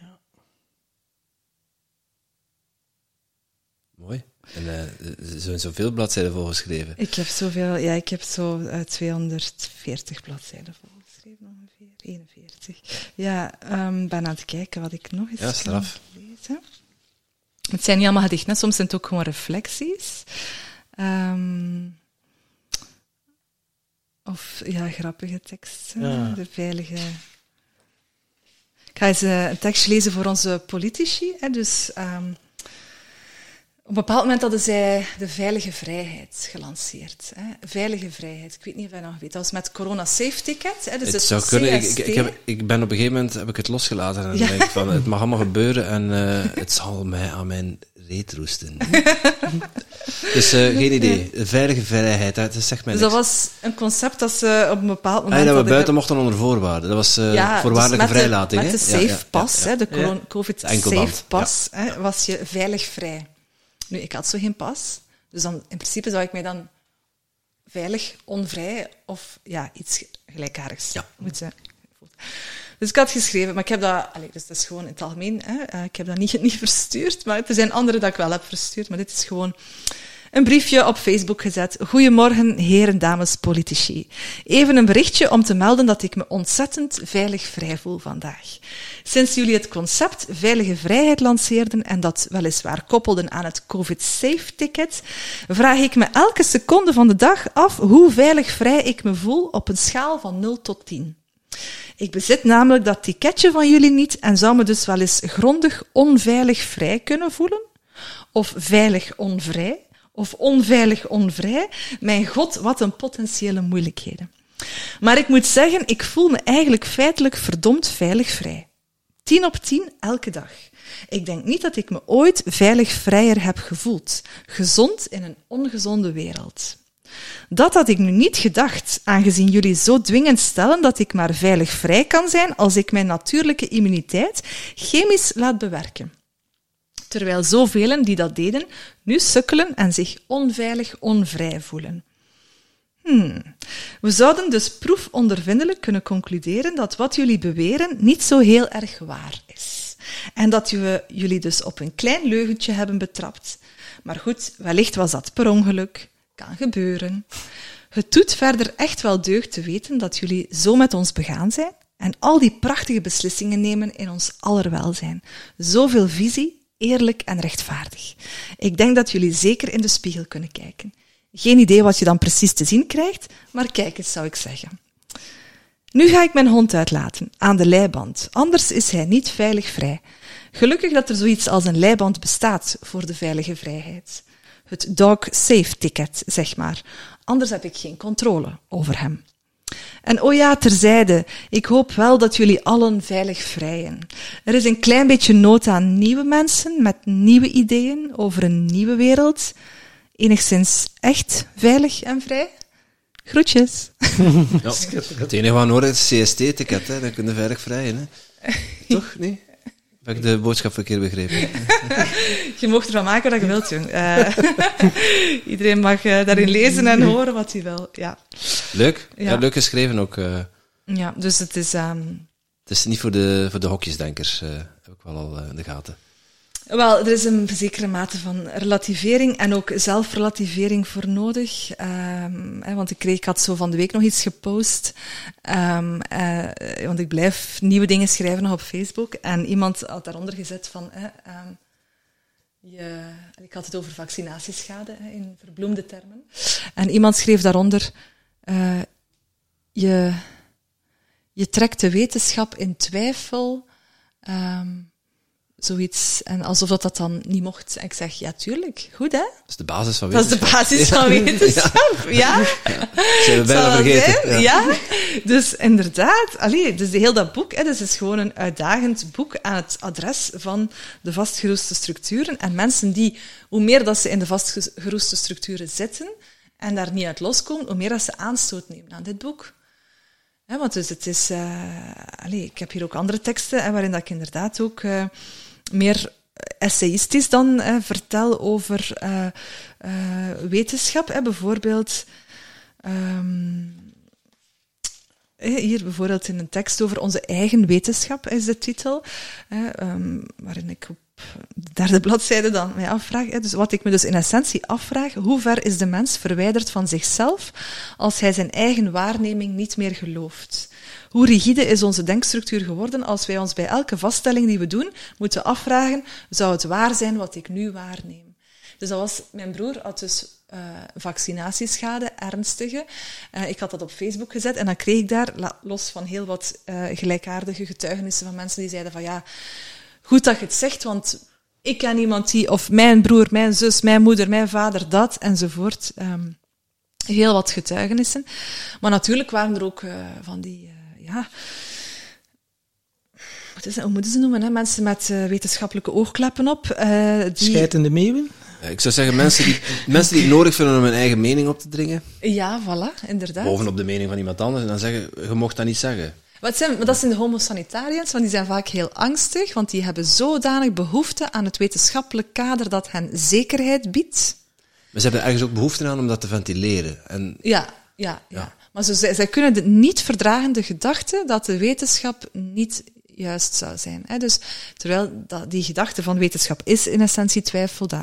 Ja. Mooi. En uh, er zijn zoveel bladzijden volgeschreven. Ik heb zoveel, ja, ik heb zo uh, 240 bladzijden volgeschreven ongeveer. 41. Ja, um, ben aan het kijken wat ik nog eens ja, straf. kan lezen. Het zijn niet allemaal gedichten, soms zijn het ook gewoon reflecties. Um, of ja, grappige teksten. Ja. De veilige. Ga eens uh, een tekstje lezen voor onze politici. Dus um, op een bepaald moment hadden zij de veilige vrijheid gelanceerd. Hè. Veilige vrijheid. Ik weet niet of je nog weet. Dat was met corona safe ticket. Hè. Dus het zou kunnen. Ik, ik, ik, heb, ik, ben op een gegeven moment heb ik het losgelaten en ja. denk van het mag allemaal gebeuren en uh, het zal mij aan mijn reet roesten. [laughs] dus uh, geen idee. De veilige vrijheid, dat zegt mij Dus niks. dat was een concept dat ze op een bepaald moment. Ah, dat we buiten mochten onder voorwaarden. Dat was uh, ja, voorwaardelijke dus met vrijlating. De, met de safe pas, hè, de COVID safe pas, was je veilig vrij. Nu, ik had zo geen pas. Dus dan, in principe zou ik mij dan veilig, onvrij of ja, iets gelijkaardigs ja. moeten. Dus ik had geschreven, maar ik heb dat, allez, dus dat is gewoon in het algemeen, hè, uh, ik heb dat niet, [laughs] niet verstuurd, maar er zijn andere dat ik wel heb verstuurd, maar dit is gewoon een briefje op Facebook gezet. Goedemorgen, heren, dames, politici. Even een berichtje om te melden dat ik me ontzettend veilig vrij voel vandaag. Sinds jullie het concept veilige vrijheid lanceerden en dat weliswaar koppelden aan het COVID-safe-ticket, vraag ik me elke seconde van de dag af hoe veilig vrij ik me voel op een schaal van 0 tot 10. Ik bezit namelijk dat ticketje van jullie niet en zou me dus wel eens grondig onveilig vrij kunnen voelen. Of veilig onvrij. Of onveilig onvrij. Mijn god, wat een potentiële moeilijkheden. Maar ik moet zeggen, ik voel me eigenlijk feitelijk verdomd veilig vrij. 10 op 10 elke dag. Ik denk niet dat ik me ooit veilig vrijer heb gevoeld. Gezond in een ongezonde wereld. Dat had ik nu niet gedacht, aangezien jullie zo dwingend stellen dat ik maar veilig vrij kan zijn als ik mijn natuurlijke immuniteit chemisch laat bewerken. Terwijl zoveel die dat deden, nu sukkelen en zich onveilig onvrij voelen. Hmm. We zouden dus proefondervindelijk kunnen concluderen dat wat jullie beweren niet zo heel erg waar is. En dat we jullie dus op een klein leugentje hebben betrapt. Maar goed, wellicht was dat per ongeluk. Kan gebeuren. Het doet verder echt wel deugd te weten dat jullie zo met ons begaan zijn en al die prachtige beslissingen nemen in ons aller welzijn. Zoveel visie, eerlijk en rechtvaardig. Ik denk dat jullie zeker in de spiegel kunnen kijken. Geen idee wat je dan precies te zien krijgt, maar kijk eens, zou ik zeggen. Nu ga ik mijn hond uitlaten, aan de leiband, anders is hij niet veilig vrij. Gelukkig dat er zoiets als een leiband bestaat voor de veilige vrijheid. Het dog safe ticket, zeg maar. Anders heb ik geen controle over hem. En oh ja, terzijde, ik hoop wel dat jullie allen veilig vrijen. Er is een klein beetje nood aan nieuwe mensen met nieuwe ideeën over een nieuwe wereld. Enigszins echt veilig en vrij. Groetjes. Ja, het enige wat nodig is CST-ticket, dan kun je veilig vrijen. Hè. [laughs] Toch? Nee? Heb ik de boodschap verkeerd begrepen? [laughs] je mocht ervan maken wat je wilt, jong. Uh, [laughs] iedereen mag uh, daarin lezen en horen wat hij wil. Ja. Leuk. Ja. leuk geschreven ook. Uh. Ja, dus het is... Um... Het is niet voor de, voor de hokjesdenkers, heb ik wel al in de gaten. Wel, er is een zekere mate van relativering en ook zelfrelativering voor nodig. Um, hè, want ik, kreeg, ik had zo van de week nog iets gepost. Um, uh, want ik blijf nieuwe dingen schrijven nog op Facebook. En iemand had daaronder gezet van... um, je, ik had het over vaccinatieschade hè, in verbloemde termen. En iemand schreef daaronder... Uh, je, je trekt de wetenschap in twijfel... zoiets. En alsof dat, dat dan niet mocht. En ik zeg, ja, tuurlijk. Goed, hè? Dat is de basis van wetenschap. Dat is de basis van [laughs] wetenschap, ja. ja. Zijn we bijna vergeten. Ja. Dus inderdaad, allee, dus heel dat boek, hè, dus is gewoon een uitdagend boek aan het adres van de vastgeroeste structuren. En mensen die, hoe meer dat ze in de vastgeroeste structuren zitten en daar niet uit loskomen, hoe meer dat ze aanstoot nemen aan dit boek. want dus het is, uh, allee, ik heb hier ook andere teksten hè, waarin dat ik inderdaad ook uh, meer essayistisch dan eh, vertel over uh, uh, wetenschap. Hè, bijvoorbeeld, um, hier bijvoorbeeld in een tekst over onze eigen wetenschap is de titel, um, waarin ik op de derde [laughs] bladzijde dan mij afvraag. Hè, dus wat ik me dus in essentie afvraag, hoe ver is de mens verwijderd van zichzelf als hij zijn eigen waarneming niet meer gelooft? Hoe rigide is onze denkstructuur geworden als wij ons bij elke vaststelling die we doen moeten afvragen, zou het waar zijn wat ik nu waarneem? Dus dat was, mijn broer had dus uh, vaccinatieschade, ernstige. Uh, ik had dat op Facebook gezet en dan kreeg ik daar, los van heel wat uh, gelijkaardige getuigenissen van mensen die zeiden van ja, goed dat je het zegt, want ik ken iemand die, of mijn broer, mijn zus, mijn moeder, mijn vader, dat, enzovoort. Um, heel wat getuigenissen. Maar natuurlijk waren er ook van die ja, wat is het, hoe moeten ze noemen? Hè? Mensen met uh, wetenschappelijke oogkleppen op. Uh, die... Schijtende meeuwen? ik zou zeggen, mensen die, mensen die het nodig vinden om hun eigen mening op te dringen. Ja, voilà, inderdaad. Bovenop de mening van iemand anders. En dan zeggen, je mocht dat niet zeggen. Wat zijn, maar dat zijn de homo sanitariërs, want die zijn vaak heel angstig, want die hebben zodanig behoefte aan het wetenschappelijk kader dat hen zekerheid biedt. Maar ze hebben ergens ook behoefte aan om dat te ventileren. En... Ja, ja, ja. Maar zo, zij, kunnen de niet verdragen de gedachte dat de wetenschap niet juist zou zijn. Hè? Dus terwijl dat, die gedachte van wetenschap is in essentie twijfel, dat,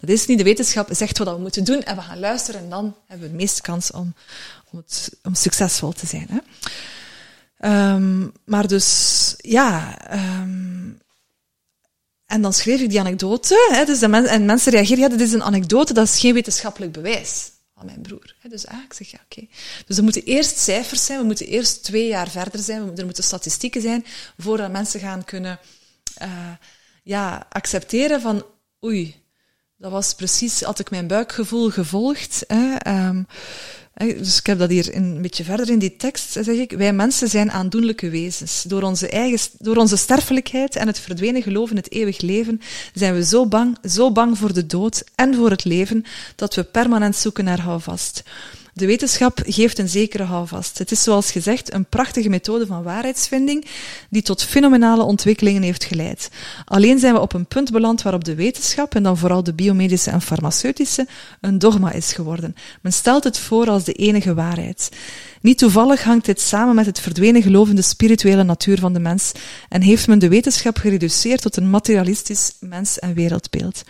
dat is niet. De wetenschap zegt wat we moeten doen en we gaan luisteren en dan hebben we de meeste kans om, om, het, om succesvol te zijn. Hè? Um, maar dus, ja... Um, en dan schreef ik die anekdote. Hè, dus de en mensen reageerden, ja, dit is een anekdote, dat is geen wetenschappelijk bewijs van mijn broer. Dus ah, ik zeg, ja, oké. Dus er moeten eerst cijfers zijn, we moeten eerst twee jaar verder zijn, er moeten statistieken zijn, voordat mensen gaan kunnen uh, ja, accepteren van, oei, dat was precies, had ik mijn buikgevoel gevolgd. Ehm, hè, dus ik heb dat hier een beetje verder in die tekst, zeg ik. Wij mensen zijn aandoenlijke wezens. Door onze, eigen, door onze sterfelijkheid en het verdwenen geloof in het eeuwig leven zijn we zo bang, zo bang voor de dood en voor het leven, dat we permanent zoeken naar houvast. De wetenschap geeft een zekere houvast. Het is zoals gezegd een prachtige methode van waarheidsvinding die tot fenomenale ontwikkelingen heeft geleid. Alleen zijn we op een punt beland waarop de wetenschap, en dan vooral de biomedische en farmaceutische, een dogma is geworden. Men stelt het voor als de enige waarheid. Niet toevallig hangt dit samen met het verdwenen geloof in de spirituele natuur van de mens en heeft men de wetenschap gereduceerd tot een materialistisch mens- en wereldbeeld.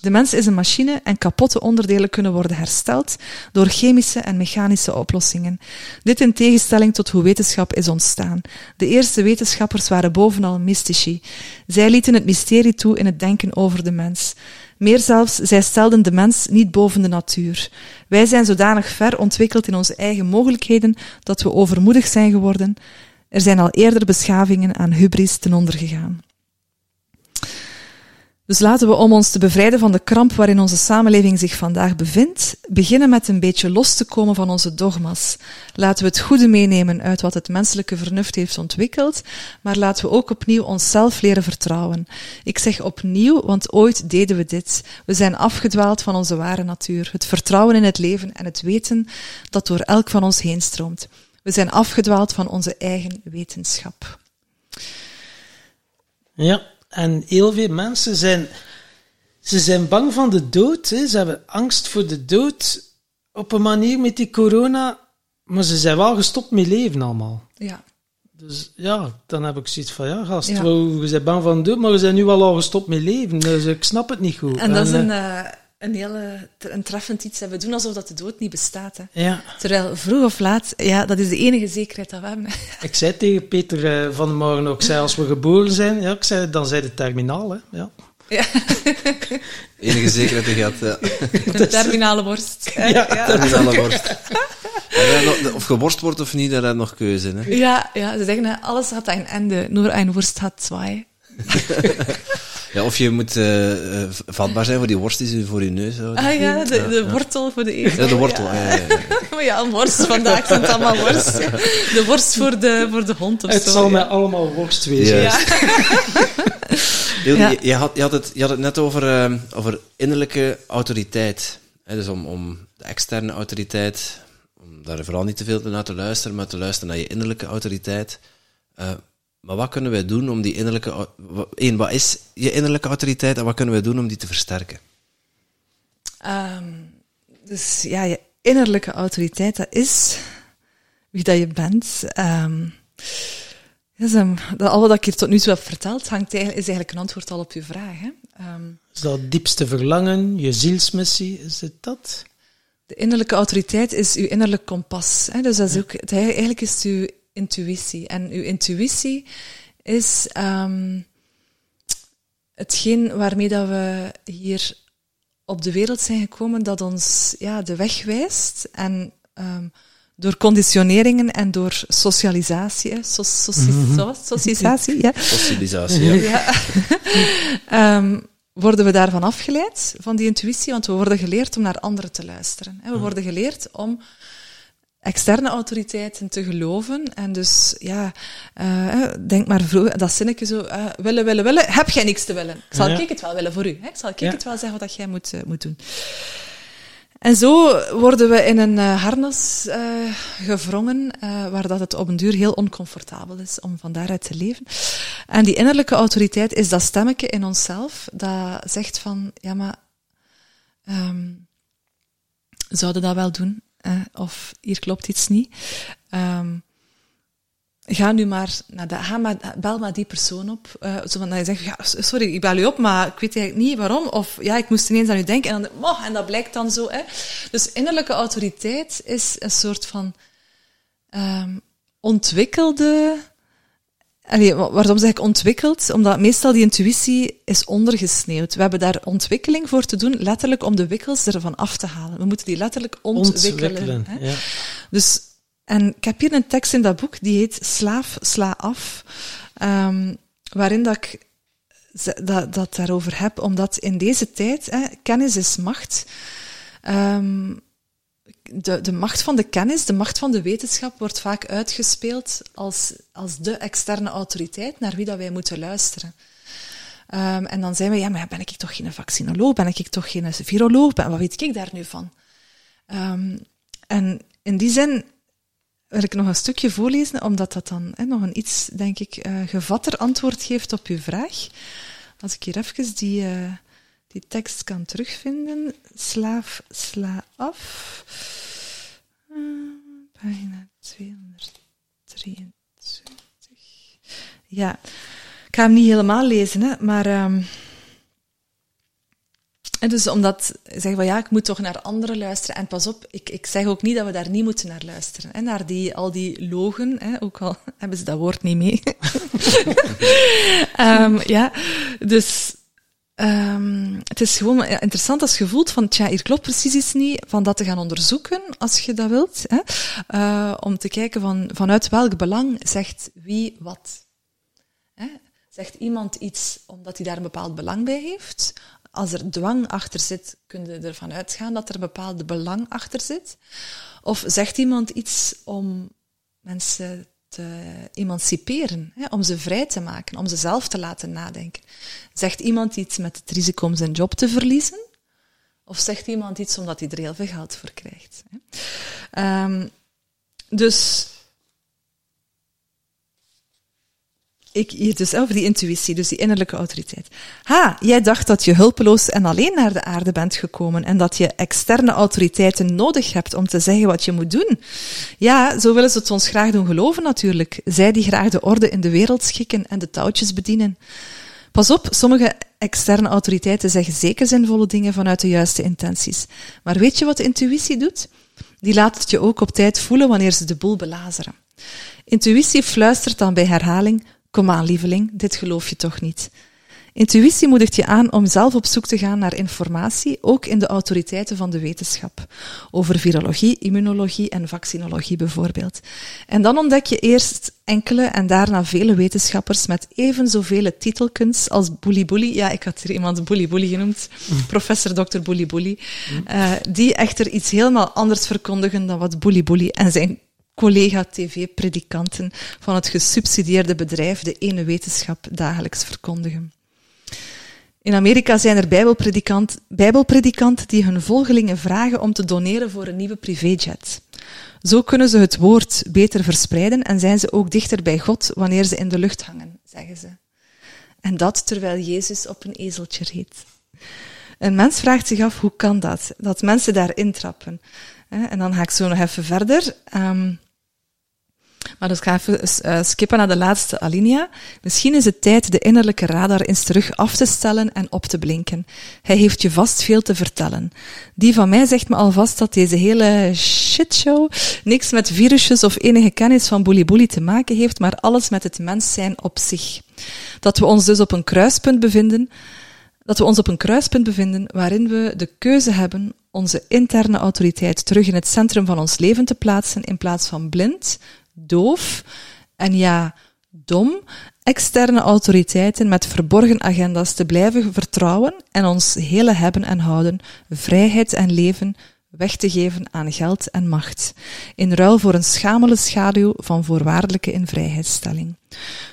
De mens is een machine en kapotte onderdelen kunnen worden hersteld door chemische en mechanische oplossingen. Dit in tegenstelling tot hoe wetenschap is ontstaan. De eerste wetenschappers waren bovenal mystici. Zij lieten het mysterie toe in het denken over de mens. Meer zelfs, zij stelden de mens niet boven de natuur. Wij zijn zodanig ver ontwikkeld in onze eigen mogelijkheden dat we overmoedig zijn geworden. Er zijn al eerder beschavingen aan hubris ten onder gegaan. Dus laten we, om ons te bevrijden van de kramp waarin onze samenleving zich vandaag bevindt, beginnen met een beetje los te komen van onze dogma's. Laten we het goede meenemen uit wat het menselijke vernuft heeft ontwikkeld, maar laten we ook opnieuw onszelf leren vertrouwen. Ik zeg opnieuw, want ooit deden we dit. We zijn afgedwaald van onze ware natuur, het vertrouwen in het leven en het weten dat door elk van ons heen stroomt. We zijn afgedwaald van onze eigen wetenschap. Ja, en heel veel mensen zijn, ze zijn bang van de dood. Hè. Ze hebben angst voor de dood op een manier met die corona. Maar ze zijn wel gestopt met leven allemaal. Ja. Dus ja, dan heb ik zoiets van, ja gast, Ja. we, zijn bang van de dood, maar we zijn nu wel al gestopt met leven. Dus ik snap het niet goed. En dat is eh, een, eh, een hele een treffend iets. hè. We doen alsof dat de dood niet bestaat. Hè. Ja, Terwijl vroeg of laat, ja, dat is de enige zekerheid dat we hebben. [laughs] ik zei tegen Peter eh, van de morgen ook, zei, als we geboren zijn, ja, ik zei, dan zijn de terminaal, hè. Ja. Ja, [laughs] Enige zekerheid dat je had. [laughs] Ja. de terminale worst. hè. Ja. ja. Terminale worst. Of geworst wordt of niet, daar heb je nog keuze in. Hè. Ja, ja, ze zeggen, hè, alles had een einde, nur een worst had zwei. Ja, of je moet eh, eh, vatbaar zijn voor die worst die ze voor je neus houden. Ah ja, de, de wortel voor de eten. Ja, de wortel. Ja. Ja, ja, ja. [laughs] Maar ja, een worst, vandaag zijn het allemaal worst. De worst voor de, voor de hond of Het zo. zal ja. mij allemaal worst wezen. [laughs] Ja. Je, je had, je, had het, je had het net over, eh, over innerlijke autoriteit. Hè, dus om, om de externe autoriteit, om daar vooral niet te veel naar te luisteren, maar te luisteren naar je innerlijke autoriteit. Eh, maar wat kunnen wij doen om die innerlijke... Eén, wat is je innerlijke autoriteit en wat kunnen wij doen om die te versterken? Ehm, dus ja, je innerlijke autoriteit, dat is wie dat je bent. Ehm, dat is, ehm, dat, al wat ik hier tot nu toe heb verteld, hangt eigenlijk, is eigenlijk een antwoord al op je vraag. Hè? Ehm, Is dat het diepste verlangen, je zielsmissie, is het dat? de innerlijke autoriteit is uw innerlijk kompas. Hè? Dus dat is ook, het, eigenlijk is het uw intuïtie. En uw intuïtie is ehm, hetgeen waarmee dat we hier op de wereld zijn gekomen, dat ons ja, de weg wijst. En ehm, door conditioneringen en door socialisatie, hè, so, soci- zo- socialisatie, ja, Socialisatie, ja. ja. [laughs] Ehm, worden we daarvan afgeleid, van die intuïtie? Want we worden geleerd om naar anderen te luisteren. hè. We worden geleerd om externe autoriteiten te geloven. En dus, ja, eh, denk maar vroeger, dat zinnetje zo, eh, willen, willen, willen, heb jij niks te willen? Zal Ja. ik het wel willen voor u? Hè? Zal ik Ja. het wel zeggen wat jij moet, moet doen? En zo worden we in een harnas eh, gevrongen, eh, waar dat het op een duur heel oncomfortabel is om van daaruit te leven. En die innerlijke autoriteit is dat stemmetje in onszelf dat zegt van, ja maar, ehm zouden dat wel doen? Eh, of hier klopt iets niet. Ehm, ga nu maar naar ga maar, bel maar die persoon op. eh zo van dat je zegt, ja, sorry, ik bel u op, maar ik weet eigenlijk niet waarom. Of ja, ik moest ineens aan u denken. En, dan, en dat blijkt dan zo. Hè. Dus innerlijke autoriteit is een soort van ehm, ontwikkelde... Allee, waarom zeg ik ontwikkeld? Omdat meestal die intuïtie is ondergesneeuwd. We hebben daar ontwikkeling voor te doen, letterlijk om de wikkels ervan af te halen. We moeten die letterlijk ontwikkelen. Ontwikkelen. hè. Ja. Dus, en ik heb hier een tekst in dat boek, die heet Slaaf, sla af, ehm, waarin dat ik dat, dat daarover heb, omdat in deze tijd, hè, kennis is macht. Ehm, de, de macht van de kennis, de macht van de wetenschap wordt vaak uitgespeeld als, als de externe autoriteit naar wie dat wij moeten luisteren. Um, en dan zijn we, ja, maar ben ik toch geen vaccinoloog? Ben ik toch geen viroloog? Ben, wat weet ik daar nu van? Um, en in die zin wil ik nog een stukje voorlezen, omdat dat dan nog een iets, denk ik, uh, gevatter antwoord geeft op uw vraag. Als ik hier even die, uh, die tekst kan terugvinden. Slaaf, sla af. Uh, pagina 223. Ja, ik ga hem niet helemaal lezen, hè, maar... Um, en dus omdat zeggen van ja, ik moet toch naar anderen luisteren. En pas op, ik, ik zeg ook niet dat we daar niet moeten naar luisteren. Hè, naar die, al die logen, hè, ook al [laughs] hebben ze dat woord niet mee. um, [laughs] ja, dus um, het is gewoon interessant als je van, tja, hier klopt precies iets niet, van dat te gaan onderzoeken, als je dat wilt. Hè, uh, om te kijken van, vanuit welk belang zegt wie wat. Hè, zegt iemand iets omdat hij daar een bepaald belang bij heeft? als er dwang achter zit, kun je ervan uitgaan dat er een bepaalde belang achter zit. Of zegt iemand iets om mensen te emanciperen, hè, om ze vrij te maken, om ze zelf te laten nadenken. Zegt iemand iets met het risico om zijn job te verliezen? Of zegt iemand iets omdat hij er heel veel geld voor krijgt? Hè? Um, dus ik dus over die intuïtie, dus die innerlijke autoriteit. Ha, jij dacht dat je hulpeloos en alleen naar de aarde bent gekomen en dat je externe autoriteiten nodig hebt om te zeggen wat je moet doen. Ja, zo willen ze het ons graag doen geloven natuurlijk. Zij die graag de orde in de wereld schikken en de touwtjes bedienen. Pas op, sommige externe autoriteiten zeggen zeker zinvolle dingen vanuit de juiste intenties. Maar weet je wat de intuïtie doet? Die laat het je ook op tijd voelen wanneer ze de boel belazeren. Intuïtie fluistert dan bij herhaling Kom aan, lieveling, dit geloof je toch niet. Intuïtie moedigt je aan om zelf op zoek te gaan naar informatie, ook in de autoriteiten van de wetenschap. Over virologie, immunologie en vaccinologie bijvoorbeeld. En dan ontdek je eerst enkele en daarna vele wetenschappers met even zoveel titelkunst als Bouli Bouli. Ja, ik had hier iemand Bouli Bouli genoemd. Mm. Professor Dr. Mm. Uh, die echter iets helemaal anders verkondigen dan wat Bouli en zijn collega-tv-predikanten van het gesubsidieerde bedrijf de ene wetenschap dagelijks verkondigen. In Amerika zijn er bijbelpredikant, bijbelpredikanten die hun volgelingen vragen om te doneren voor een nieuwe privéjet. Zo kunnen ze het woord beter verspreiden en zijn ze ook dichter bij God wanneer ze in de lucht hangen, zeggen ze. En dat terwijl Jezus op een ezeltje reed. Een mens vraagt zich af, hoe kan dat? Dat mensen daar intrappen. En dan ga ik zo nog even verder. Um, maar dus ga even uh, skippen naar de laatste alinea. Misschien is het tijd de innerlijke radar eens terug af te stellen en op te blinken. Hij heeft je vast veel te vertellen. Die van mij zegt me alvast dat deze hele shitshow niks met virusjes of enige kennis van boeli te maken heeft, maar alles met het mens zijn op zich. Dat we ons dus op een kruispunt bevinden, dat we ons op een kruispunt bevinden waarin we de keuze hebben onze interne autoriteit terug in het centrum van ons leven te plaatsen in plaats van blind, doof en ja, dom externe autoriteiten met verborgen agenda's te blijven vertrouwen en ons hele hebben en houden, vrijheid en leven weg te geven aan geld en macht, in ruil voor een schamele schaduw van voorwaardelijke invrijheidstelling.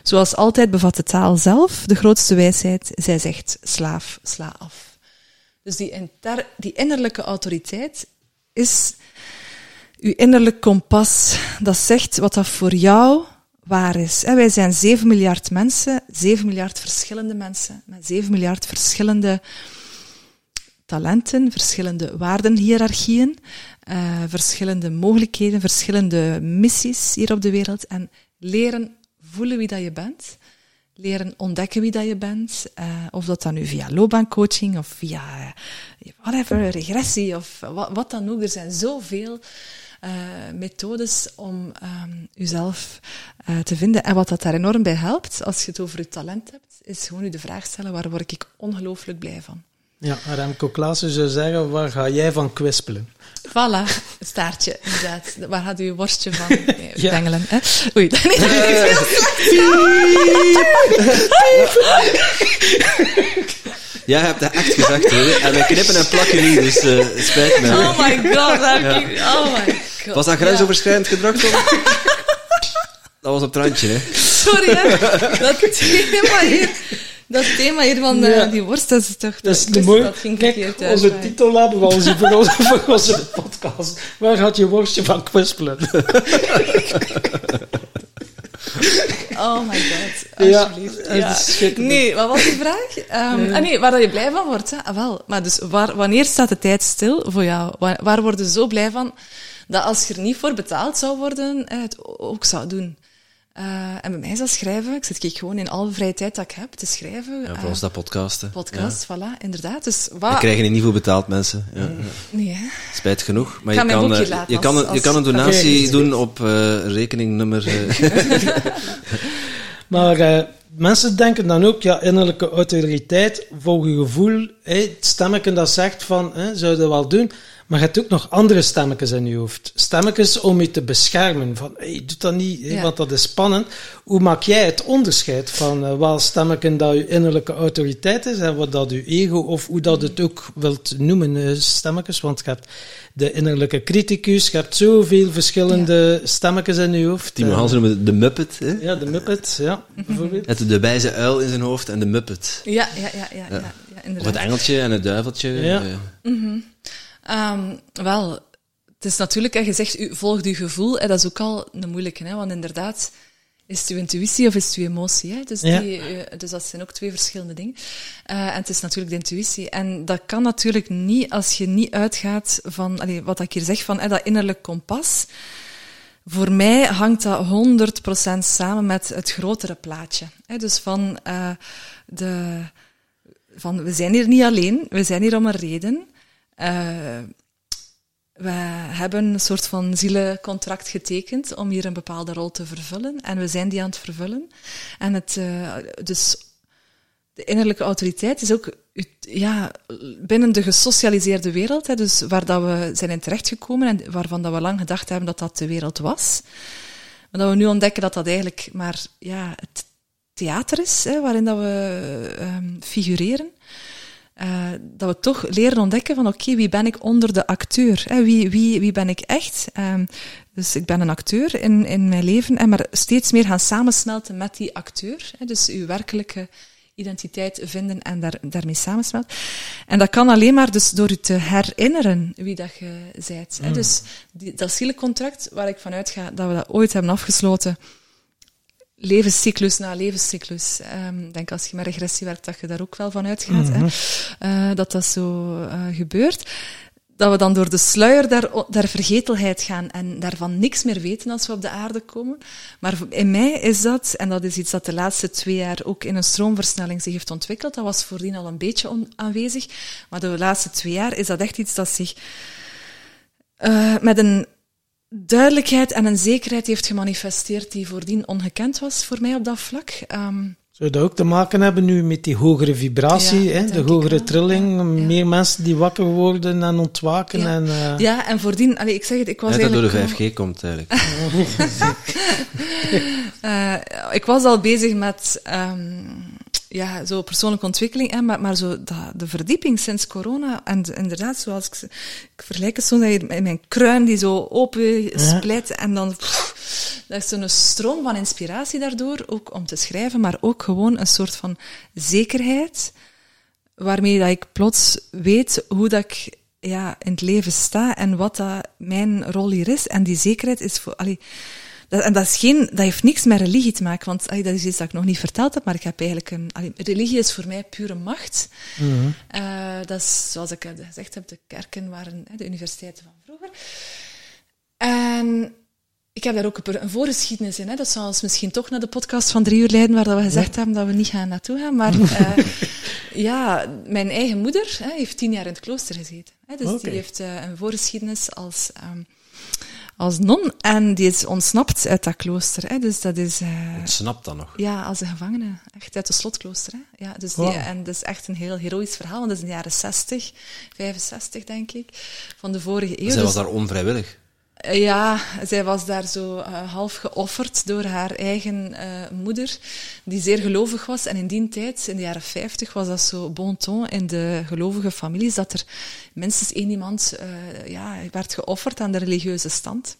Zoals altijd bevat de taal zelf de grootste wijsheid, zij zegt slaaf, sla af. Dus die, die innerlijke autoriteit is uw innerlijk kompas, dat zegt wat dat voor jou waar is. Wij zijn 7 miljard mensen, 7 miljard verschillende mensen, met 7 miljard verschillende talenten, verschillende waardenhierarchieën, uh, verschillende mogelijkheden, verschillende missies hier op de wereld. En leren voelen wie dat je bent, leren ontdekken wie dat je bent, uh, of dat dan nu via loopbaancoaching of via uh, whatever, regressie of wat, wat dan ook. Er zijn zoveel uh, methodes om um, uzelf uh, te vinden. En wat dat daar enorm bij helpt, als je het over je talent hebt, is gewoon je de vraag stellen, waar word ik ongelooflijk blij van? Ja, Remco Klaassen zou zeggen, waar ga jij van kwispelen? Voilà, staartje, inderdaad. Waar gaat uw worstje van [laughs] nee, Ja. dengelen? Hè? Oei, [laughs] dat is heel [laughs] Jij hebt dat echt gezegd, hoor. En wij knippen en plakken niet, dus eh, het spijt me. Oh my god, dat heb ik... Oh my god. Was dat grensoverschrijdend gedrag, Tom? Dat was op het randje, hè. Sorry, hè. Dat thema hier... Dat thema hier van eh, Ja. die worst, dat is toch... Dat is de mooie. Kijk, uit. onze maar- titel hebben we al zien voor onze, voor onze podcast. Waar gaat je worstje van kwispelen? [laughs] [laughs] Oh my god, Ja, alsjeblieft. is schitterend. Nee, wat was die vraag? Ehm, ah, nee, waar dat je blij van wordt. Hè? Ah, wel. Maar dus waar, wanneer staat de tijd stil voor jou? Waar, waar word je zo blij van dat als je er niet voor betaald zou worden, het ook zou doen? Eh, en bij mij is dat schrijven. Ik zit kijk, gewoon in alle vrije tijd dat ik heb te schrijven. Ja, Eh, voor ons dat podcasten. podcast, voilà, inderdaad. Dus We krijgen hier niet voor betaald, mensen. Ja, Nee, hè? Spijt genoeg. Maar Ik je kan, eh, je, kan, als- je kan een donatie doen op eh, rekeningnummer. eh, [laughs] [laughs] Maar eh, mensen denken dan ook, ja, innerlijke autoriteit, volg je gevoel, hè, het stemmetje dat zegt van, hè, zou je dat wel doen? Maar je hebt ook nog andere stemmetjes in je hoofd. Stemmetjes om je te beschermen. Van, hey, doe dat niet, Ja. want dat is spannend. Hoe maak jij het onderscheid van uh, wel stemmetje dat je innerlijke autoriteit is en wat dat je ego, of hoe dat het ook wilt noemen, eh, stemmetjes? Want je hebt de innerlijke criticus, je hebt zoveel verschillende stemmetjes in je hoofd. Timo Eh, Hans noemde de Muppet. Hè? ja, de Muppet, ja, [laughs] bijvoorbeeld. Het de wijze uil in zijn hoofd en de Muppet. Ja, ja, ja, ja, ja, ja, Of inderdaad. het engeltje en het duiveltje. Ja. eh. Ehm, wel, het is natuurlijk, hè, je zegt, u, volg je gevoel. Hè, dat is ook al een moeilijke, hè, want inderdaad, is het uw intuïtie of is het uw emotie? Hè? Dus, Ja. die, eh, dus dat zijn ook twee verschillende dingen. Eh, en het is natuurlijk de intuïtie. En dat kan natuurlijk niet als je niet uitgaat van, allee, wat ik hier zeg, van hè, dat innerlijk kompas. Voor mij hangt dat 100% samen met het grotere plaatje. Hè? Dus van, eh, de, van, we zijn hier niet alleen, we zijn hier om een reden. Eh, we hebben een soort van zielencontract getekend om hier een bepaalde rol te vervullen. En we zijn die aan het vervullen. En het, eh, dus de innerlijke autoriteit is ook ja, binnen de gesocialiseerde wereld, hè, dus waar dat we zijn in terechtgekomen en waarvan dat we lang gedacht hebben dat dat de wereld was. Maar dat we nu ontdekken dat dat eigenlijk maar ja, het theater is, hè, waarin dat we ehm, figureren. Eh, dat we toch leren ontdekken van oké, wie ben ik onder de acteur? Hè? Wie, wie, wie ben ik echt? Ehm, dus ik ben een acteur in, in mijn leven, en maar steeds meer gaan samensmelten met die acteur. Hè? Dus uw werkelijke identiteit vinden en daar, daarmee samensmelten. En dat kan alleen maar dus door u te herinneren wie dat je zijt. Hè? Dus die, dat zielencontract waar ik vanuit ga dat we dat ooit hebben afgesloten, levenscyclus na levenscyclus. Ehm, Ik denk als je met regressie werkt, dat je daar ook wel van uitgaat. hè. Eh, dat dat zo eh, gebeurt. Dat we dan door de sluier der, der vergetelheid gaan en daarvan niks meer weten als we op de aarde komen. Maar in mij is dat, en dat is iets dat de laatste twee jaar ook in een stroomversnelling zich heeft ontwikkeld, dat was voordien al een beetje aanwezig, maar de laatste twee jaar is dat echt iets dat zich eh, met een duidelijkheid en een zekerheid heeft gemanifesteerd die voordien ongekend was voor mij op dat vlak. Ehm, Zou dat ook te maken hebben nu met die hogere vibratie, Ja, hè? de hogere trilling, Ja, ja. meer mensen die wakker worden en ontwaken? Ja. En, eh, ja, en voordien, allee, ik zeg het, ik was dat door de eigenlijk... 5G komt, eigenlijk. [laughs] Eh, ik was al bezig met ehm, ja, zo persoonlijke ontwikkeling, hè, maar, maar zo dat, de verdieping sinds corona. En de- inderdaad, zoals ik, ze- ik vergelijk het zo, in mijn kruin die zo open splijt en dan... pff, dat is zo'n stroom van inspiratie daardoor, ook om te schrijven, maar ook gewoon een soort van zekerheid, waarmee dat ik plots weet hoe dat ik ja, in het leven sta en wat dat mijn rol hier is. En die zekerheid is voor... Allee, dat, en dat, is geen, dat heeft niks met religie te maken, want allee, dat is iets dat ik nog niet verteld heb, maar ik heb eigenlijk een... Allee, religie is voor mij pure macht. Eh, dat is, zoals ik gezegd heb, de kerken waren de universiteiten van vroeger. En ik heb daar ook een, voorgeschiedenis in. Hè. Dat zou ons misschien toch naar de podcast van drie uur leiden, waar dat we gezegd hebben dat we niet gaan naartoe gaan. Maar [laughs] eh, ja, mijn eigen moeder hè, heeft tien jaar in het klooster gezeten. Hè. Dus die heeft eh, een voorgeschiedenis als, ehm, als non. En die is ontsnapt uit dat klooster. Hè. Dus dat is... Uh, ontsnapt dan nog? Ja, als een gevangene. Echt uit het slotklooster. Hè. Ja, dus die, En dat is echt een heel heroïsch verhaal. Want dat is in de jaren 60, 65 denk ik, van de vorige eeuw. Zij was dus, daar onvrijwillig? Ja, zij was daar zo uh, half geofferd door haar eigen uh, moeder, die zeer gelovig was. En in die tijd, in de jaren 50, was dat zo bon ton in de gelovige families, dat er minstens één iemand uh, ja, werd geofferd aan de religieuze stand.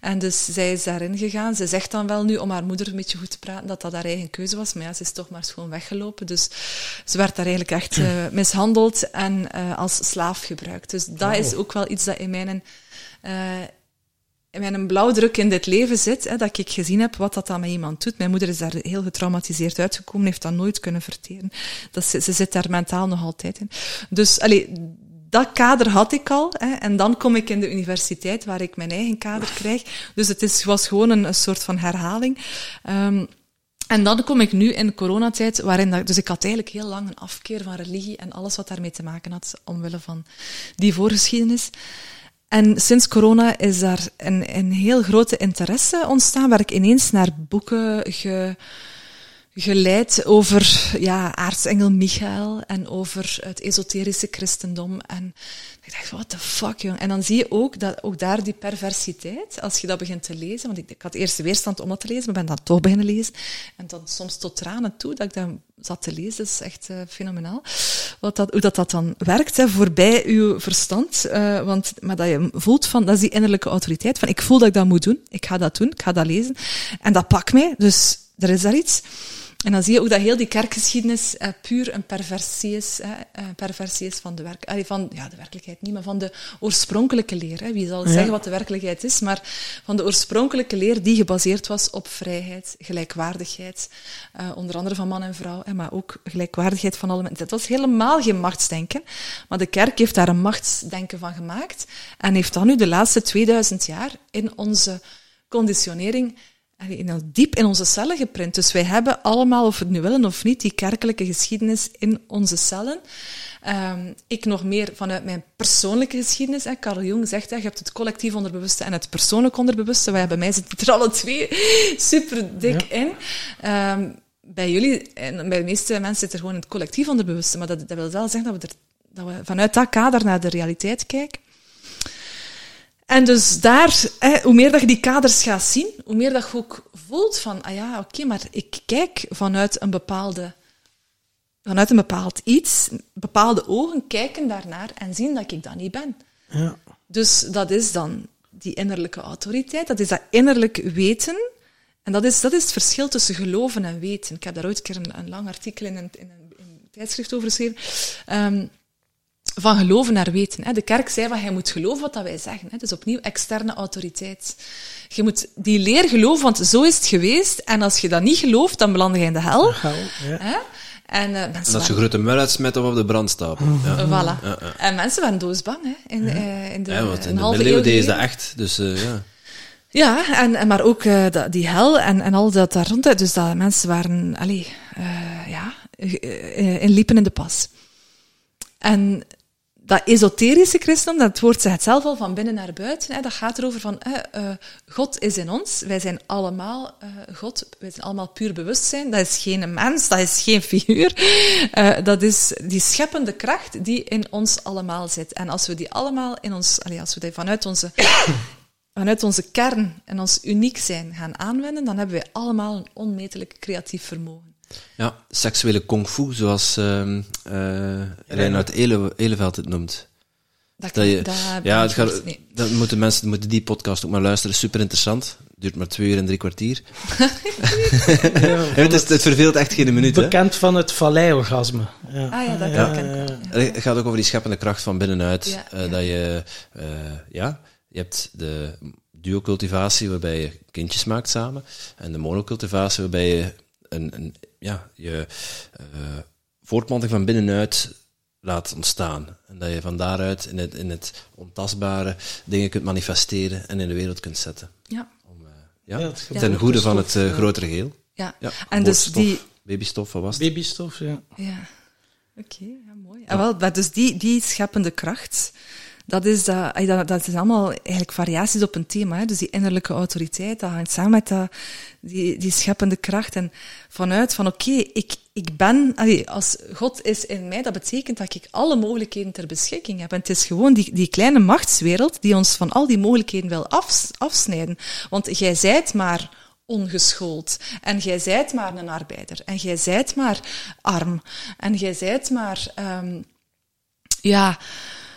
En dus zij is daarin gegaan. Ze zegt dan wel nu, om haar moeder een beetje goed te praten, dat dat haar eigen keuze was. Maar ja, ze is toch maar gewoon weggelopen. Dus ze werd daar eigenlijk echt [clears throat] mishandeld en als slaaf gebruikt. Dus dat oh. is ook wel iets dat in mijn mijn blauwdruk in dit leven zit, hè, dat ik gezien heb wat dat dan met iemand doet. Mijn moeder is daar heel getraumatiseerd uitgekomen, heeft dat nooit kunnen verteren. Dat ze, ze zit daar mentaal nog altijd in. Dus, allee, dat kader had ik al. Hè, en dan kom ik in de universiteit, waar ik mijn eigen kader krijg. Dus het is, was gewoon een, een soort van herhaling. Um, en dan kom ik nu in de coronatijd, waarin dat, dus ik had eigenlijk heel lang een afkeer van religie en alles wat daarmee te maken had, omwille van die voorgeschiedenis. En sinds corona is daar een, een heel grote interesse ontstaan, waar ik ineens naar boeken ge, geleid over ja, aartsengel Michael en over het esoterische christendom. En ik dacht, what the fuck, jong. En dan zie je ook, dat, ook daar die perversiteit, als je dat begint te lezen, want ik, ik had eerst de weerstand om dat te lezen, maar ben dan toch beginnen lezen. En dan soms tot tranen toe, dat ik dan zat te lezen, dat is echt uh, fenomenaal. Wat dat, hoe dat, dat dan werkt, hè, voorbij uw verstand. Uh, want, maar dat je voelt van, dat is die innerlijke autoriteit, van ik voel dat ik dat moet doen, ik ga dat doen, ik ga dat lezen. En dat pakt mij, dus er is daar iets. En dan zie je ook dat heel die kerkgeschiedenis uh, puur een perversie is, uh, perversie is van de, werk, van ja, de werkelijkheid niet, maar van de oorspronkelijke leer. Hè. Wie zal zeggen wat de werkelijkheid is, maar van de oorspronkelijke leer die gebaseerd was op vrijheid, gelijkwaardigheid, eh, onder andere van man en vrouw, hè, maar ook gelijkwaardigheid van alle mensen. Dat was helemaal geen machtsdenken, maar de kerk heeft daar een machtsdenken van gemaakt en heeft dan nu de laatste 2000 jaar in onze conditionering diep in onze cellen geprint. Dus wij hebben allemaal, of we het nu willen of niet, die kerkelijke geschiedenis in onze cellen. Um, ik nog meer vanuit mijn persoonlijke geschiedenis. Hè. Carl Jung zegt, hè, je hebt het collectief onderbewuste en het persoonlijk onderbewuste. Wij, bij mij zitten er alle twee [laughs] super dik in. Um, bij jullie, en bij de meeste mensen zit er gewoon het collectief onderbewuste. Maar dat, dat wil wel zeggen dat we, er, dat we vanuit dat kader naar de realiteit kijken. En dus daar, hè, hoe meer dat je die kaders gaat zien, hoe meer dat je ook voelt van, ah ja, oké, maar ik kijk vanuit een bepaalde, vanuit een bepaald iets, bepaalde ogen kijken daarnaar en zien dat ik dat niet ben. Ja. Dus dat is dan die innerlijke autoriteit, dat is dat innerlijk weten. En dat is, dat is het verschil tussen geloven en weten. Ik heb daar ooit een keer een, een lang artikel in een, in een, in een tijdschrift over geschreven. Um, van geloven naar weten. De kerk zei van, je moet geloven wat wij zeggen. Dus opnieuw externe autoriteit. Je moet die leer geloven, want zo is het geweest. En als je dat niet gelooft, dan beland je in de hel. ja. En, uh, en als je grote muil uitsmet of op de brandstapel. Ja. Voilà. Ja, ja. En mensen waren doosbang. Hè, in, uh, in de, ja, want in de middeleeuwen ze dat echt. Dus, uh, ja. Ja, en, en maar ook uh, die hel en, en al dat daar rond. Dus dat mensen waren, allee, ja, inliepen in de pas. En dat esoterische christendom, dat woord zegt zelf al van binnen naar buiten, hè, dat gaat erover van uh, God is in ons, wij zijn allemaal uh, God, wij zijn allemaal puur bewustzijn, dat is geen mens, dat is geen figuur, dat is die scheppende kracht die in ons allemaal zit. En als we die allemaal in ons, als we die vanuit onze, [coughs] vanuit onze kern en ons uniek zijn gaan aanwenden, dan hebben wij allemaal een onmetelijk creatief vermogen. Ja, seksuele kung fu, zoals uh, uh, Reinhard Ele, Eleveld het noemt. Dat, dat je, dat ja, het gaat, dat moeten mensen moeten die podcast ook maar luisteren. Super interessant. Duurt maar twee uur en drie kwartier. [laughs] [laughs] ja, het, is, het verveelt echt geen minuut. Bekend van het valleiorgasme. Ja. Ah ja, dat ja. ken ik Het gaat ook over die scheppende kracht van binnenuit. Uh, dat je, uh, ja, je hebt de duocultivatie waarbij je kindjes maakt samen. En de monocultivatie waarbij je een, een ja, je uh, voortplanting van binnenuit laat ontstaan. En dat je van daaruit in het, in het ontastbare dingen kunt manifesteren en in de wereld kunt zetten. Ja. Om, uh, ja, ja ten goede van het uh, grotere geheel. Ja, ja en dus die... Babystof, wat was het? Babystof, ja. Ja, oké, ja, mooi. En wel, dus die, die scheppende kracht, dat is, dat, ay, dat, dat is allemaal eigenlijk variaties op een thema. Hè? Dus die innerlijke autoriteit, dat hangt samen met dat, die, die scheppende kracht. En vanuit van oké, ik, ik ben, als God is in mij, dat betekent dat ik alle mogelijkheden ter beschikking heb. En het is gewoon die, die kleine machtswereld die ons van al die mogelijkheden wil af, afsnijden. Want jij zijt maar ongeschoold. En jij zijt maar een arbeider. En jij zijt maar arm. En jij zijt maar, um, ja,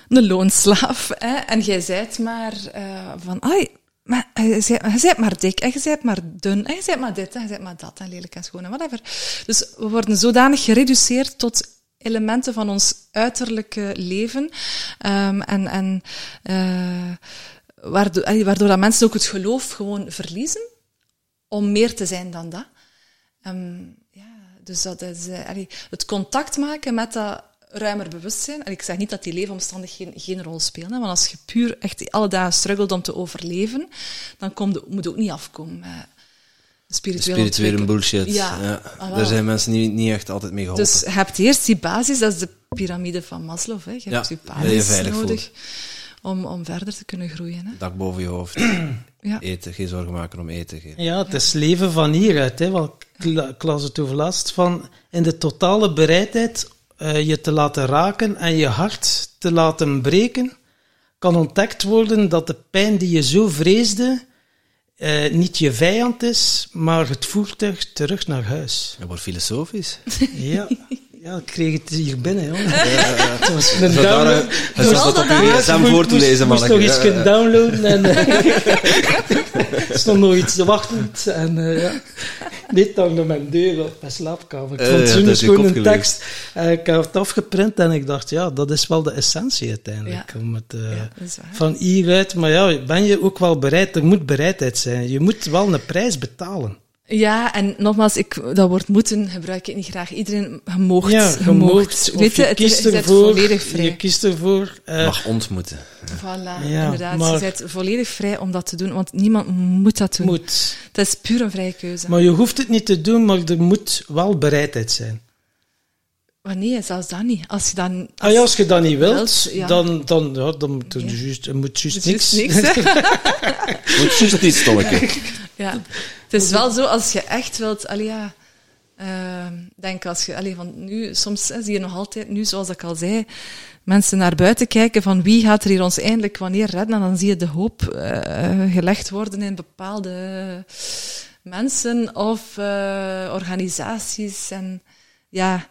een loonslaaf. En jij zijt maar uh, van, ai, maar je bent maar dik, en je bent maar dun, en je bent maar dit, en je bent maar dat, en lelijk en schoon, en whatever. Dus we worden zodanig gereduceerd tot elementen van ons uiterlijke leven. Um, en en uh, waardoor, waardoor dat mensen ook het geloof gewoon verliezen om meer te zijn dan dat. Um, ja, dus dat is het contact maken met dat ruimer bewustzijn. En ik zeg niet dat die leefomstandigheden geen, geen rol spelen, hè, want als je puur echt alle dagen struggelt om te overleven, dan kom je, moet je ook niet afkomen met spirituele, spirituele bullshit. Ja, ja. Ah, Daar zijn mensen niet, niet echt altijd mee geholpen. Dus je hebt eerst die basis, dat is de piramide van Maslow. Hè. Je ja, hebt je basis je nodig om, om verder te kunnen groeien. Hè. Dak boven je hoofd. [clears throat] ja. Eten, geen zorgen maken om eten. Geen... Ja, het is leven van hieruit. Hè, want ik las het overlast van in de totale bereidheid uh, je te laten raken en je hart te laten breken, kan ontdekt worden dat de pijn die je zo vreesde uh, niet je vijand is, maar het voertuig terug naar huis. Dat wordt filosofisch. Ja. [laughs] Ja, ik kreeg het hier binnen, joh. Ja, [laughs] Het was een download. Het was wat op je gsm voor te lezen, man. Ik moest nog iets kunnen downloaden en [laughs] [laughs] er stond nog iets wachtend. En uh, ja, dit dan naar mijn deur op mijn slaapkamer. Ik vond uh, ja, gewoon een tekst. Ik heb het afgeprint en ik dacht, ja, dat is wel de essentie uiteindelijk. Om het, van hieruit, maar ja, ben je ook wel bereid, er moet bereidheid zijn. Je moet wel een prijs betalen. Ja, en nogmaals, ik, dat woord moeten gebruik ik niet graag. Iedereen, je moogt. Ja, je, moogt. Weet je, je kiest het, ervoor, volledig vrij. Je kiest ervoor. Uh, Mag ontmoeten. Voilà, ja, inderdaad. Maar, je bent volledig vrij om dat te doen, want niemand moet dat doen. Moet. Dat is puur een vrije keuze. Maar je hoeft het niet te doen, maar er moet wel bereidheid zijn. Maar nee, zelfs dat niet. Als je, dan, als, ah ja, als je dat niet wilt, ja. dan, dan, ja, dan moet er ja. juist, moet juist niks. niks [laughs] moet juist iets, stoppen. [laughs] Ja. Het is wel zo, als je echt wilt, allee, ja, uh, denk als je, allee, van nu, soms hè, zie je nog altijd, nu zoals ik al zei, mensen naar buiten kijken van wie gaat er hier ons eindelijk wanneer redden, en dan zie je de hoop uh, gelegd worden in bepaalde mensen of uh, organisaties. En ja,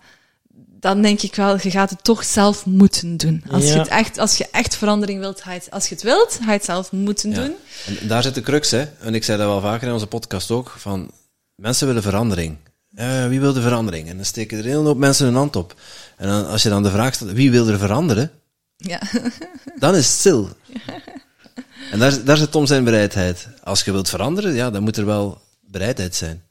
dan denk ik wel, je gaat het toch zelf moeten doen. Als, ja. je, het echt, als je echt verandering wilt, ga je het, als je het wilt, ga je het zelf moeten ja. doen. En daar zit de crux, hè. En ik zei dat wel vaker in onze podcast ook, van mensen willen verandering. Uh, wie wil de verandering? En dan steken er een hele hoop mensen hun hand op. En dan, als je dan de vraag stelt, wie wil er veranderen? Ja. [laughs] dan is het stil. [laughs] En daar, daar zit Tom zijn bereidheid. Als je wilt veranderen, ja, dan moet er wel bereidheid zijn.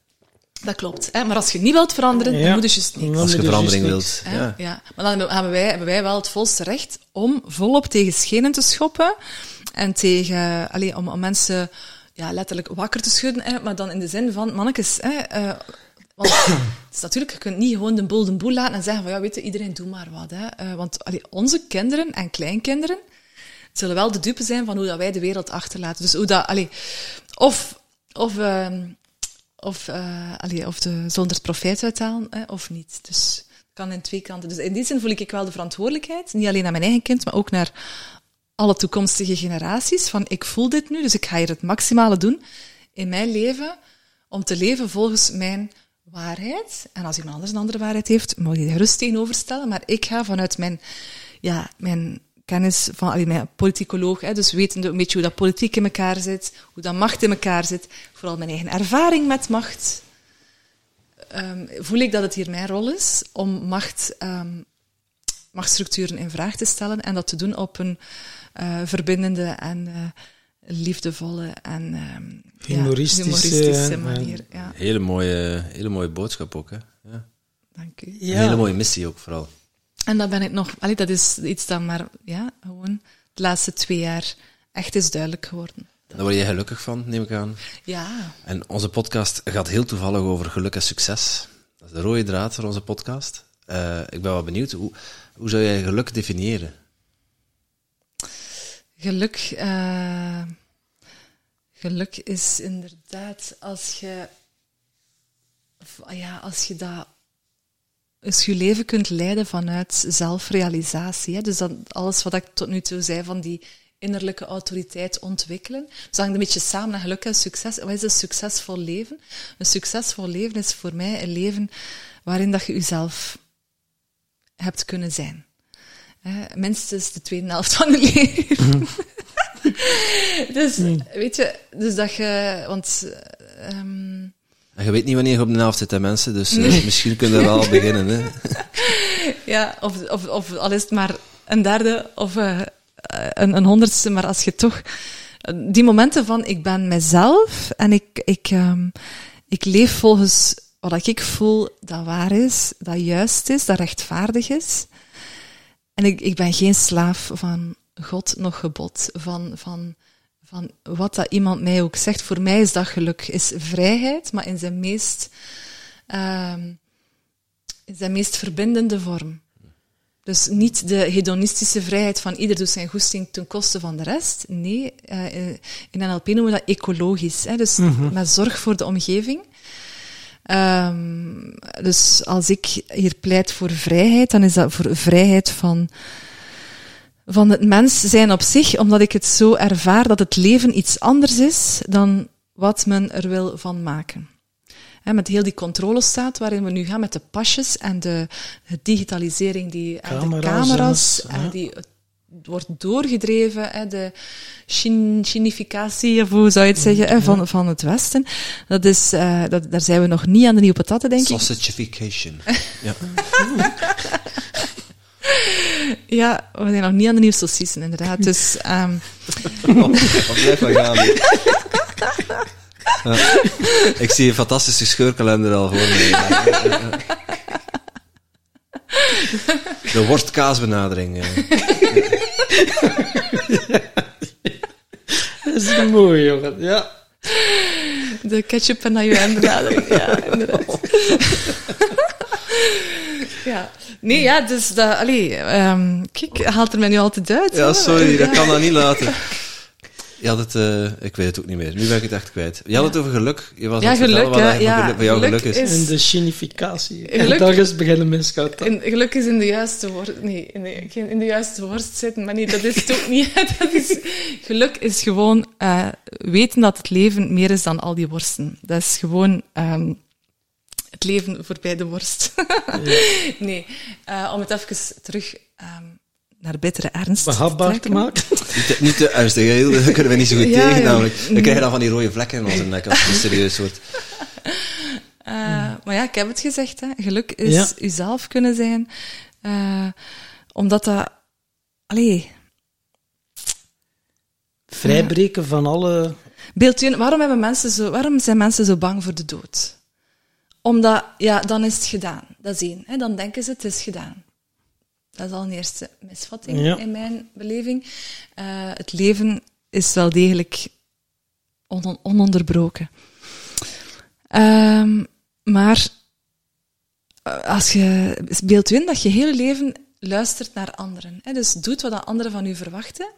Dat klopt. Hè? Maar als je niet wilt veranderen, ja. dan moet je juist niks. Als je verandering wilt. Ja. ja. Maar dan hebben wij, hebben wij wel het volste recht om volop tegen schenen te schoppen. En tegen, allez, om, om mensen ja, letterlijk wakker te schudden. Hè? Maar dan in de zin van, mannetjes, hè, uh, want [coughs] het is natuurlijk, je kunt niet gewoon de boel de boel laten en zeggen van ja, weet je, iedereen doe maar wat. Hè? Uh, want allee, onze kinderen en kleinkinderen zullen wel de dupe zijn van hoe dat wij de wereld achterlaten. Dus hoe dat, allee, of, of uh, of, uh, of de, zonder profijt uithalen hè, of niet. Dus het kan in twee kanten. Dus in die zin voel ik wel de verantwoordelijkheid, niet alleen naar mijn eigen kind, maar ook naar alle toekomstige generaties. Van ik voel dit nu, dus ik ga hier het maximale doen in mijn leven om te leven volgens mijn waarheid. En als iemand anders een andere waarheid heeft, mag je gerust tegenover stellen. Maar ik ga vanuit mijn, ja, mijn kennis van allee, mijn politicoloog, hè, dus wetende een beetje hoe dat politiek in elkaar zit, hoe dat macht in elkaar zit, vooral mijn eigen ervaring met macht, um, voel ik dat het hier mijn rol is om macht, um, machtsstructuren in vraag te stellen en dat te doen op een uh, verbindende en uh, liefdevolle en um, humoristische, ja, humoristische manier. Ja. Hele, mooie, hele mooie boodschap ook. Hè? Ja. Dank u. Ja. Een hele mooie missie ook vooral. En dat ben ik nog, allee, dat is iets dat maar, ja, gewoon de laatste twee jaar echt is duidelijk geworden. Daar word je gelukkig van, neem ik aan. Ja. En onze podcast gaat heel toevallig over geluk en succes. Dat is de rode draad voor onze podcast. Uh, ik ben wel benieuwd, hoe, hoe zou jij geluk definiëren? Geluk, uh, geluk is inderdaad als je, ja, als je dat, als je leven kunt leiden vanuit zelfrealisatie. Hè? Dus dat, alles wat ik tot nu toe zei van die innerlijke autoriteit ontwikkelen. Dus hangt een beetje samen naar geluk en succes. Wat is een succesvol leven? Een succesvol leven is voor mij een leven waarin dat je jezelf hebt kunnen zijn. minstens de tweede helft van je leven. [laughs] [laughs] dus, weet je, dus dat je, want... Um, je weet niet wanneer je op de helft zit, hè, mensen, dus uh, misschien kunnen we wel [laughs] beginnen. Hè. ja, of, of, of al is het maar een derde of uh, een, een honderdste, maar als je toch... Die momenten van, ik ben mezelf en ik, ik, um, ik leef volgens wat ik voel dat waar is, dat juist is, dat rechtvaardig is. En ik, ik ben geen slaaf van God nog gebod, van, van, van wat dat iemand mij ook zegt. Voor mij is dat geluk, is vrijheid, maar in zijn meest, uh, in zijn meest verbindende vorm. Dus niet de hedonistische vrijheid van ieder doet zijn goesting ten koste van de rest. Nee, uh, in NLP noemen we dat ecologisch. Hè? Dus mm met zorg voor de omgeving. Um, dus als ik hier pleit voor vrijheid, dan is dat voor vrijheid van, van het mens zijn op zich, omdat ik het zo ervaar dat het leven iets anders is dan wat men er wil van maken. met heel die controlestaat waarin we nu gaan met de pasjes en de, de digitalisering, die, en de camera's, en die wordt doorgedreven, hè, de chinificatie, of hoe zou je het zeggen, hè, van, van het Westen. Dat is, uh, dat, daar zijn we nog niet aan de nieuwe patatten, denk ik. Sausagification. [laughs] ja. [laughs] ja, we zijn nog niet aan de nieuwe saucissen, inderdaad. Dus, um... oh, blijf maar gaan. Ja. Ik zie een fantastische scheurkalender al voor me. De worstkaasbenadering. Dat is mooi, jongen. Ja. De ketchup en ajuin benadering. Ja, inderdaad. [laughs] ja. Nee, ja, dus dat... Allee, um, kijk, haalt er mij nu altijd uit. Ja, sorry, dat kan dat niet laten. [laughs] Je had het, uh, ik weet het ook niet meer. Nu ben ik het echt kwijt. Je had het over geluk. Je was ja, geluk, wat ja, geluk, bij jou geluk, is. is. In de chinificatie. Geluk, en is beginnen misgaan. In, geluk is in de juiste woord... Nee, in de, in de juiste worst zitten, maar nee, dat is het ook niet. [laughs] Dat is, geluk is gewoon uh, weten dat het leven meer is dan al die worsten. Dat is gewoon... Um, het leven voorbij de worst. Ja. [laughs] nee, uh, om het even terug um, naar betere ernst Behapbaar te maken. [laughs] niet, niet te ernstig, dat kunnen we niet zo goed [laughs] tegen namelijk. Dan krijg je dan van die rode vlekken in onze nek als het serieus wordt. Uh, maar ja, ik heb het gezegd, hè. geluk is ja. uzelf kunnen zijn. Uh, omdat dat... Allee... Vrijbreken van alle... Beeld waarom, hebben mensen zo, waarom zijn mensen zo bang voor de dood? Omdat, ja, dan is het gedaan. Dat is één. Hè. Dan denken ze, het is gedaan. Dat is al een eerste misvatting in mijn beleving. Uh, het leven is wel degelijk on ononderbroken. Um, maar eh, als je beeld in dat je hele leven luistert naar anderen. Hè? Dus doet wat anderen van u verwachten.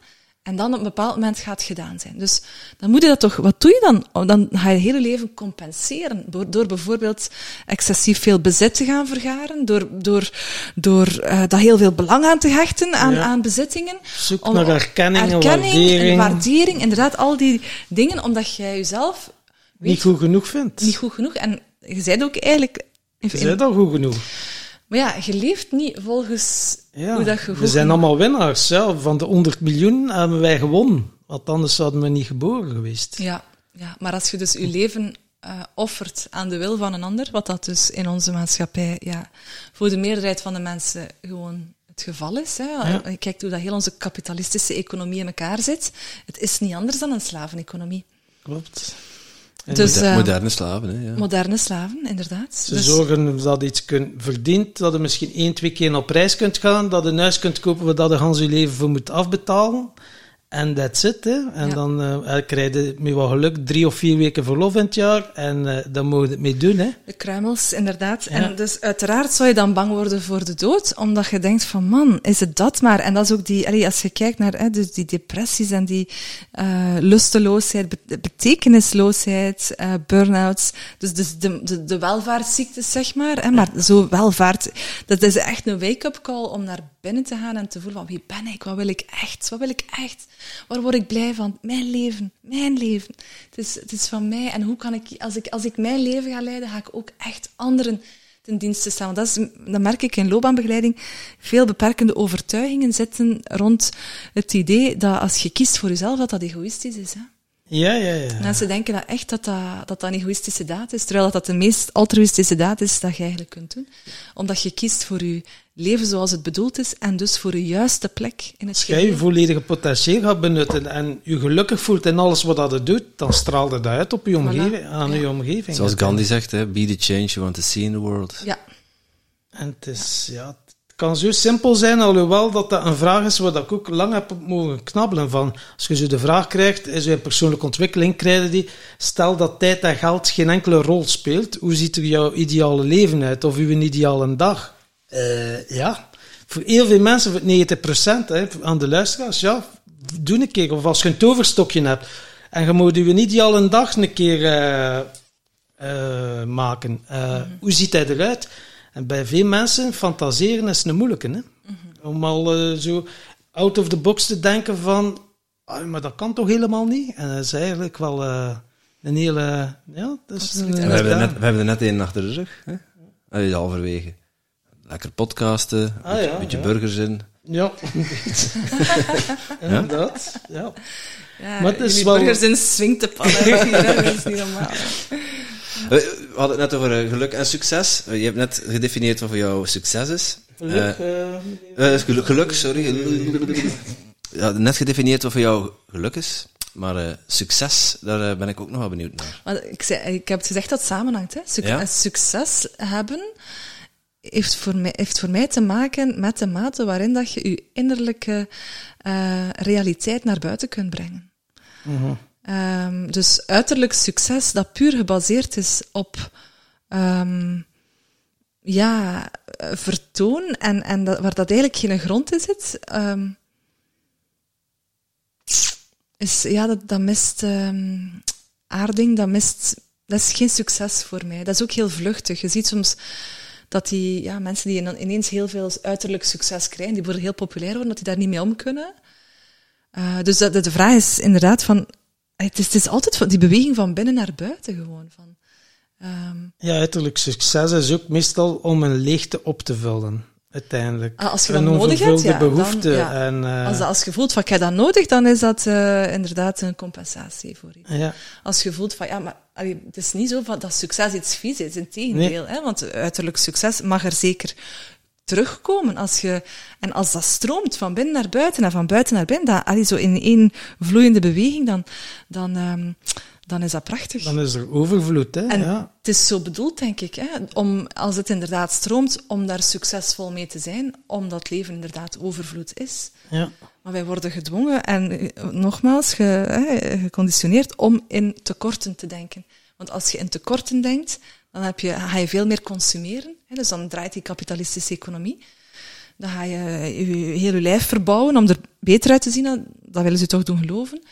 En dan op een bepaald moment gaat het gedaan zijn. Dus dan moet je dat toch, wat doe je dan? Oh, dan ga je hele leven compenseren. Door, door bijvoorbeeld excessief veel bezit te gaan vergaren. Door, door, door uh, daar heel veel belang aan te hechten aan, ja. aan bezittingen. Zoek naar erkenning, erkenning waardering. waardering. Inderdaad, al die dingen, omdat jij jezelf... Weet, niet goed genoeg vindt. Niet goed genoeg. En je zei ook eigenlijk... Je zei al goed genoeg. Maar ja, je leeft niet volgens hoe dat je We zijn allemaal winnaars. Ja. Van de 100 miljoen hebben wij gewonnen. Want anders zouden we niet geboren geweest. Ja, ja. maar als je dus je leven uh, offert aan de wil van een ander, wat dat dus in onze maatschappij ja, voor de meerderheid van de mensen gewoon het geval is. Hè. Ja. Kijk hoe dat heel onze kapitalistische economie in elkaar zit. Het is niet anders dan een slaveneconomie. Klopt. Dus, uh, moderne slaven, hè, ja. Moderne slaven, inderdaad. Ze dus... zorgen dat je iets kunt, verdient, dat je misschien één, twee keer op reis kunt gaan, dat je een huis kunt kopen waar je Hans je leven voor moet afbetalen. En that's it, hè. En dan uh, krijg je met wat geluk drie of vier weken verlof in het jaar. En uh, dan moet je het mee doen, hè. De kruimels, inderdaad. En dus uiteraard zou je dan bang worden voor de dood, omdat je denkt van, man, is het dat maar? En dat is ook die, allee, als je kijkt naar hè, dus die depressies en die uh, lusteloosheid, be betekenisloosheid, burn-outs, dus, dus de, de, de welvaartsziektes, zeg maar. Hè, maar zo welvaart, dat is echt een wake-up call om naar binnen te gaan en te voelen van, wie ben ik? Wat wil ik echt? Wat wil ik echt? Waar word ik blij van? Mijn leven, mijn leven. Het is, het is van mij. En hoe kan ik als, ik, als ik mijn leven ga leiden, ga ik ook echt anderen ten dienste staan. Want dat, is, dat merk ik in loopbaanbegeleiding. Veel beperkende overtuigingen zitten rond het idee dat als je kiest voor jezelf, dat dat egoïstisch is. Hè? Ja, ja, ja. Mensen denken dat echt dat dat, dat, dat een egoïstische daad is, terwijl dat, dat de meest altruïstische daad is dat je eigenlijk kunt doen. Omdat je kiest voor je leven zoals het bedoeld is en dus voor de juiste plek in het Als jij je volledige potentieel gaat benutten en je gelukkig voelt in alles wat dat doet, dan straalt dat uit op je omgeving, aan je omgeving. Zoals Gandhi zegt, hè, be the change you want to see in the world. Ja. En het is, ja, het kan zo simpel zijn, alhoewel dat dat een vraag is waar ik ook lang heb mogen knabbelen van. Als je zo de vraag krijgt, is je een persoonlijke ontwikkeling krijgen die, stel dat tijd en geld geen enkele rol speelt, hoe ziet er jouw ideale leven uit, of uw ideale dag? Uh, ja, voor heel veel mensen, voor 90% hè, aan de luisteraars, ja, doe een keer. Of als je een toverstokje hebt en je moet je niet al een dag een keer uh, uh, maken. Mm Hoe ziet hij eruit? En bij veel mensen fantaseren is een moeilijke. Hè? Mm -hmm. Om al zo out of the box te denken van, ah, maar dat kan toch helemaal niet? En dat is eigenlijk wel een hele... Ja, dat is een, we, hebben net, we hebben er net een achter de rug. Hè? Is halverwege lekker podcasten, een ah, ja, beetje, ja. burgers in. [laughs] [laughs] Ja, inderdaad. Ja. ja. maar het is wel... burgers in swing te pannen, dat is niet normaal. [laughs] We hadden het net over geluk en succes. Je hebt net gedefinieerd wat voor jou succes is. Geluk, uh, uh, geluk, geluk, sorry. Je had net gedefinieerd wat voor jou geluk is. Maar uh, succes, daar ben ik ook nog wel benieuwd naar. Maar ik, zei, ik heb het gezegd dat het samenhangt. Hè? Suc ja? Succes hebben heeft voor, mij, heeft voor mij te maken met de mate waarin dat je je innerlijke uh, realiteit naar buiten kunt brengen. -hmm. um, dus uiterlijk succes dat puur gebaseerd is op um, ja, vertoon en, en dat, waar dat eigenlijk geen grond in zit, um, is, ja, dat, dat mist aarding, dat mist, dat is geen succes voor mij. Dat is ook heel vluchtig. Je ziet soms dat die ja, mensen die ineens heel veel uiterlijk succes krijgen, die worden heel populair worden, dat die daar niet mee om kunnen. Uh, dus de, de vraag is inderdaad van, het is, het is altijd van die beweging van binnen naar buiten gewoon. Van, um, ja, uiterlijk succes is ook meestal om een leegte op te vullen uiteindelijk. Ah, als je dat nodig hebt, ja, behoefte. Dan, ja. En, uh, als, als je voelt van, ik heb dat nodig, dan is dat uh, inderdaad een compensatie voor iets. Ja. Als je voelt van, ja, maar allee, het is niet zo van dat succes iets vies is, in tegendeel. Nee. Hè, want uiterlijk succes mag er zeker terugkomen. Als je, en als dat stroomt van binnen naar buiten en van buiten naar binnen, dat, allee, zo in één vloeiende beweging, dan, dan um, dan is dat prachtig. Dan is er overvloed, hè? En ja. het is zo bedoeld, denk ik, hè? om, als het inderdaad stroomt, om daar succesvol mee te zijn, omdat leven inderdaad overvloed is. Ja. Maar wij worden gedwongen en nogmaals ge, hè, geconditioneerd om in tekorten te denken. Want als je in tekorten denkt, dan heb je, ga je veel meer consumeren. Hè? Dus dan draait die kapitalistische economie. Dan ga je je heel je lijf verbouwen om er beter uit te zien. Dat willen ze toch doen geloven.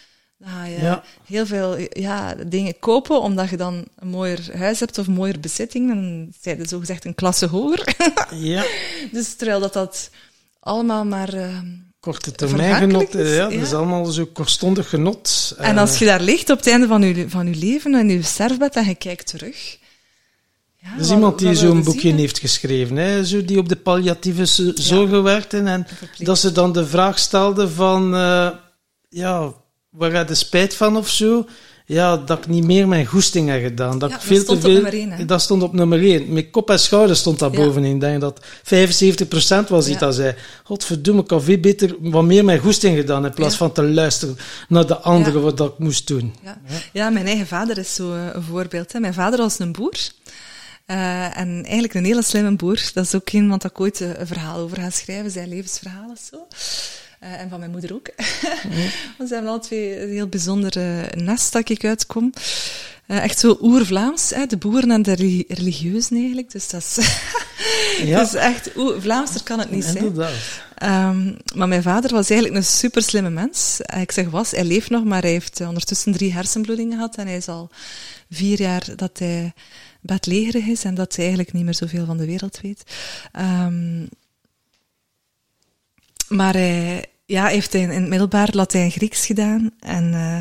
Ga je Ja. heel veel ja, dingen kopen, omdat je dan een mooier huis hebt of een mooier bezitting. Dan zijn je zogezegd een klasse hoger. [laughs] ja. dus terwijl dat, dat allemaal maar... eh, Korte termijn Vergankelijk genot, is, ja, dat ja. is allemaal zo kortstondig genot. En als je daar ligt op het einde van je, van je leven, in je sterfbed, en je kijkt terug... Ja, Er is wat- iemand die zo'n boekje zien, heeft geschreven, hè, zo die op de palliatieve zorgen werkte. En dat ze dan de vraag stelde van, eh, ja, waar heb je spijt van of zo? Ja, dat ik niet meer mijn goesting heb gedaan. Dat Ja, ik dat veel stond te op nummer één, hè? Dat stond op nummer 1. Met kop en schouder stond dat Ja. bovenin. Ik denk dat 75% was die Ja. dat zei. Godverdomme, ik had veel beter wat meer mijn goesting gedaan in plaats van te luisteren naar de anderen wat dat ik moest doen. Ja. ja, mijn eigen vader is zo eh, een voorbeeld. Hè. Mijn vader was een boer. Eh, en eigenlijk een hele slimme boer. Dat is ook iemand dat ik ooit eh, een verhaal over ga schrijven, zijn levensverhaal of zo. Uh, en van mijn moeder ook. [laughs] Want ze hebben alle twee een heel bijzonder nest dat ik uitkom. Uh, echt zo oer-Vlaams, de boeren en de religieuzen eigenlijk. Dus dat is, [laughs] ja. dat is echt, Vlaamser kan het niet Inderdaad. zijn. Um, maar mijn vader was eigenlijk een super slimme mens. Ik zeg was, hij leeft nog, maar hij heeft ondertussen drie hersenbloedingen gehad. En hij is al vier jaar dat hij bedlegerig is en dat hij eigenlijk niet meer zoveel van de wereld weet. Um, maar hij ja, heeft in, in het middelbaar Latijn-Grieks gedaan. En uh,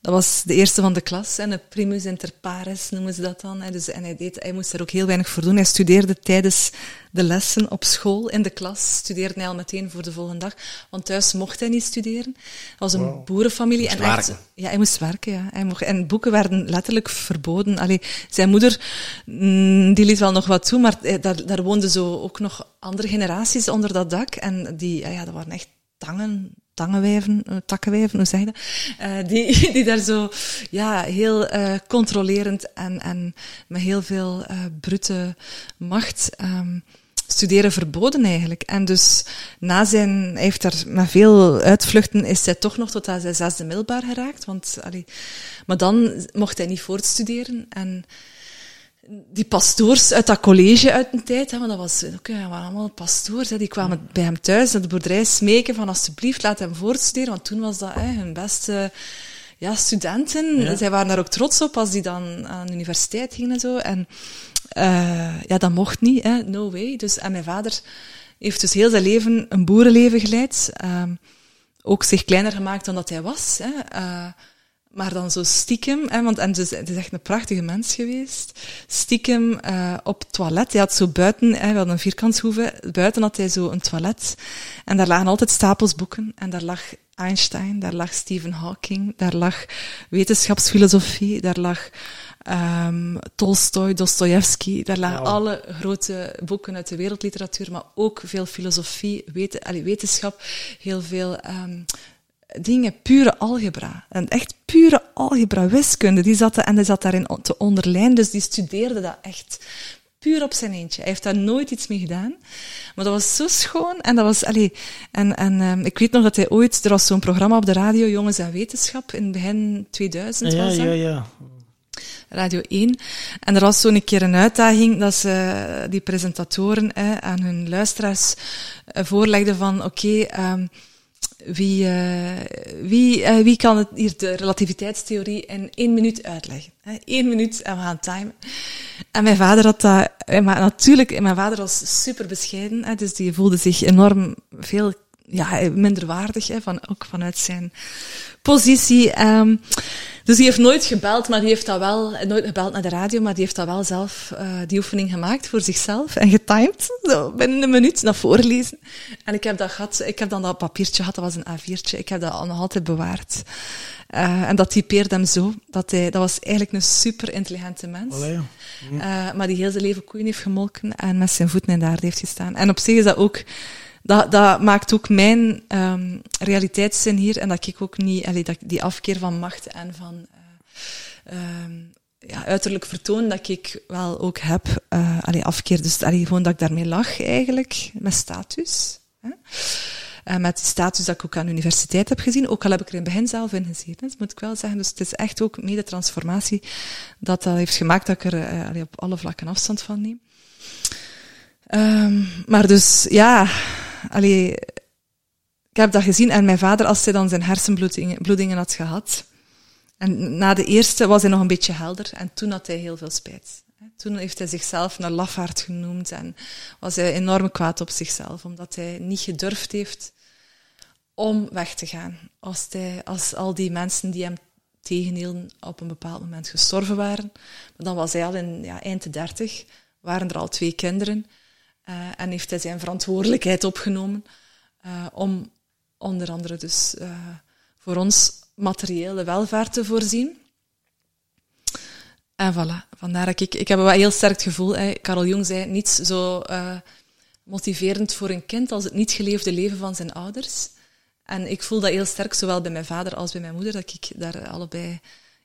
dat was de eerste van de klas. En de primus inter pares noemen ze dat dan. Dus, en hij, deed, hij moest er ook heel weinig voor doen. Hij studeerde tijdens de lessen op school, in de klas. Studeerde hij al meteen voor de volgende dag. Want thuis mocht hij niet studeren. Het was een boerenfamilie. en echt, ja, hij moest werken, ja. Hij mocht, en boeken werden letterlijk verboden. Allee, zijn moeder, mm, die liet wel nog wat toe, maar eh, daar, daar woonden zo ook nog andere generaties onder dat dak. En die, ja, dat waren echt tangen, tangenwijven, uh, takkenwijven, hoe zeg je dat? Uh, die, [laughs] die daar zo ja, heel uh, controlerend en, en met heel veel brute macht um, studeren verboden eigenlijk. En dus na zijn, hij heeft daar met veel uitvluchten, is hij toch nog tot aan zijn zesde middelbaar geraakt. Want, allee, maar dan mocht hij niet voortstuderen en die pastoors uit dat college uit een tijd, hè, want dat was, ook, ja, waren allemaal pastoors, hè, die kwamen bij hem thuis naar de boerderij smeken van alsjeblieft, laat hem voortstuderen, want toen was dat hè, hun beste ja, studenten. Zij waren daar ook trots op als die dan aan de universiteit gingen en zo. En uh, ja, dat mocht niet, hè, no way. Dus, en mijn vader heeft dus heel zijn leven een boerenleven geleid. Uh, ook zich kleiner gemaakt dan dat hij was. Hè. Uh, maar dan zo stiekem, hè, want en dus, het is echt een prachtige mens geweest. Stiekem uh, op toilet. Hij had zo buiten, hè, we hadden een vierkantshoeve, buiten had hij zo een toilet. En daar lagen altijd stapels boeken. En daar lag Einstein, daar lag Stephen Hawking, daar lag wetenschapsfilosofie, daar lag um, Tolstoy, Dostoevsky. Daar lagen alle grote boeken uit de wereldliteratuur, maar ook veel filosofie, weten, allee, wetenschap, heel veel um, dingen, pure algebra. En echt pure algebra, wiskunde. Die zat, en die zat daarin te onderlijnen, dus die studeerde dat echt puur op zijn eentje. Hij heeft daar nooit iets mee gedaan. Maar dat was zo schoon. En dat was, allee, en, en um, ik weet nog dat hij ooit, er was zo'n programma op de radio, Jongens en Wetenschap, in begin 2000 ja, was dat. Ja, ja, Radio 1. En er was zo'n keer een uitdaging dat ze die presentatoren eh, aan hun luisteraars uh, voorlegden van, oké, okay, um, wie, uh, wie, uh, wie kan het hier de relativiteitstheorie in één minuut uitleggen? Eén minuut en we gaan timen. En mijn vader had dat, eh, maar natuurlijk, mijn vader was super bescheiden, hè, dus die voelde zich enorm veel ja, minderwaardig, hè, van, ook vanuit zijn positie. Um, dus die heeft nooit gebeld, maar die heeft dat wel, nooit gebeld naar de radio, maar die heeft dat wel zelf, uh, die oefening gemaakt voor zichzelf en getimed, zo binnen een minuut, naar voorlezen. En ik heb dat gehad, ik heb dan dat papiertje gehad, dat was een A4'tje, ik heb dat nog altijd bewaard. Uh, en dat typeerde hem zo, dat hij, dat was eigenlijk een super intelligente mens. Allee, ja. uh, maar die heel zijn leven koeien heeft gemolken en met zijn voeten in de aarde heeft gestaan. En op zich is dat ook, dat, dat maakt ook mijn um, realiteitszin hier en dat ik ook niet, allee, dat, die afkeer van macht en van uh, ja, uiterlijk vertoon dat ik wel ook heb. Uh, allee, afkeer, dus allee, gewoon dat ik daarmee lach eigenlijk, met status. Hè? Met de status dat ik ook aan de universiteit heb gezien. Ook al heb ik er in het begin zelf in gezeten, dat moet ik wel zeggen. Dus het is echt ook mede transformatie dat dat heeft gemaakt dat ik er uh, allee, op alle vlakken afstand van neem. Um, maar dus, ja, allee, ik heb dat gezien en mijn vader, als hij dan zijn hersenbloedingen had gehad, en na de eerste was hij nog een beetje helder en toen had hij heel veel spijt. Toen heeft hij zichzelf een lafaard genoemd en was hij enorm kwaad op zichzelf, omdat hij niet gedurfd heeft om weg te gaan. Als, hij, als al die mensen die hem tegenhielden op een bepaald moment gestorven waren, dan was hij al in ja, eind de dertig, waren er al twee kinderen. Uh, en heeft hij zijn verantwoordelijkheid opgenomen uh, om onder andere dus uh, voor ons materiële welvaart te voorzien. En voilà, vandaar dat ik... Ik heb een heel sterk gevoel. Hè. Jong zei, niets zo motiverend voor een kind als het niet geleefde leven van zijn ouders. En ik voel dat heel sterk, zowel bij mijn vader als bij mijn moeder, dat ik daar allebei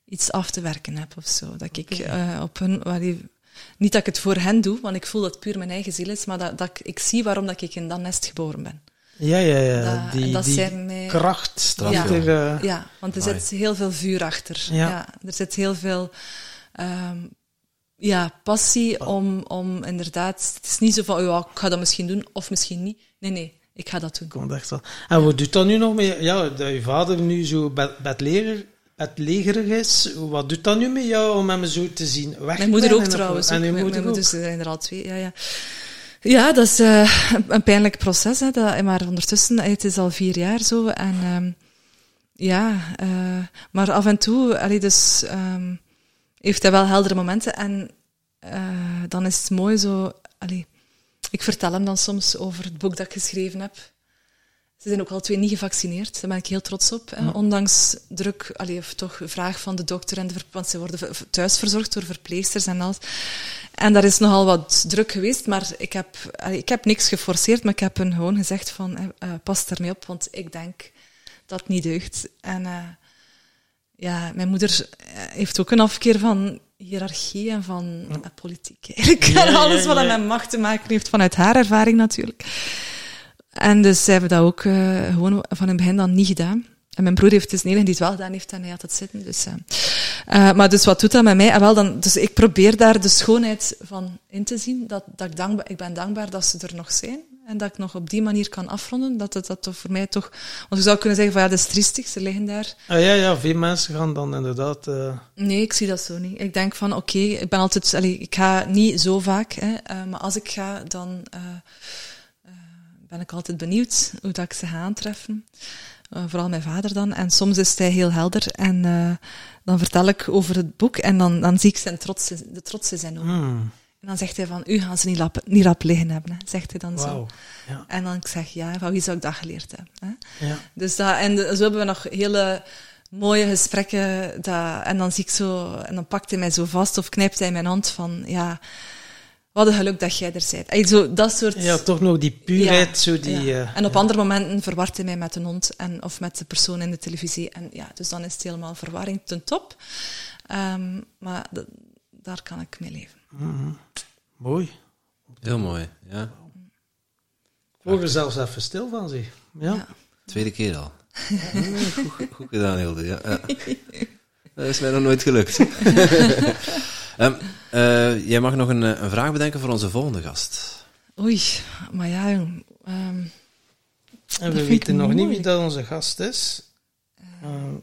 iets af te werken heb of zo. Dat ik op hun, waar die, niet dat ik het voor hen doe, want ik voel dat het puur mijn eigen ziel is, maar dat, dat ik, ik zie waarom dat ik in dat nest geboren ben. Ja, ja, ja. Dat- die dat die zijn mij- kracht Ja. Ja, want er Amai. zit heel veel vuur achter. Ja. Ja. er zit heel veel ehm, ja, passie om, om inderdaad... Het is niet zo van, oh ja, ik ga dat misschien doen, of misschien niet. Nee, nee, ik ga dat doen. Komt echt wel. En wat doet dat nu nog mee? Ja, dat je vader nu zo bed, bedleger, bedlegerig is. Wat doet dat nu met jou om hem zo te zien weg? Mijn moeder ook trouwens. En ook. Mijn, moeder mijn moeder, er zijn er al twee. Ja, ja. ja dat is eh, een pijnlijk proces. Hè, dat, maar ondertussen, het is al vier jaar zo. En ehm, ja, eh, maar af en toe, allee, dus, ehm, heeft hij wel heldere momenten. En eh, dan is het mooi zo. Allee, ik vertel hem dan soms over het boek dat ik geschreven heb. Ze zijn ook al twee niet gevaccineerd. Daar ben ik heel trots op. Ondanks druk, allee, of toch vraag van de dokter, en de, want ze worden thuis verzorgd door verpleegsters en alles. En daar is nogal wat druk geweest, maar ik heb, allee, ik heb niks geforceerd, maar ik heb hen gewoon gezegd van, eh, eh, pas ermee op, want ik denk dat niet deugt. En eh, ja, mijn moeder heeft ook een afkeer van hiërarchie en van politiek. [laughs] Eigenlijk. Ja, alles wat ja. met macht te maken heeft, vanuit haar ervaring natuurlijk. En dus zij hebben dat ook eh, gewoon van het begin dan niet gedaan. En mijn broer heeft dus de enige die het wel gedaan heeft en hij had het zitten. Dus, eh. Eh, maar dus wat doet dat met mij? En wel dan, dus ik probeer daar de schoonheid van in te zien. Dat, dat ik, dankbaar, ik ben dankbaar dat ze er nog zijn. En dat ik nog op die manier kan afronden. Dat het dat toch voor mij toch... Want je zou kunnen zeggen van ja, dat is triestig, ze liggen daar. Ah, ja, ja, veel mensen gaan dan inderdaad... Nee, ik zie dat zo niet. Ik denk van, oké, ik ben altijd... Allee, ik ga niet zo vaak, hè, maar als ik ga, dan ben ik altijd benieuwd hoe dat ik ze ga aantreffen. Eh, vooral mijn vader dan. En soms is hij heel helder. En eh, dan vertel ik over het boek en dan, dan zie ik zijn trots, de trots in zijn ogen. hmm, En dan zegt hij van, u gaan ze niet rap, niet rap liggen hebben, hè, zegt hij dan zo. Ja, En dan ik zeg, ja, van wie zou ik dat geleerd hebben? Hè? ja. Dus dat, en de- zo hebben we nog hele mooie gesprekken. Dat, en dan zie ik zo, en dan pakt hij mij zo vast of knijpt hij mijn hand van, ja, wat een geluk dat jij er bent. Zo, dat soort... ja, toch nog die puurheid, Ja, zo die... ja. eh, en op ja. andere momenten verwart hij mij met een hond en, of met de persoon in de televisie. En ja, dus dan is het helemaal verwarring ten top. Ehm, maar d- daar kan ik mee leven. Mooi. Heel mooi, ja. Ik word er zelfs even stil van, zeg. Ja. Ja. Tweede keer al. goed, goed gedaan, Hilde. Ja, ja. Dat is mij nog nooit gelukt. [laughs] Ehm, eh, jij mag nog een, eh, een vraag bedenken voor onze volgende gast. Oei, maar ja, jong. Ehm, En we weten nog niet wie dat onze gast is. Eh,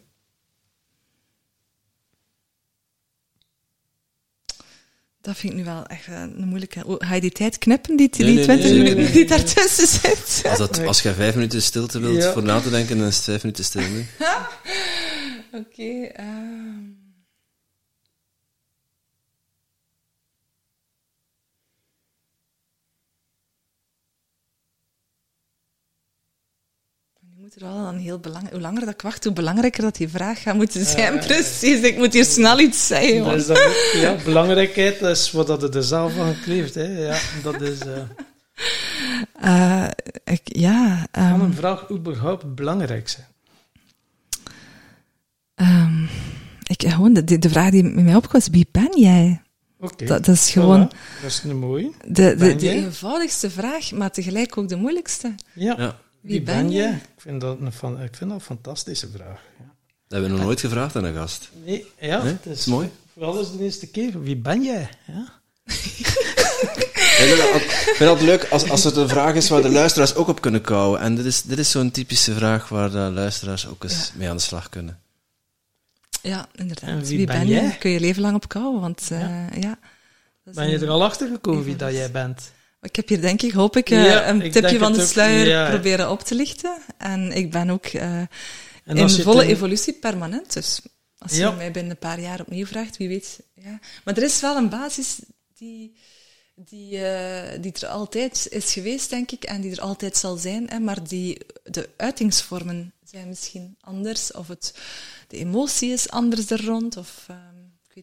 Dat vind ik nu wel echt een moeilijke. Oh, ga je die tijd knippen, die, die Nee, nee, 20 nee, nee, minuten die nee. daartussen zit? Als, dat, als je vijf minuten stilte wilt Ja. voor na te denken, dan is het vijf minuten stil. nu. [laughs] Oké. ehm moet er een heel belangrijk... Hoe langer dat ik wacht, hoe belangrijker dat die vraag gaat moeten zijn. Eh, Precies, ik moet hier snel iets zeggen. dat man. is dat, ja, belangrijkheid is wat dat er zelf van kleeft. Hè. Ja, dat is eh, Eh, ik, ja... ehm, kan een vraag überhaupt belangrijk zijn. ehm, ik, gewoon de, de, de vraag die met mij opkwam is, wie ben jij? Oké. Dat, dat is gewoon... Voilà, dat is een mooie. De, de, de eenvoudigste vraag, maar tegelijk ook de moeilijkste. Ja. Ja, Wie ben je? Ik vind dat een, fan- ik vind dat een fantastische vraag. Ja. dat hebben we nog nooit gevraagd aan een gast. Nee, ja, Nee? het is Mooi. Vooral is de eerste keer. Wie ben jij? Ja. Ik vind dat leuk als, als het een vraag is waar de luisteraars ook op kunnen kouwen. En dit is, dit is zo'n typische vraag waar de luisteraars ook eens mee aan de slag kunnen. Ja, inderdaad. En wie, wie ben, ben je? Kun je leven lang op kouwen, want eh, ja. is Ben je er al achter gekomen wie dat dus. jij bent? Ik heb hier denk ik, hoop ik, eh, Ja, een ik tipje van de ook. sluier Ja. proberen op te lichten. En ik ben ook eh, in volle ten- evolutie permanent. Dus als Ja. je mij binnen een paar jaar opnieuw vraagt, wie weet. Ja. Maar er is wel een basis die, die, eh, die er altijd is geweest, denk ik, en die er altijd zal zijn. Hè, maar die, de uitingsvormen zijn misschien anders, of het, de emotie is anders er rond, of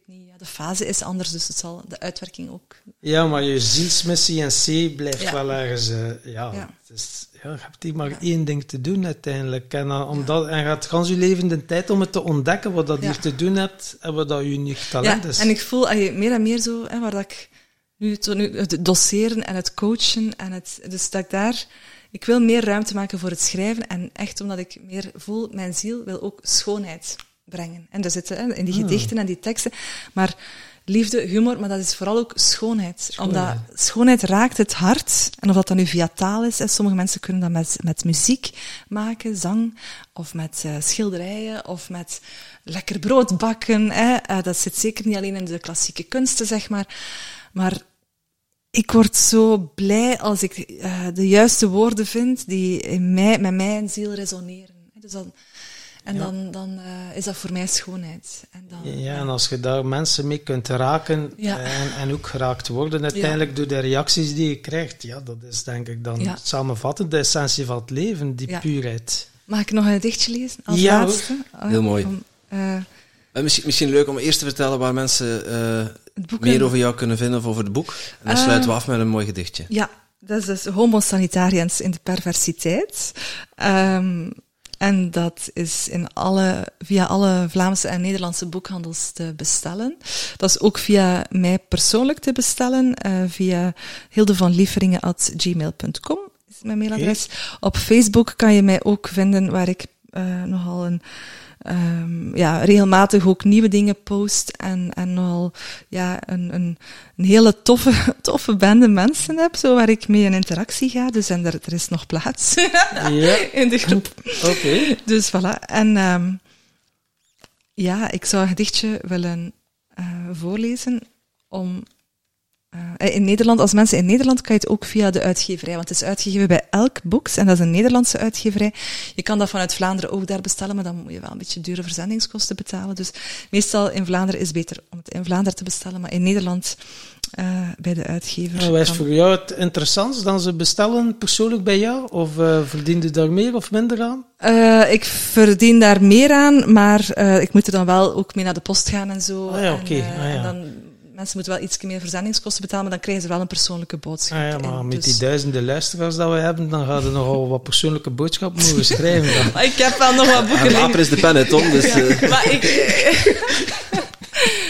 weet niet, ja, de fase is anders, dus het zal de uitwerking ook. Ja, maar je zielsmissie en C blijft Ja. wel ergens... eh, ja, Ja. Het is, ja, je hebt hier maar één ding te doen uiteindelijk. En, dan, omdat, en gaat gans je leven de tijd om het te ontdekken wat dat hier te doen hebt en wat dat je uniek talent Ja, is. en ik voel allee, meer en meer zo, hè, waar dat ik nu, nu het doseren en het coachen en het, dus dat ik daar ik wil meer ruimte maken voor het schrijven. En echt omdat ik meer voel, mijn ziel wil ook schoonheid brengen. En daar zitten in die gedichten en die teksten. Maar liefde, humor, maar dat is vooral ook schoonheid. Omdat schoonheid raakt het hart. En of dat dan nu via taal is. En sommige mensen kunnen dat met, met muziek maken, zang. Of met uh, schilderijen. Of met lekker brood bakken. Hè. Uh, dat zit zeker niet alleen in de klassieke kunsten, zeg maar. Maar ik word zo blij als ik uh, de juiste woorden vind die in mij, met mijn ziel resoneren. Dus dan, en ja. dan, dan uh, is dat voor mij schoonheid. En dan, ja, en als je daar mensen mee kunt raken ja. en, en ook geraakt worden uiteindelijk ja. door de reacties die je krijgt, ja, dat is denk ik dan samenvattend de essentie van het leven, die puurheid. Mag ik nog een dichtje lezen als ja, laatste? Heel mooi. Om, uh, misschien, misschien leuk om eerst te vertellen waar mensen uh, meer over jou kunnen vinden of over het boek. En dan sluiten we af met een mooi gedichtje. Ja, dat is dus Homo Sanitarians in de perversiteit. Um, en dat is in alle, via alle Vlaamse en Nederlandse boekhandels te bestellen. Dat is ook via mij persoonlijk te bestellen, uh, via hildevanlieferingen.gmail.com is mijn mailadres. Okay. Op Facebook kan je mij ook vinden, waar ik uh, nogal een um, ja, regelmatig ook nieuwe dingen post en, en nogal ja, een, een, een hele toffe, [laughs] toffe bende mensen heb, zo waar ik mee in interactie ga. Dus en er, er is nog plaats [laughs] ja. in de groep. Oké. Okay. Dus voilà. En um, ja, ik zou een gedichtje willen uh, voorlezen om in Nederland, als mensen in Nederland, kan je het ook via de uitgeverij, want het is uitgegeven bij Elk Books, en dat is een Nederlandse uitgeverij. Je kan dat vanuit Vlaanderen ook daar bestellen, maar dan moet je wel een beetje dure verzendingskosten betalen. Dus meestal in Vlaanderen is het beter om het in Vlaanderen te bestellen, maar in Nederland uh, bij de uitgever. Wat is voor jou het interessantst dan ze bestellen persoonlijk bij jou? Of uh, verdien je daar meer of minder aan? Uh, ik verdien daar meer aan, maar ik moet er dan wel ook mee naar de post gaan en zo. Ah ja, oké. Okay. Ah, ja. Mensen moeten wel iets meer verzendingskosten betalen, maar dan krijgen ze wel een persoonlijke boodschap. Ah ja, maar in, met dus. die duizenden luisteraars dat we hebben, dan gaan we nogal wat persoonlijke boodschappen moeten [laughs] schrijven. maar ik heb wel nog wat boeken. Aper is de pen, hè, Tom. Dus, [laughs] ja, uh. Maar ik...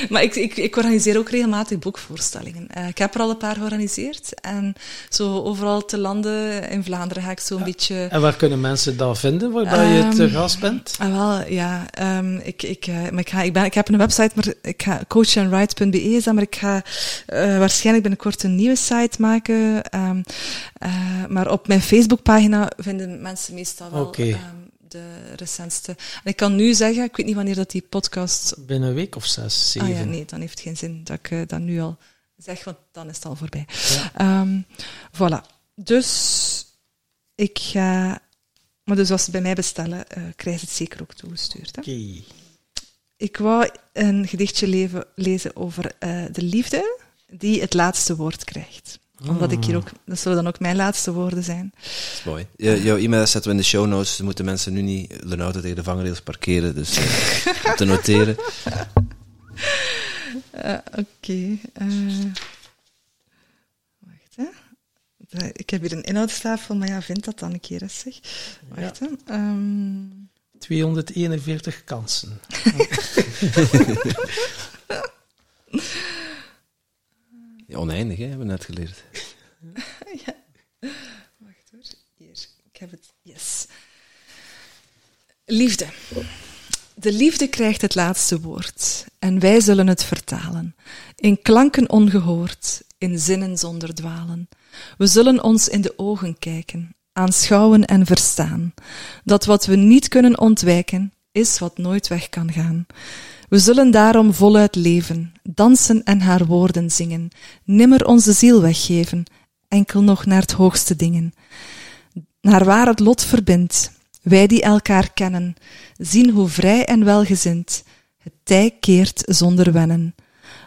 maar ik, ik, ik, organiseer ook regelmatig boekvoorstellingen. Uh, ik heb er al een paar georganiseerd. En zo overal te landen in Vlaanderen ga ik zo'n ja. beetje... En waar kunnen mensen dat vinden, waar um, je te gast bent? Ah, wel, ja. Um, ik, ik, uh, maar ik, ga, ik, ben, ik heb een website, maar ik ga coachandwrite.be is dat, maar ik ga uh, waarschijnlijk binnenkort een nieuwe site maken. Um, maar op mijn Facebookpagina vinden mensen meestal wel... Okay. De recentste. En ik kan nu zeggen, ik weet niet wanneer dat die podcast... Binnen een week of zes, zeven. Ah ja, nee, dan heeft het geen zin dat ik uh, dat nu al zeg, want dan is het al voorbij. Ja. Um, voilà. Dus ik ga... Maar dus als ze bij mij bestellen, uh, krijgen ze het zeker ook toegestuurd. Oké. Okay. Ik wou een gedichtje leven, lezen over uh, de liefde die het laatste woord krijgt omdat ik hier ook, dat zullen dan ook mijn laatste woorden zijn. Dat is mooi. Je, jouw e-mail zetten we in de show notes, dus moeten mensen nu niet de auto tegen de vangrails parkeren, dus uh, [laughs] om te noteren. Uh, Oké. Okay. Uh, wacht, hè. Ik heb hier een inhoudstafel, maar ja, vind dat dan een keer eens, zeg. Wacht, ja. hè. Um... 241 kansen. [laughs] [laughs] Ja, oneindig, hè, hebben we net geleerd. [laughs] ja. Wacht hoor. Hier, ik heb het. Yes. Liefde. De liefde krijgt het laatste woord en wij zullen het vertalen. In klanken ongehoord, in zinnen zonder dwalen. We zullen ons in de ogen kijken, aanschouwen en verstaan. Dat wat we niet kunnen ontwijken, is wat nooit weg kan gaan. We zullen daarom voluit leven, dansen en haar woorden zingen, nimmer onze ziel weggeven, enkel nog naar het hoogste dingen. Naar waar het lot verbindt, wij die elkaar kennen, zien hoe vrij en welgezind het tij keert zonder wennen.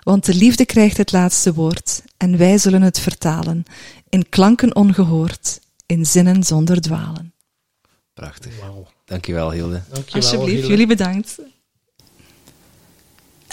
Want de liefde krijgt het laatste woord, en wij zullen het vertalen, in klanken ongehoord, in zinnen zonder dwalen. Prachtig. Wow. Dankjewel, Hilde. Dankjewel, Alsjeblieft, Hilde. jullie bedankt.